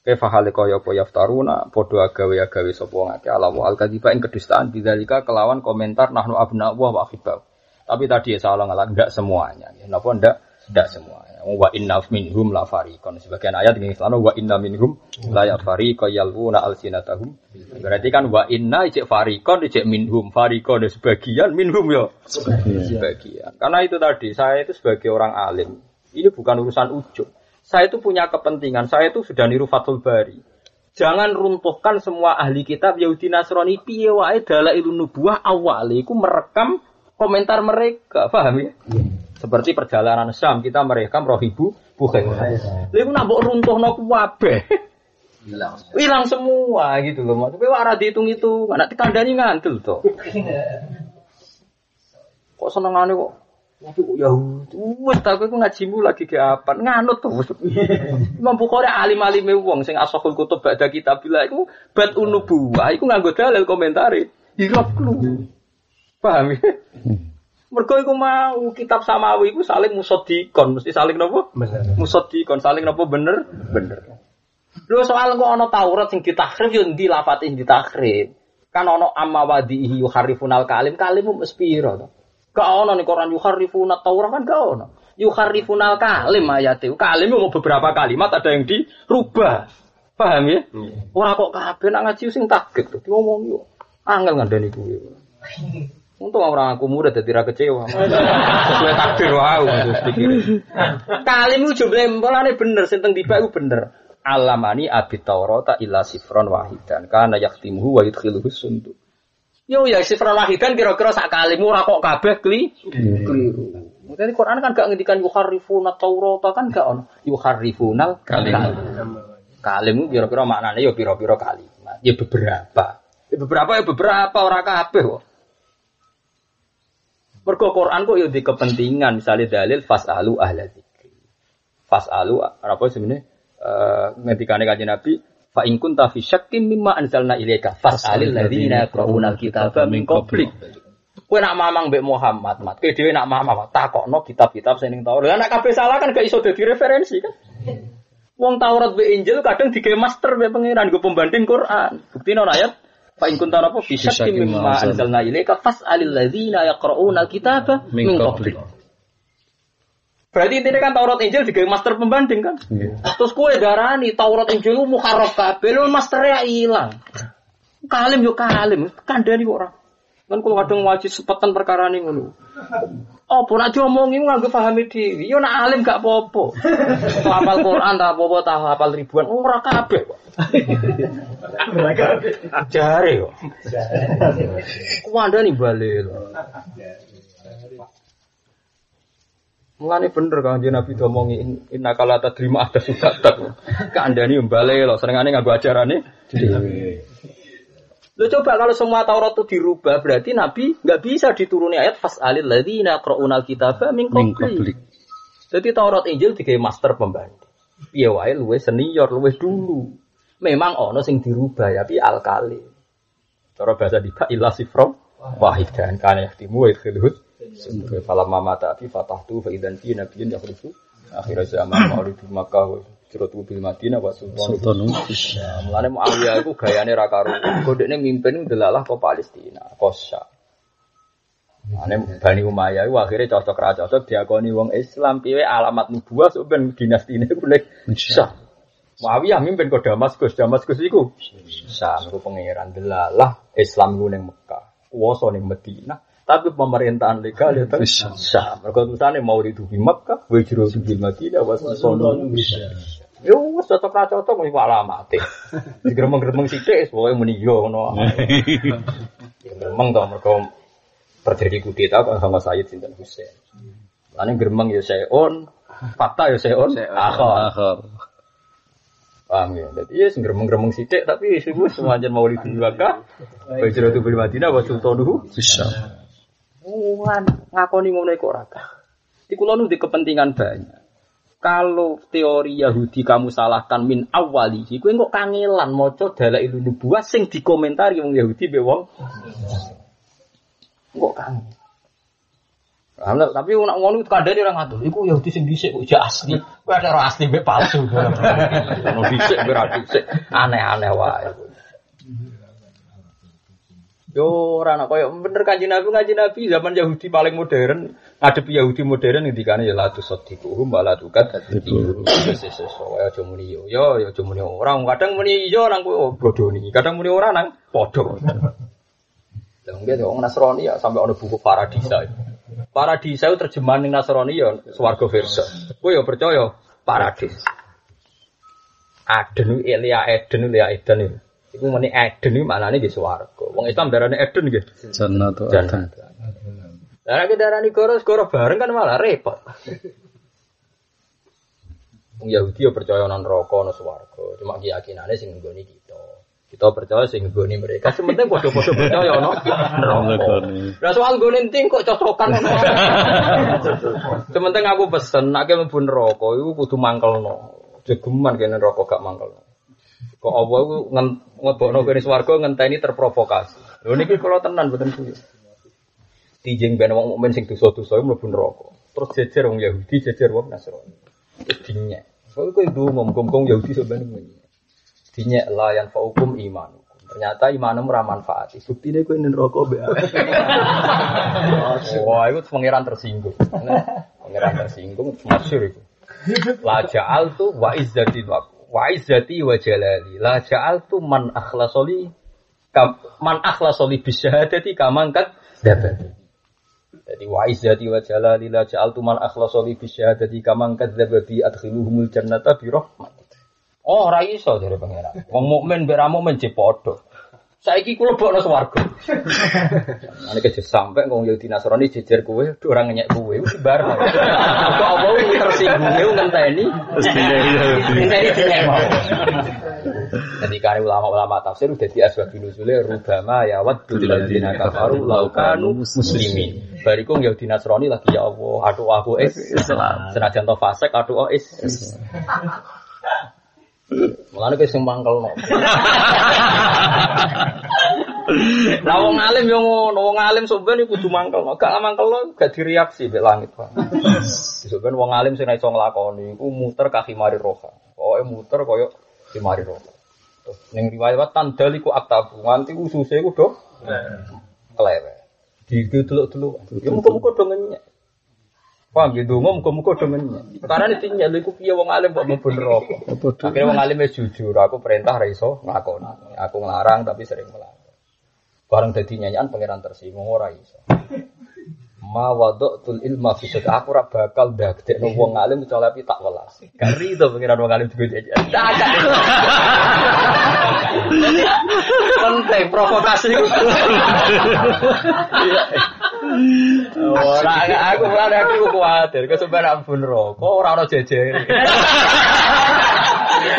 kadhib. Kaifa hale kaya apa yaftaruna padha agawe-agawe sapa wong akeh ala wal kadhiba ing kedustaan bidzalika kelawan komentar nahnu abna wa wa. Tapi tadi ya salah ngalah enggak semuanya. Ya, Napa enggak Tidak semua. Wa inna minhum la fariqon. Sebagian ayat ini selalu wa inna minhum la ya fariqo yalwuna alsinatahum. Berarti kan wa inna ijek fariqon ijek minhum. Fariqon ya sebagian minhum ya sebagian. Karena itu tadi saya itu sebagai orang alim. Ini bukan urusan ujung. Saya itu punya kepentingan. Saya itu sudah niru Fathul Bari. Jangan runtuhkan semua ahli kitab Yahudi Nasrani piye wae dalailun nubuwah awal iku merekam komentar mereka, paham ya? Seperti perjalanan Syam kita merekam rohibu bukan. Lha iku nak mbok runtuhno kuwabe. Hilang semua gitu loh. Tapi ora dihitung-hitung, anak dikandani ngantul to. Kok senengane kok Waduh Yahudi, wes tak aku ngajimu lagi ke apa? Nganut tuh. Imam Bukhari alim-alime wong sing asahul kutub ba'da kitabillah iku bat unubuwah iku nganggo dalil komentari. Hirap lu. Paham ya? Mergo iku mau kitab samawi iku saling musodikon, mesti saling nopo? Musodikon, saling nopo bener? Bener. Lho soal kok ana Taurat sing ditakrif yo ndi lafate ditakrif. Kan ana amma wadihi yuharifunal kalim, kalimmu mesti piro to? Gak ono nih Quran yuharifuna Taurat kan gak ono. Yuharifuna kalim ayat itu. Kalim mau beberapa kalimat ada yang dirubah. Paham ya? Orang kok kabeh nak ngaji sing takut tuh. Ngomong yo. Angel ngandani kuwi. Untung orang aku muda jadi ra kecewa. Sesuai takdir wow Kalim itu jumlah mulane bener sing teng tiba iku bener. Alamani abit Taurat illa sifron wahidan kana yaktimuhu wa yudkhiluhu sundu. Yo ya sifran wahidan kira-kira sak kalimu ora kok kabeh kli keliru. Mungkin Quran kan gak ngendikan yuharrifuna Taurat kan gak ono. Yuharrifunal kalim. Kalim kira-kira maknane yo pira-pira kalimat. Ya beberapa. Ya beberapa ya beberapa ora kabeh kok. Mergo Quran kok yo di kepentingan misalnya dalil fasalu ahla dzikri. Fasalu apa sebenarnya eh ngendikane kanjeng Nabi Fa in kunta fi syakkin mimma anzalna ilaika fas'alil ladzina yaqra'una al-kitaba min qablik. Kowe nak mamang mbek Muhammad, mat. Kowe dhewe nak mamang takokno kitab-kitab sing ning Taurat. Lah nek kabeh salah kan gak iso dadi referensi kan. Wong Taurat mbek Injil kadang digawe master mbek pangeran go pembanding Quran. Buktine ana ayat Fa in kunta apa fi syakkin mimma anzalna ilaika fas'alil ladzina yaqra'una al-kitaba min qablik. Berarti intinya kan Taurat Injil digawe master pembanding kan? Terus kue darani Taurat Injil lu mukarraf kabeh lu masternya ilang. Kalim yo kalim, kandhani orang. Kan kalau kadang wajib sepetan perkara ning ngono. Oh, pun aja omongi nganggo pahami dhewe. Yo nak alim gak apa-apa. Hafal Quran tak apa-apa, tak hafal ribuan ora kabeh kok. Jare kok. Kuwandani bali lho. Mulane bener kan jeneng Nabi domongi inna kala tadrima ada suka tak. Kandani mbale lho senengane nganggo ajarane dhewe. Lo coba kalau semua Taurat itu dirubah berarti Nabi nggak bisa dituruni ayat fasalil ladzina qra'unal kitaba min qablik. Jadi Taurat Injil digawe master pembanding. Piye wae luwe senior, luwe dulu. Memang ono sing dirubah ya, tapi alkali. Cara bahasa di ilah sifro wahid dan kana yahtimu wa yadkhuluhu Sungguh falam mama tapi fatah tu fa idan fi nabiyyin yakhruju akhir zaman maulid Makkah wa Ciratu bil Madinah wa sultan. Mulane Muawiyah iku gayane ra karo. Godekne mimpin delalah ke Palestina, Kosya. Ane Bani Umayyah iku akhire cocok ra cocok diakoni wong Islam piye alamat nubuwah sok ben dinastine ku nek sah. Muawiyah mimpin ke Damaskus, Damaskus iku sah iku pangeran delalah Islam ku ning Mekah, kuwasa ning Madinah. Tapi pemerintahan legal ya kan sah. Mereka tulisannya mau di Makkah, wajro di Madinah, was sono Yo wis cocok ra cocok mesti alamate. Digremeng-gremeng sithik pokoke muni yo ngono. Ya gremeng to mergo terjadi kudeta kok sama Sayyid Sinten Husain. Lane gremeng yo seon, fakta yo seon, akhir. Paham ya? Jadi ya gremeng-gremeng sithik tapi wis semuanya mau di Makkah. Bajro tu bil Madinah wa sultanuhu Bisa. Mulan ngakoni ngono iku ora. Di kula nu di kepentingan banyak. Kalau teori Yahudi kamu salahkan min awali, kowe kok kangelan maca dalail nubuwah sing dikomentari wong Yahudi be wong. Kok kangen. Alhamdulillah, tapi nak ngono kadane ora ngatur. Iku Yahudi sing dhisik kok jak asli. Kowe ada asli mbek palsu. Ono dhisik dhisik. Aneh-aneh wae. Yo ora ana koyo bener kanjeng Nabi kanjeng Nabi zaman Yahudi paling modern, ngadepi Yahudi modern ngendikane ya la tusaddiquhum wa la wis wae aja muni yo yo yo aja muni ora, kadang muni iya nang kowe bodoni, kadang muni ora nang padha. Lah nggih wong Nasrani ya sampai ana buku Paradisa. Paradisa itu terjemahan ning Nasrani ya swarga versa. Kowe ya percaya paradis. Aden Elia Eden Elia Eden. Iku meni Eden iki maknane di swarga. Wong Islam darane Eden nggih. Jannatu Jannah. adan. Lah nek darani goro goro bareng kan malah repot. Wong Yahudi yo percaya nang neraka ana swarga. Cuma keyakinane sing nggoni kita. Kita percaya sing nggoni mereka. Sementing padha-padha percaya ana neraka. Lah soal nggone enting kok cocokan ngono. Sementing aku pesen nek mlebu neraka iku kudu mangkelno. Jegeman kene neraka gak mangkelno. Kok apa iku ngen- ngebokno kene swarga ngenteni terprovokasi. Lho niki kula tenan mboten kuwi. Dijeng ben wong mukmin sing dosa-dosa mlebu neraka. Terus jejer wong Yahudi, jejer wong Nasrani. Terus dinyek. Soale kowe itu ngomong Yahudi sebenarnya. Dinyek la yang faukum iman. Ternyata imanmu ora manfaat. Buktine kowe neraka mbek aku. Wah, itu pangeran tersinggung. Pangeran tersinggung masyhur itu. La ja'altu wa izzati wa wa izzati wa jalali. La ja'altu man akhlasoli man akhlasoli bisyahadati kamangkat dapat. Jadi wa izzati wa jalali la ja'altu man akhlasoli bisyahadati kamangkat dapat adkhiluhumul jannata bi rahmat. Oh, ora iso dari pangeran. Wong mukmin mbek ra mukmin. Saiki kula bokno swarga. Ane keje sampe wong Yahudi Nasrani jejer kowe, duh ora ngenyek kowe, wis bar. Kok apa tersinggung e ngenteni. Ngenteni dinyek mau. Jadi kare ulama-ulama tafsir udah di asbab nuzule rubama ya waddul ladzina kafaru laukanu muslimin. Bariku Yahudi Nasrani lagi ya Allah, aduh aku is Islam. senajan to fasik aduh oh is. Mulane kowe sing mangkelno. Lah wong alim yo ngono, wong alim sampeyan iku kudu mangkelno. Gak mangkelno gak direaksi mbek langit, Pak. Sampeyan wong alim sing iso nglakoni iku muter kaki mari roha. Pokoke muter koyo mari roha. Terus ning riwayat tandal iku aktabu, nganti ususe iku do kelewet. Diduluk-duluk. Ya muga-muga do ngenyek. Paham gitu, ngomong muga-muga do ngenyek. Karena ini lha iku piye wong alim kok mlebu neraka. Akhirnya wong alim jujur, aku perintah ra iso nglakoni. Aku nglarang tapi sering melanggar. Bareng dadi nyanyian pangeran tersinggung ora iso. Ma wada'tul ilma fi sadri aku ora bakal ndadekno wong alim kecuali tak welas. Kari to pangeran wong alim juga jajan. Penting provokasi. Ora aku ora aku kuwatir, kesuwen ampun neraka ora ono jejer.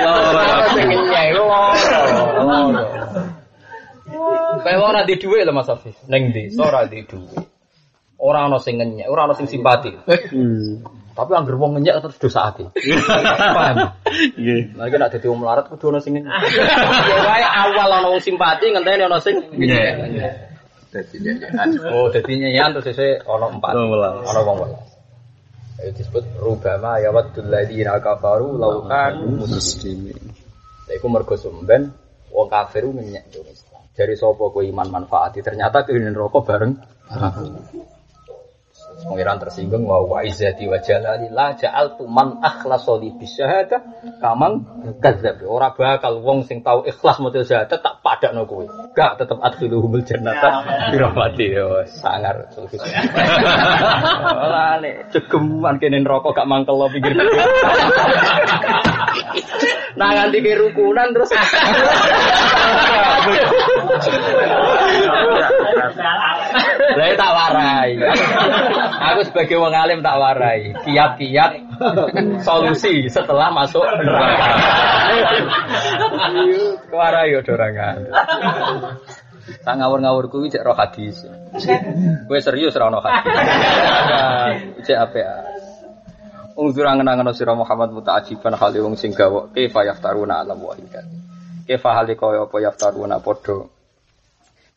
Ora sing nyek ora. Kayak ora di dhuwit lho Mas Afif. Ning desa ora di dhuwit. Ora ana sing ngenyek, ora ana sing simpati. Tapi angger wong ngenyek terus dosa ati. Paham? Nggih. Lagi nek dadi wong melarat kudu ana sing ngenyek. Ya wae awal ana wong simpati ngenteni ana sing ngenyek. Oh, dadi nyanyian terus sesuk. Wong welas. Ana wong welas. Itu disebut rubama ya waddul ladzina kafaru law kanu Muslimin. Iku mergo sumben wong kafir ngenyek. Dari sapa kowe iman manfaati ternyata kene neraka bareng. Pengiran tersinggung wa wa izzati wa jalali la ja'altu man akhlasa li bisyahada kamang kadzdzab. Ora bakal wong sing tau ikhlas maca syahadat tak padakno kowe. Gak tetep adkhiluhumul jannata bi rahmati. Yo sangar sulfus. Ora nek cegeman kene neraka gak mangkel lo pikir. Nah nganti ke rukunan terus Lah ya tak warai. Aku sebagai wong alim tak warai. Kiat-kiat solusi setelah masuk neraka. Warai yo dorangan. Tak ngawur-ngawur kuwi cek roh hadis. Kowe serius ra ono hadis. Cek apik. Ungzur angen-angen sira Muhammad muta'ajiban hale wong sing gawa kaifa yaftaruna ala wa hikat. Kaifa hale kaya apa yaftaruna padha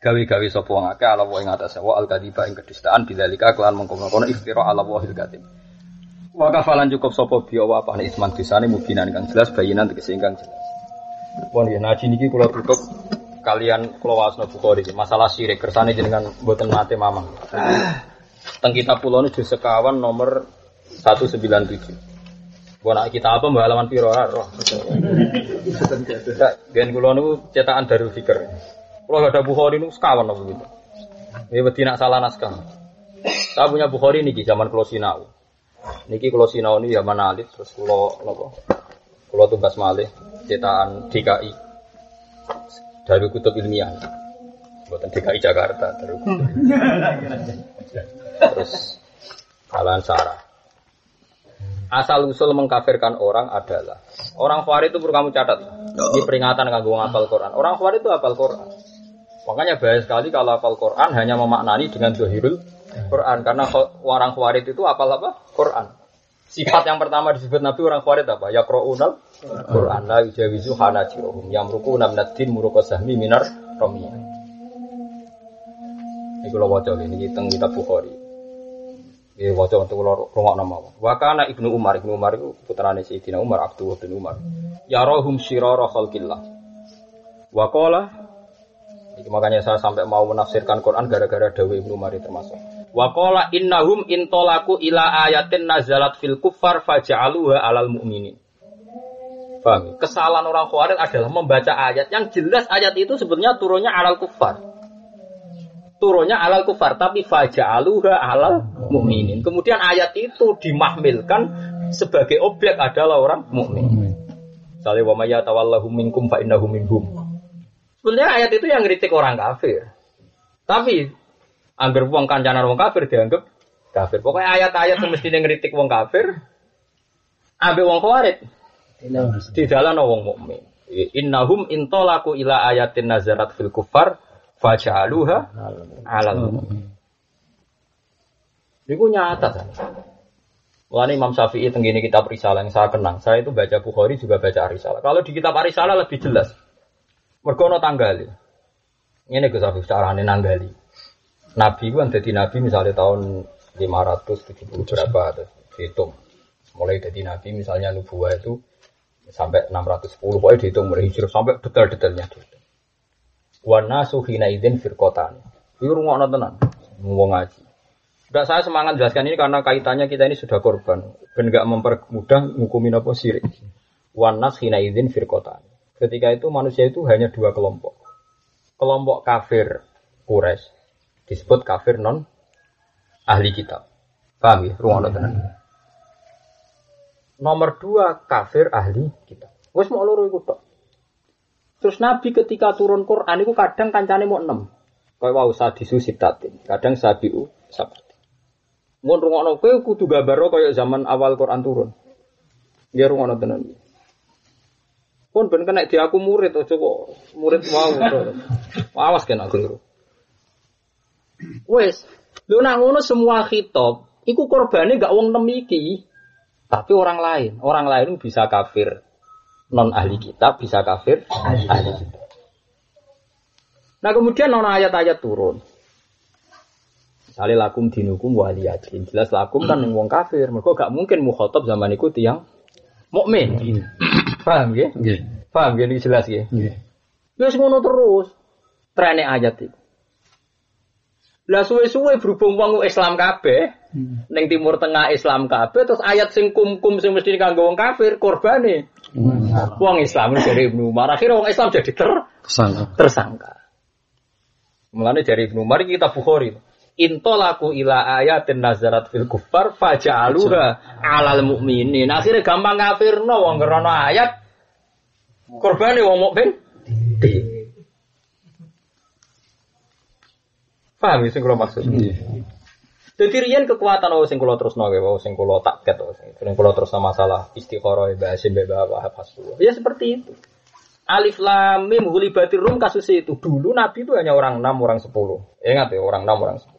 gawe-gawe sapa wong akeh ala wa ing wa al kadiba ing kedustaan bidzalika kelan mengkono-kono iftira ala wa hikat. Wa kafalan cukup sapa biya wa apa isman disane mubinan kang jelas bayinan tegese ingkang jelas. Pun ya naji niki kula tutup kalian kula wasno Bukhari masalah syirik kersane jenengan mboten mate mamang. Teng kitab kula niku sekawan nomor 197. Gua nak kita apa mbak halaman piro roh. Gen kula niku cetakan Darul Fikr. Kula gak ada Bukhari niku sekawan apa gitu. Ini wedi nak salah naskah. Saya punya Bukhari niki zaman kula sinau. Niki kula sinau ini zaman alit terus kula napa? Kula tugas malih cetakan DKI dari kutub ilmiah. Buatan DKI Jakarta dari kutub. Terus Alan Sarah. Asal usul mengkafirkan orang adalah orang Khawarij itu perlu kamu catat. Ini peringatan kanggo ngapal Quran. Orang Khawarij itu hafal Quran. Makanya bahaya sekali kalau hafal Quran hanya memaknani dengan dohirul Quran karena orang Khawarij itu hafal apa? Quran. Sifat yang pertama disebut Nabi orang Khawarij apa? Ya Qur'anul Quran la yujawizu hanajirohum yamruku namnatin muruqa sahmi minar romiyah. Ini kalau waca ini teng kitab Bukhari. Ini waca untuk kalau rumah nama. Wakana ibnu Umar ibnu Umar itu putrane Sayyidina Umar Abdul bin Umar. Ya rohum shirara khalqillah. Wakola ini makanya saya sampai mau menafsirkan Quran gara-gara Dawi Ibnu Umar termasuk. Wakola innahum intolaku ila ayatin nazalat fil kuffar faja'aluha alal mu'minin. Paham? Kesalahan orang Khawarij adalah membaca ayat yang jelas ayat itu sebenarnya turunnya alal kufar. Turunnya alal kufar, tapi faja'aluha alal mukminin. Kemudian ayat itu dimahmilkan sebagai objek adalah orang mukmin. Misalnya wa may yatawallahu minkum fa innahu minhum. Sebenarnya ayat itu yang ngeritik orang kafir. Tapi anggar wong kancanan wong kafir dianggap kafir. Pokoknya ayat-ayat yang mesti ngeritik wong kafir, ambil wong khawarij di dalam wong mukmin. Innahum intolaku ila ayatin nazarat fil kufar fajaluha alal Itu nyata kan. Mulane Imam Syafi'i tenggini kitab Risalah yang saya kenang. Saya itu baca Bukhari juga baca Risalah. Kalau di kitab Risalah lebih jelas. Mergo ana tanggali. Ngene Gus Afif carane nanggali. Nabi ku dadi nabi misalnya tahun 570 berapa terus dihitung. Mulai jadi nabi misalnya nubuah itu sampai 610 pokoknya dihitung mulai hijrah sampai detail-detailnya. Wa nasu hina idzin firqatan. Iku rungokno tenan. Wong ngaji. Enggak saya semangat jelaskan ini karena kaitannya kita ini sudah korban. Ben enggak mempermudah ngukumin apa sirik. Wan nas hina idzin firqatan. Ketika itu manusia itu hanya dua kelompok. Kelompok kafir Quraisy disebut kafir non ahli kitab. Paham ya? Ruang tenan. Nomor dua kafir ahli kitab. Wes mau loro iku tok. Terus Nabi ketika turun Quran itu kadang kancane mau enam. Kayak wau sadisu sitatin. Kadang sabiu sabati. Mun rungokno kowe kudu gambaro kaya zaman awal Quran turun. Ya rungokno tenan. Pun ben kena di aku murid aja kok murid mau. Awas kena keliru. Wes, lu nak ngono semua khitab, iku korbane gak wong nemiki, tapi orang lain. Orang lain bisa kafir non ahli kitab, bisa kafir ahli kitab. Nah kemudian non ayat-ayat turun. Misalnya lakum dinukum waliyadin. Jelas lakum kan yang wong kafir. Mereka gak mungkin mukhotob zaman itu yang mukmin. Paham ya? Paham ya? Ini jelas ya? Ya ngono terus. Trene ayat itu. Lah suwe-suwe berhubung wong Islam kabeh, ning Timur Tengah Islam kabeh terus ayat sing kum-kum sing mesti kanggo wong kafir korbane. Wong Islam dari Ibnu Umar akhirnya wong Islam jadi ter Tersangka. tersangka. Mulane dari Ibnu Umar kita Bukhari. Intolaku ila ayatin nazarat fil kufar faja'aluha alal mukminin. Akhirnya gampang kafirno wong krana ayat korbane wong mukmin. Paham ya sing kula maksud? Jadi riyen kekuatan oh sing kula terusno wae, oh sing kula taket oh sing kula terusno masalah Hasim Mbak Wahab Hasbullah. Ya seperti itu. Alif lam mim hulibatir rum kasus itu. Dulu Nabi itu hanya orang 6, orang 10. Ingat ya, orang 6, orang 10.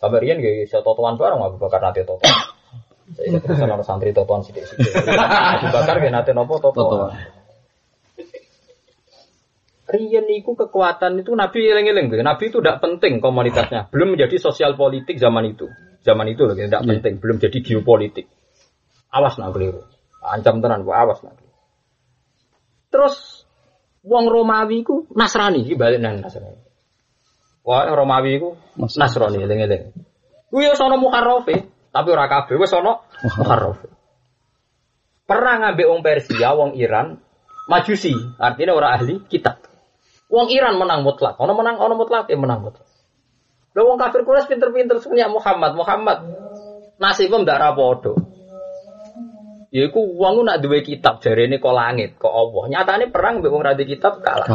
Sampai riyen nggih iso totoan bareng Abu Bakar nate totoan. Saya terus ana santri totoan sithik-sithik. Abu Bakar nggih nate nopo totoan. Riyen itu kekuatan itu Nabi eling-eling. Nabi itu tidak penting komunitasnya. Belum menjadi sosial politik zaman itu. Zaman itu loh, tidak penting. Belum jadi geopolitik. Awas nak keliru. Ancam tenan, Bu. awas nak. Terus Wong Romawi ku Nasrani balik nang Nasrani. Wah, Romawi ku Nasrani eling-eling. Ku yo sono muharrafe, tapi ora kabeh wis sono muharrafe. Pernah ngambil wong Persia, wong Iran, Majusi, artinya orang ahli kitab. Wong Iran menang mutlak, ono menang ono mutlak ya menang mutlak. Lah wong kafir Quraisy pinter-pinter semuanya Muhammad, Muhammad nasibnya ndak rapodo. Ya iku wong nak duwe kitab jarene kok langit, kok Allah. Nyatane perang mbek wong ra duwe kitab kalah.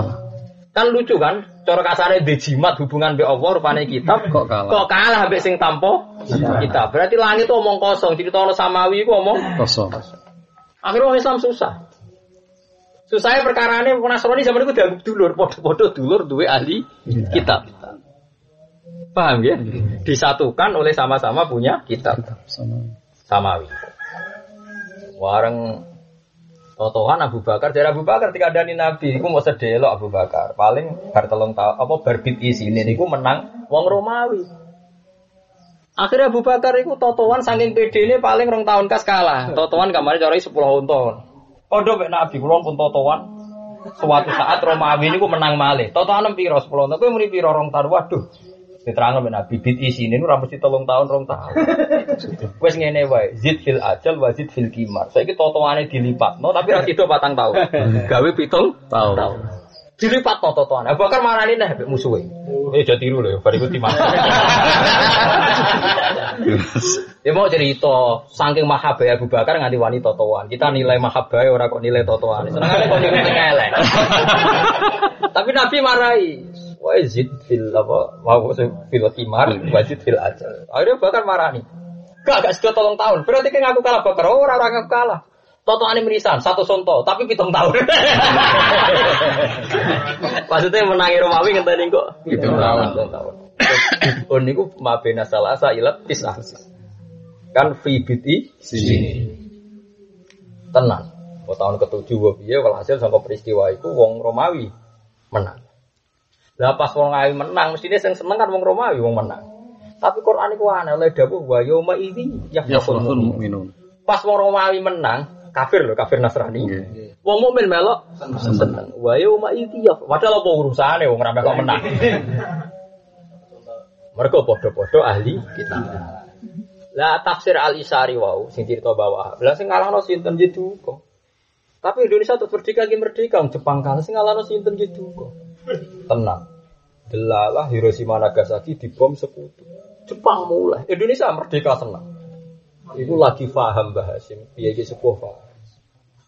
Kan lucu kan? Cara kasare dejimat hubungan mbek Allah rupane kitab Kok kalah? Kok kalah mbek sing tampa kitab. Berarti langit omong kosong, cerita samawi ku omong Kosong. Akhirnya orang Islam susah. Susahnya perkara ini Nasrani zaman itu dianggap dulur, podo-podo dulur duwe ahli kitab. Paham ya? Disatukan oleh sama-sama punya kitab Sama. samawi. Wareng Totohan Abu Bakar, dari Abu Bakar ketika ada Nabi, itu mau sedelok Abu Bakar. Paling bar telung tahu apa berbit isi ini, niku menang wong Romawi. Akhirnya Abu Bakar itu totoan saking PD ini paling rong tahun kas kalah. Totoan kemarin cari 10 tahun. Kodo mek Nabi kula pun totoan. Suatu saat Romawi ini menang malih. Totoan piro 10 tahun. Kowe muni piro rong tahun. Waduh. Diterangno mek Nabi bit isine ora mesti telung tahun rong tahun. Wes ngene wae, zid fil ajal wa zid fil kimar. Saiki totoane dilipatno tapi ra sida patang tahun. Gawe pitung Tahu. tahun. Dilipat no totoan. Abu Bakar marani nah mbek musuhe. Eh jadi tiru lho, bariku timah. Ya mau cerita, saking mahabbah Abu Bakar nganti wani totoan. Kita nilai mahabbah ora kok nilai totoan. Senengane kok nilai elek. Tapi Nabi marahi. Wa zid fil apa? Wa fil kimar, wa zid fil ajal. Akhirnya Bakar marani. Gak, gak sudah tolong tahun. Berarti kan ngaku kalah Bakar. Oh, orang ngaku kalah. Toto ane merisan, satu sonto, tapi pitung tahun. Maksudnya menangi Romawi ngenteni kok. Pitung tahun. Tahun. Oh niku mabena salasa ilat tisah. Kan fi biti Sini. tenang. Oh, tahun ketujuh gue piye walhasil sangka peristiwa itu wong Romawi menang. Lah pas wong Romawi menang, mestinya sing seneng kan wong Romawi wong menang. Tapi Quran iku aneh oleh dawuh wa yauma idzi Ya yafrahul mu'minun. mu'minun. Pas wong Romawi menang, kafir loh, kafir Nasrani. Wong mukmin melok seneng. Wa yauma idzi ya. Padahal apa urusane wong ra menang. Mereka podo-podo ahli kita. Lah tafsir Al Isari wau sing cerita bawah. Lah sing ngalahno sinten gitu kok. Tapi Indonesia tetap merdeka lagi merdeka, Jepang kalah sing ngalahno sinten gitu kok. Tenang. Delalah Hiroshima Nagasaki dibom sekutu. Jepang mulai. Indonesia merdeka senang. Iku lagi paham Mbah Hasim. Piye iki sepuh paham.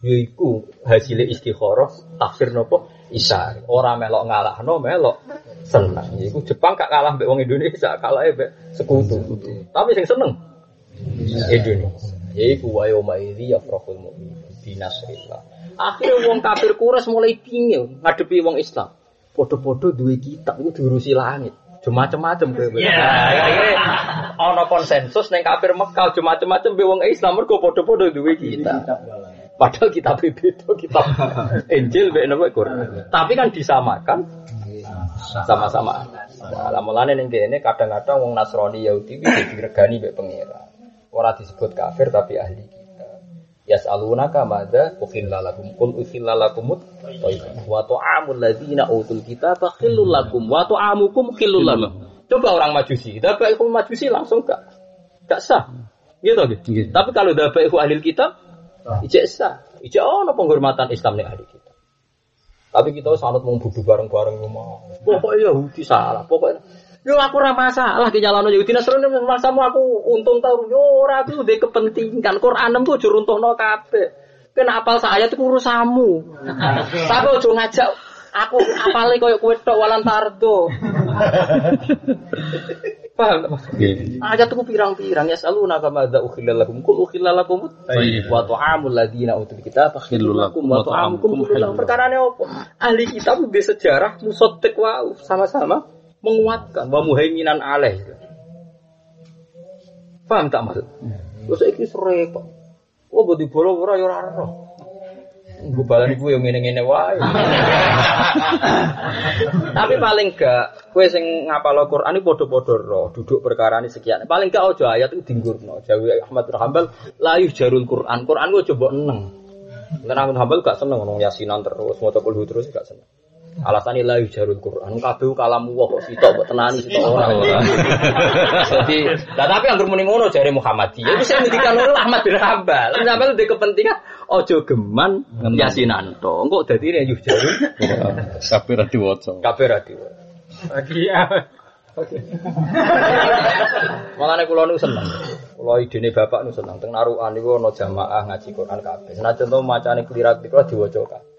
Yaiku hasil istikharah tafsir nopo Isari. Ora melok ngalahno melok seneng. Iku Jepang gak kalah mbek wong Indonesia, kalah mbek sekutu. Tapi sing seneng Indonesia. Yaiku wa yauma idzi yafrahul mu'min binasrillah. Akhirnya wong kafir kuras mulai pingin ngadepi wong Islam. Podo-podo duwe kitab iku diurusi langit. Macam-macam kowe. Ya, ana konsensus neng kafir Mekah macam-macam be wong Islam mergo podo-podo duwe kitab. Padahal kitab beda kitab Injil be napa Quran. Tapi kan disamakan sama-sama. Nah, mulane ning kene kadang-kadang wong Nasrani Yahudi diregani mbek pangeran. Ora disebut kafir tapi ahli kita. Yas'alunaka madza ukhilla lakum qul ukhilla lakum wa ta'amul ladzina utul kitaba khillul lakum wa ta'amukum khillul lakum. Coba orang Majusi, dabaihu Majusi langsung gak gak sah. Gitu gitu. Nggih. Tapi kalau dabaihu ahli kitab ijek sah. Ijek ono penghormatan Islam nih ahli kitab. Tapi kita sangat mau bareng-bareng rumah. Pokoknya Yahudi salah. Pokoknya Yo aku ora masalah ki nyalano Yahudi Nasrani masamu aku untung tau yo ora aku ndek kepentingan Quran tuh aja runtuhno kabeh. Kena apal saya itu urusamu. Tapi ojo ngajak aku apale koyo kowe tok walan tardo. Paham Mas? Ayat pirang-pirang ya selalu naga madza ukhilla lakum kul ukhilla lakum Baik. wa ta'amul ladina utul kitab lakum wa ta'amukum. Perkarane opo? Ahli kitab di sejarah musaddiq wa sama-sama menguatkan wa muhaiminan alaih. Paham tak maksud? Terus iki repot. Oh, bodi bola ora ya ora roh. Gue balan gue yang ngene-ngene wae. Tapi paling gak gue sing ngapal Quran ini podo-podo roh, duduk perkara ini sekian. Paling gak ojo ayat itu dinggurno. Jawi Ahmad bin Hanbal layu jarul Quran. Quran gue coba eneng. Dan Ahmad Hambal gak seneng ngomong yasinan terus, mau kulhu terus gak seneng. Alasannya la yujarul Quran. Kabeh kalamu wa kok sitok mbok tenani sitok ora ora. Jadi, lah tapi yang muni ngono jare Muhammadiyah. Iku sing ngendikan ngono Ahmad bin Hambal. Sampai di kepentingan ojo geman yasinan to. Engko dadi ne yujarul Kabeh ra diwaca. kabeh ra diwo. Lagi ya. Makanya kulo nu seneng. Kulo idene bapak nu seneng. Teng narukan niku ana jamaah ngaji Quran kabeh. Senajan to macane klirak kulo diwaca kabeh.